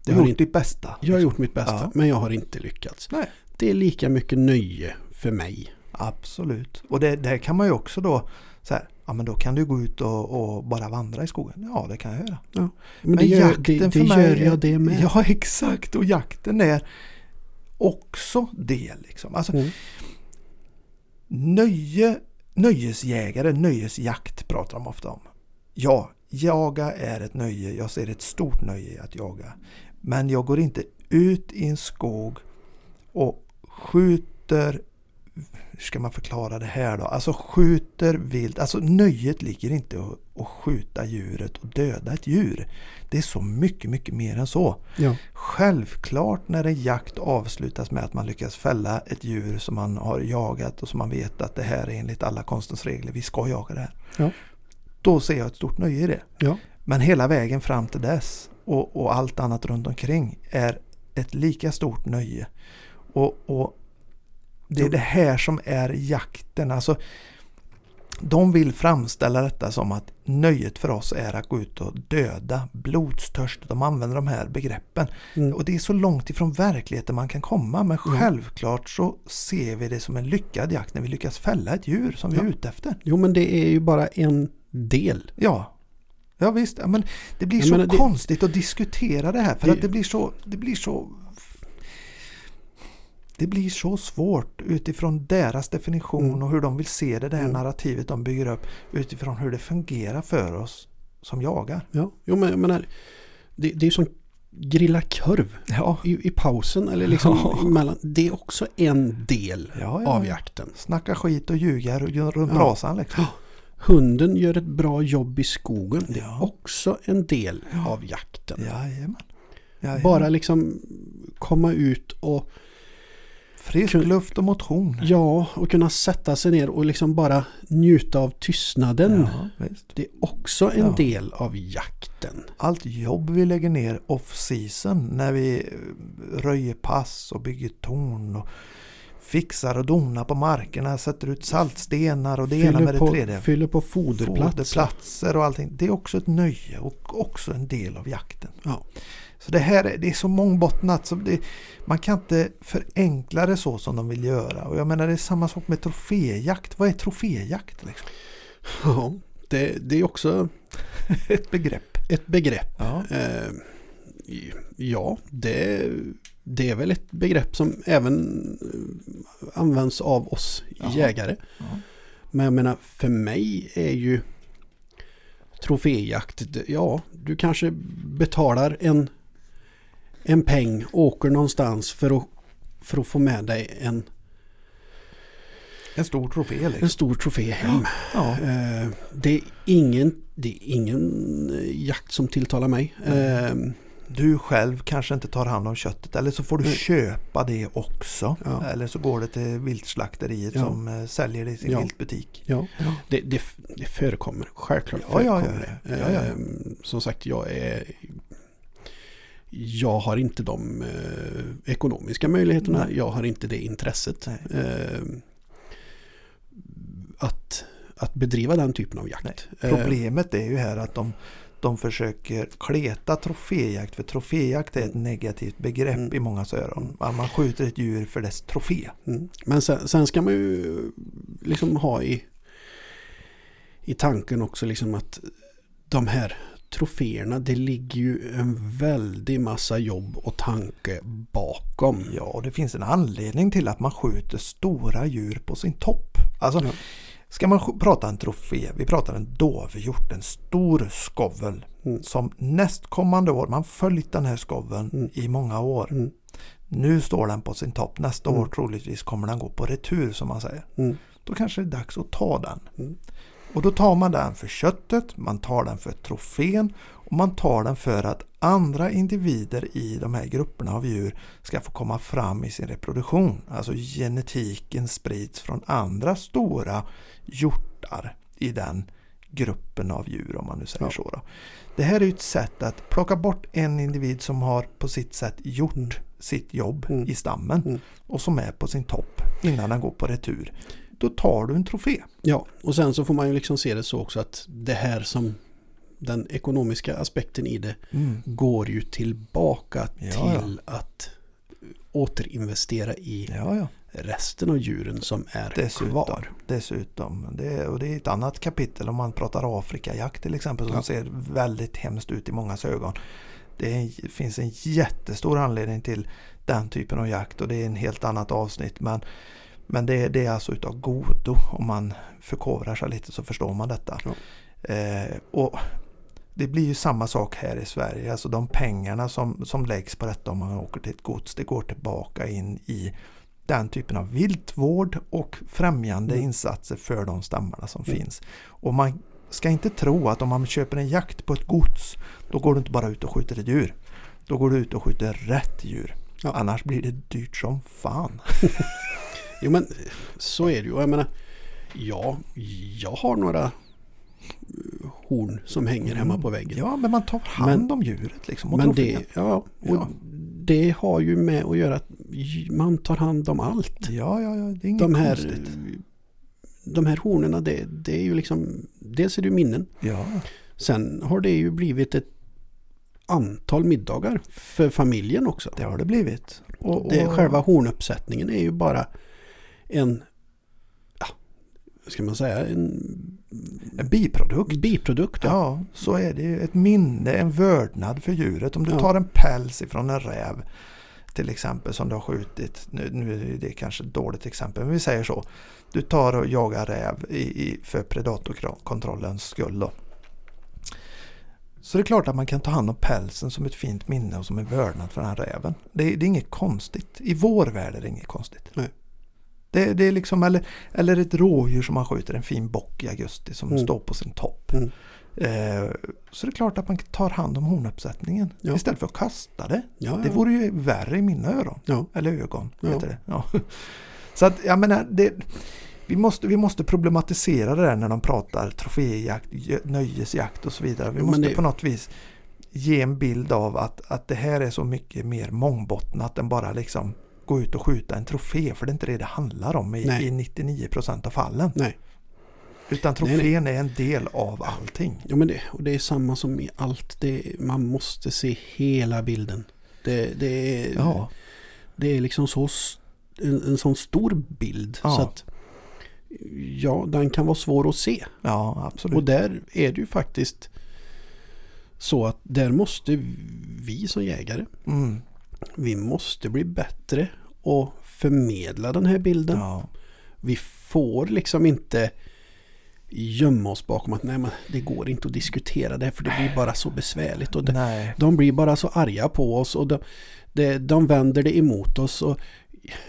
det har gjort inte, ditt bästa. jag har gjort mitt bästa, Ja. men jag har inte lyckats. Nej. Det är lika mycket nöje för mig. Absolut. Och det, det kan man ju också då så här, ja men då kan du gå ut och, och bara vandra i skogen. Ja, det kan jag göra. Men, det gör, det, det för mig gör jag det med. <laughs> Ja, exakt. Och jakten är också det liksom. Alltså, Mm. nöje, nöjesjägare, nöjesjakt pratar de ofta om. Ja, jaga är ett nöje. Jag ser ett stort nöje i att jaga. Men jag går inte ut i en skog och skjuter hur ska man förklara det här då? Alltså skjuter vilt. Alltså nöjet ligger inte att, skjuta djuret och döda ett djur. Det är så mycket, mycket mer än så. Ja. Självklart när en jakt avslutas med att man lyckas fälla ett djur som man har jagat och som man vet att det här är enligt alla konstens regler, vi ska jaga det här. Ja. Då ser jag ett stort nöje i det. Ja. Men hela vägen fram till dess och, och allt annat runt omkring är ett lika stort nöje. Och, och det är det här som är jakten. Alltså, de vill framställa detta som att nöjet för oss är att gå ut och döda, blodstörst. De använder de här begreppen. Mm. Och det är så långt ifrån verkligheten man kan komma. Men Ja. självklart så ser vi det som en lyckad jakt när vi lyckas fälla ett djur som vi Ja. är ute efter. Jo men det är ju bara en del. Ja, ja visst. Men det blir Jag så menar, det- konstigt att diskutera det här. För Det- att det blir så... Det blir så det blir så svårt utifrån deras definition Mm. och hur de vill se det, det här Mm. narrativet de bygger upp utifrån hur det fungerar för oss som jagar. Ja, jo men jag menar, det, det är som grilla korv Ja, i, i pausen eller liksom Ja. emellan. Det är också en del ja, av jakten. Snacka skit och ljuga runt brasan liksom. Hunden gör ett bra jobb i skogen. Det är också en del av jakten. Jajamän. Jajamän. Bara liksom komma ut och Frisk luft och motion. ja, och kunna sätta sig ner och liksom bara njuta av tystnaden. Ja. Det är också en Ja. del av jakten. allt jobb vi lägger ner off season när vi eh, röjer pass och bygger torn och fixar och donar på markerna, sätter ut saltstenar och det ena med det på, tredje. fyller på foderplatser. Foderplatser och allting. Det är också ett nöje och också en del av jakten. Ja. Så det här är, det är så mångbottnat så det, man kan inte förenkla det så som de vill göra. Och jag menar det är samma sak med troféjakt. Vad är troféjakt? Liksom? Ja, det, det är också <laughs> Ett begrepp. ett begrepp. Ja. Eh, ja, det, det är väl ett begrepp som även eh, används av oss Jaha. jägare. Ja. Men jag menar, för mig är ju troféjakt, ja, du kanske betalar en, en peng, åker någonstans för att, för att få med dig en, En stor trofé liksom. en stor trofé hem. Ja. Eh, det, är ingen, det är ingen jakt som tilltalar mig. Eh, du själv kanske inte tar hand om köttet eller så får du Nej. köpa det också. Ja. Eller så går det till viltslakteriet Ja. som eh, säljer det i sin Ja. viltbutik. ja, det, det, det förekommer. Självklart Ja, ja, förekommer ja, det. ja, ja, ja. Som sagt, jag är... Jag har inte de eh, ekonomiska möjligheterna. Nej. Jag har inte det intresset. Nej. Eh, att, att bedriva den typen av jakt. Eh, Problemet är ju här att de, de försöker kleta troféjakt. För troféjakt är ett negativt begrepp Mm. i mångas öron. Man skjuter ett djur för dess trofé. Mm. Men sen, sen ska man ju liksom ha i, i tanken också liksom att de här troféerna, det ligger ju en väldig massa jobb och tanke bakom. Ja, och det finns en anledning till att man skjuter stora djur på sin topp. Alltså, Ja. ska man prata en trofé, vi pratar en dovhjort, en stor skovel Mm. som nästkommande år, man följt den här skoveln Mm. i många år. Mm. Nu står den på sin topp, nästa Mm. år troligtvis kommer den gå på retur som man säger. Mm. Då kanske det är dags att ta den. Och då tar man den för köttet, man tar den för trofén och man tar den för att andra individer i de här grupperna av djur ska få komma fram i sin reproduktion. Alltså genetiken sprids från andra stora hjortar i den gruppen av djur om man nu säger Ja. så. Då. Det här är ett sätt att plocka bort en individ som har på sitt sätt gjort Mm. sitt jobb Mm. i stammen Mm. och som är på sin topp innan den går på retur. Då tar du en trofé. Ja, och sen så får man ju liksom se det så också att det här som den ekonomiska aspekten i det går ju tillbaka Ja, till att återinvestera i Ja, ja. resten av djuren som är Dessutom. kvar. Dessutom. Det och det är ett annat kapitel om man pratar Afrikajakt till exempel som Ja. ser väldigt hemskt ut i mångas ögon. Det finns en jättestor anledning till den typen av jakt och det är en helt annat avsnitt. Men, men det, är- det är alltså utav godo. Om man förkovrar sig lite så förstår man detta. Ja. Eh, och det blir ju samma sak här i Sverige. Alltså de pengarna som, som läggs på detta om man åker till ett gods, det går tillbaka in i den typen av viltvård och främjande Mm. insatser för de stammarna som Mm. finns. Och man ska inte tro att om man köper en jakt på ett gods, då går du inte bara ut och skjuter ett djur. Då går du ut och skjuter rätt djur. Ja. Annars blir det dyrt som fan. <laughs> Jo men så är det ju. Jag menar, ja, jag har några eh, horn som hänger hemma på väggen. Ja, men man tar hand om djuret liksom. Och Men det, ja, och Ja. det har ju med att göra att man tar hand om allt. Ja, ja, ja, det är inget De här, konstigt. de här hornen, det, det är ju liksom, dels är det ju minnen. Ja, Sen har det ju blivit ett antal middagar för familjen också. det har det blivit. Och, Det, och- själva hornuppsättningen är ju bara en, vad ska man säga, en En biprodukt. biprodukt. Ja. Ja, så är det ju. Ett minne, en vördnad för djuret. Om du Ja. tar en päls ifrån en räv till exempel som du har skjutit. Nu, nu är det kanske ett dåligt exempel, men vi säger så. Du tar och jagar räv i, i, för predatorkontrollens skull. Då. Så det är klart att man kan ta hand om pälsen som ett fint minne och som en vördnad för den här räven. Det, är- det är inget konstigt. I vår värld är det inget konstigt. Nej. Det, det är liksom, eller, eller ett rådjur som man skjuter, en fin bock i augusti som Mm. står på sin topp. Mm. Eh, så det är klart att man tar hand om hornuppsättningen Ja. istället för att kasta det. Ja, Det vore ju värre i mina öron. ja. Eller ögon, Ja. heter det. Ja. <laughs> Så att jag menar, det, vi, måste, vi måste problematisera det där när de pratar troféjakt, nöjesjakt och så vidare. Vi Ja, måste det- på något vis ge en bild av att, att det här är så mycket mer mångbottnat än bara liksom gå ut och skjuta en trofé. För det är inte det det handlar om i, i 99% av fallen. Nej. Utan trofén är en del av allting. Ja men det, och det är samma som i allt. Det, man måste se hela bilden. Det, det, är, Ja, det är liksom så en, en sån stor bild. Ja. Så att ja, den kan vara svår att se. ja absolut. Och där är det ju faktiskt så att där måste vi som jägare, Mm. vi måste bli bättre och förmedla den här bilden. Ja. Vi får liksom inte gömma oss bakom att nej men det går inte att diskutera det här för det blir bara så besvärligt. Och det, de blir bara så arga på oss och de, de, de vänder det emot oss. Och,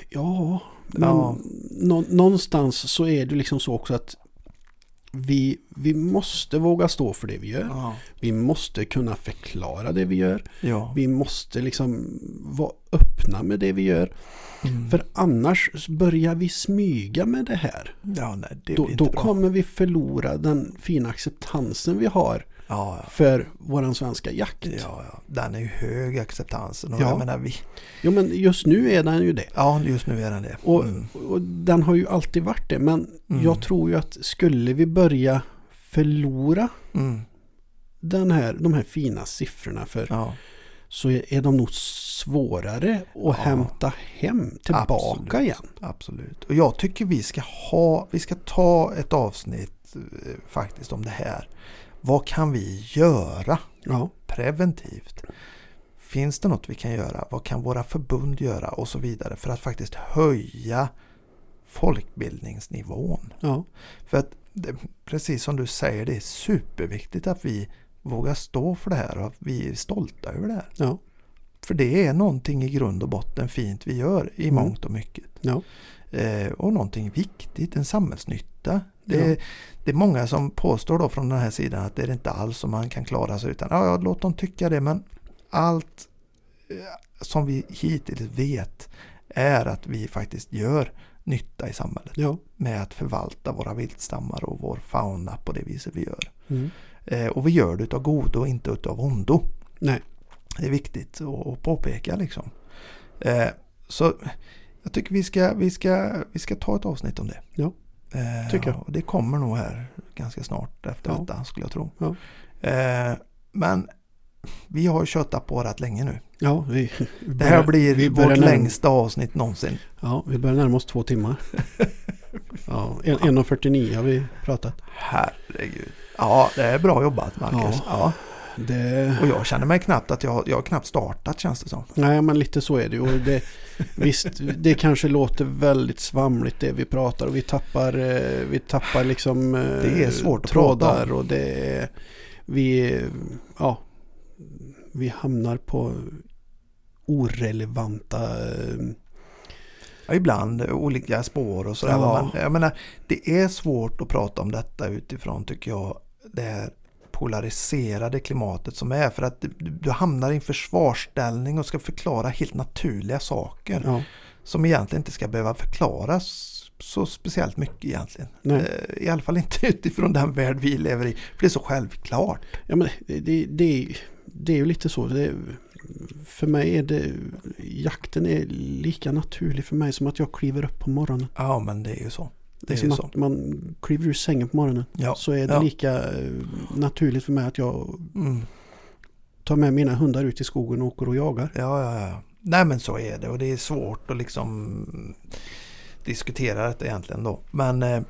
ja, men Ja. nå, någonstans så är det liksom så också att vi, vi måste våga stå för det vi gör. Ja. Vi måste kunna förklara det vi gör. Ja. Vi måste liksom vara öppna med det vi gör. Mm. För annars börjar vi smyga med det här. ja, nej, det Då, då kommer vi förlora den fina acceptansen vi har Ja, ja. för våran svenska jakt. Ja, ja. Den är ju hög acceptansen. Och Ja. jag menar, vi, Jo men just nu är den ju det. ja, just nu är den det. Och, Mm. och den har ju alltid varit det. Men Mm. jag tror ju att skulle vi börja förlora Mm. den här, de här fina siffrorna för Ja, så är är de nog svårare att Ja. hämta hem tillbaka Absolut. igen. absolut. Och jag tycker vi ska ha, vi ska ta ett avsnitt eh, faktiskt om det här. Vad kan vi göra Ja, preventivt? Finns det något vi kan göra? Vad kan våra förbund göra? Och så vidare för att faktiskt höja folkbildningsnivån. ja, För att det, precis som du säger, det är superviktigt att vi vågar stå för det här och att vi är stolta över det här. ja, För det är någonting i grund och botten fint vi gör i Mm. mångt och mycket. ja, och någonting viktigt, en samhällsnytta. Det, Ja. är, det är många som påstår då från den här sidan att det är inte alls som man kan klara sig utan. Ja, ja, låt dem tycka det men allt eh, som vi hittills vet är att vi faktiskt gör nytta i samhället ja. med att förvalta våra viltstammar och vår fauna på det viset vi gör. Mm. Eh, och vi gör det utav godo och inte utav ondo. Nej, Det är viktigt att påpeka liksom. Eh, så jag tycker vi ska, vi, ska, vi ska ta ett avsnitt om det. Ja, eh, tycker jag. Och det kommer nog här ganska snart efter Ja. detta skulle jag tro. Ja. Eh, men vi har köttat på rätt länge nu. ja, vi, Det här <laughs> blir vi vårt börjar närma- längsta avsnitt någonsin. Ja, vi börjar närma oss två timmar. <laughs> Ja, en- 1.49 har vi pratat. Herregud. Ja, det är bra jobbat Marcus. Ja. Det, Och jag känner mig knappt att jag, jag har knappt startat känns det som. nej, men lite så är det ju. Det, visst, det kanske låter väldigt svamligt det vi pratar och vi tappar, eh, vi tappar liksom eh, Det är svårt att prata och det är, vi, ja, vi hamnar på orelevanta Ja, ibland olika spår och sådär. Ja. Men jag menar, det är svårt att prata om detta utifrån tycker jag det här polariserade klimatet som är. För att du, hamnar i en försvarsställning och ska förklara helt naturliga saker. ja, Som egentligen inte ska behöva förklaras så speciellt mycket egentligen. Nej. Eh, I alla fall inte <laughs> utifrån den värld vi lever i. För det är så självklart. Ja, men det, det, det, det är ju lite så. Det, för mig är det, jakten är lika naturlig för mig som att jag kliver upp på morgonen. Ja men det är ju så. Det Det är är som ju så. att man kliver ur sängen på morgonen. Ja. Så är det Ja. lika eh, naturligt för mig att jag Mm. tar med mina hundar ut i skogen och åker och jagar. Ja, ja, ja. Nej men så är det och det är svårt att liksom diskutera detta egentligen då. Men eh,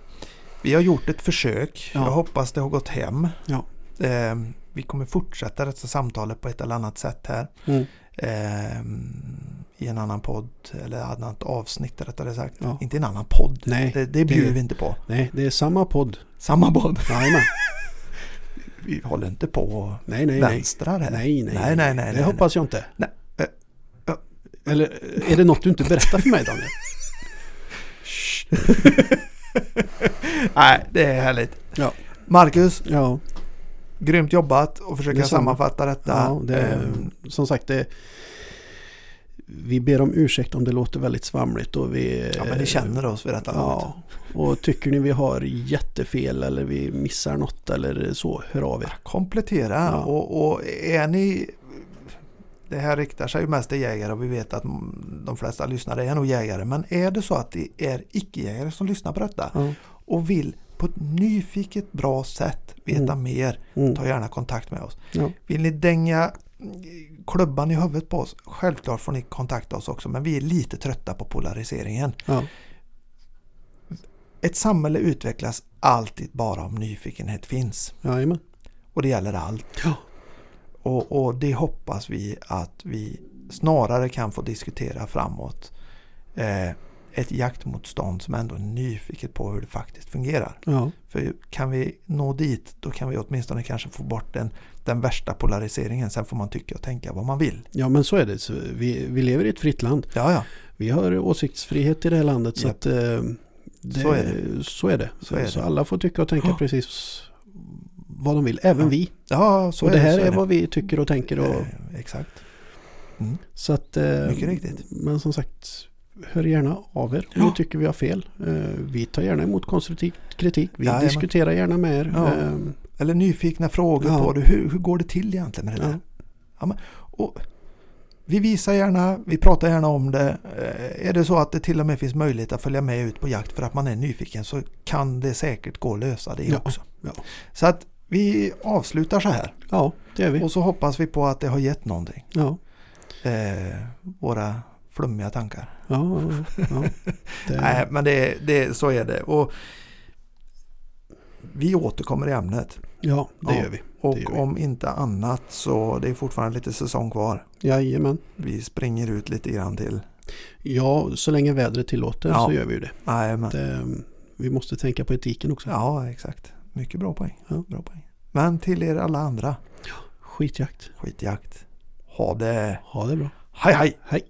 vi har gjort ett försök. Ja. Jag hoppas det har gått hem. Ja. Eh, vi kommer fortsätta detta samtalet på ett eller annat sätt här. Mm. Eh, I en annan podd eller annat avsnitt rättare sagt. Ja. Inte en annan podd. Nej, Det, det bjuder det- vi inte på. nej, det är samma podd. Samma podd. Jajamän. <laughs> Vi håller inte på och Nej, nej, nej. vänstrar här. Nej, nej, nej, nej, nej, Det nej, hoppas jag inte. Nej. Eh. Eller är det något du inte berättar för mig Daniel? <laughs> Nej, det är härligt. Ja. Marcus, Ja, grymt jobbat och försöka Detsamma. sammanfatta detta. ja det, Ehm, som sagt det, vi ber om ursäkt om det låter väldigt svamligt och vi... ja, men ni känner oss vid detta. Ja, och tycker ni vi har jättefel eller vi missar något eller så, hör av er. Komplettera Ja. och, och är ni... Det här riktar sig ju mest till jägare och vi vet att de flesta lyssnare är nog jägare. Men är det så att det är icke-jägare som lyssnar på detta Ja. och vill på ett nyfiket bra sätt veta Mm. mer, Mm. ta gärna kontakt med oss. Ja. Vill ni dänga klubban i huvudet på oss, självklart får ni kontakta oss också. Men vi är lite trötta på polariseringen. Ja. Ett samhälle utvecklas alltid bara om nyfikenhet finns. Jajamän. Och det gäller allt. Ja. Och, och det hoppas vi att vi snarare kan få diskutera framåt. Eh, ett jaktmotstånd som ändå är nyfiket på hur det faktiskt fungerar. Ja. För kan vi nå dit då kan vi åtminstone kanske få bort den, den värsta polariseringen. Sen får man tycka och tänka vad man vill. ja, men så är det. Så vi, vi lever i ett fritt land. Ja, ja. Vi har åsiktsfrihet i det här landet så att eh, det, Så är det. Så är det. Så är det. alla får tycka och tänka Ja. precis vad de vill. Även Ja. vi. Ja, så och är det här är, det. vad vi tycker och tänker. Och, Eh, exakt. Mm. så att, eh, Mycket riktigt. Men som sagt, hör gärna av er om ni tycker vi har fel. Eh, vi tar gärna emot konstruktiv kritik. Vi Jajamän. diskuterar gärna med er. Ja. Eh, Eller nyfikna frågor Ja. på det. Hur, hur går det till egentligen med det där? Ja, men, och vi visar gärna, vi pratar gärna om det. Eh, Är det så att det till och med finns möjlighet att följa med ut på jakt för att man är nyfiken så kan det säkert gå att lösa det Ja. också. Ja. Så att vi avslutar så här. ja, det är vi. Och så hoppas vi på att det har gett någonting. Ja, Eh, våra flummiga tankar. ja, ja, ja. <laughs> Det, Nej, men det, det, så är det. Och vi återkommer i ämnet. Ja, det Ja. gör vi. Och gör vi. om inte annat så det är fortfarande lite säsong kvar. Jajamän. Vi springer ut lite grann till. Ja, så länge vädret tillåter Ja. så gör vi ju det. Jajamän. det. Vi måste tänka på etiken också. Ja, exakt. Mycket bra poäng. Ja. Bra poäng. Men till er alla andra. Skitjakt. Skitjakt. Ha det. Ha det bra. Hej hej! Hej!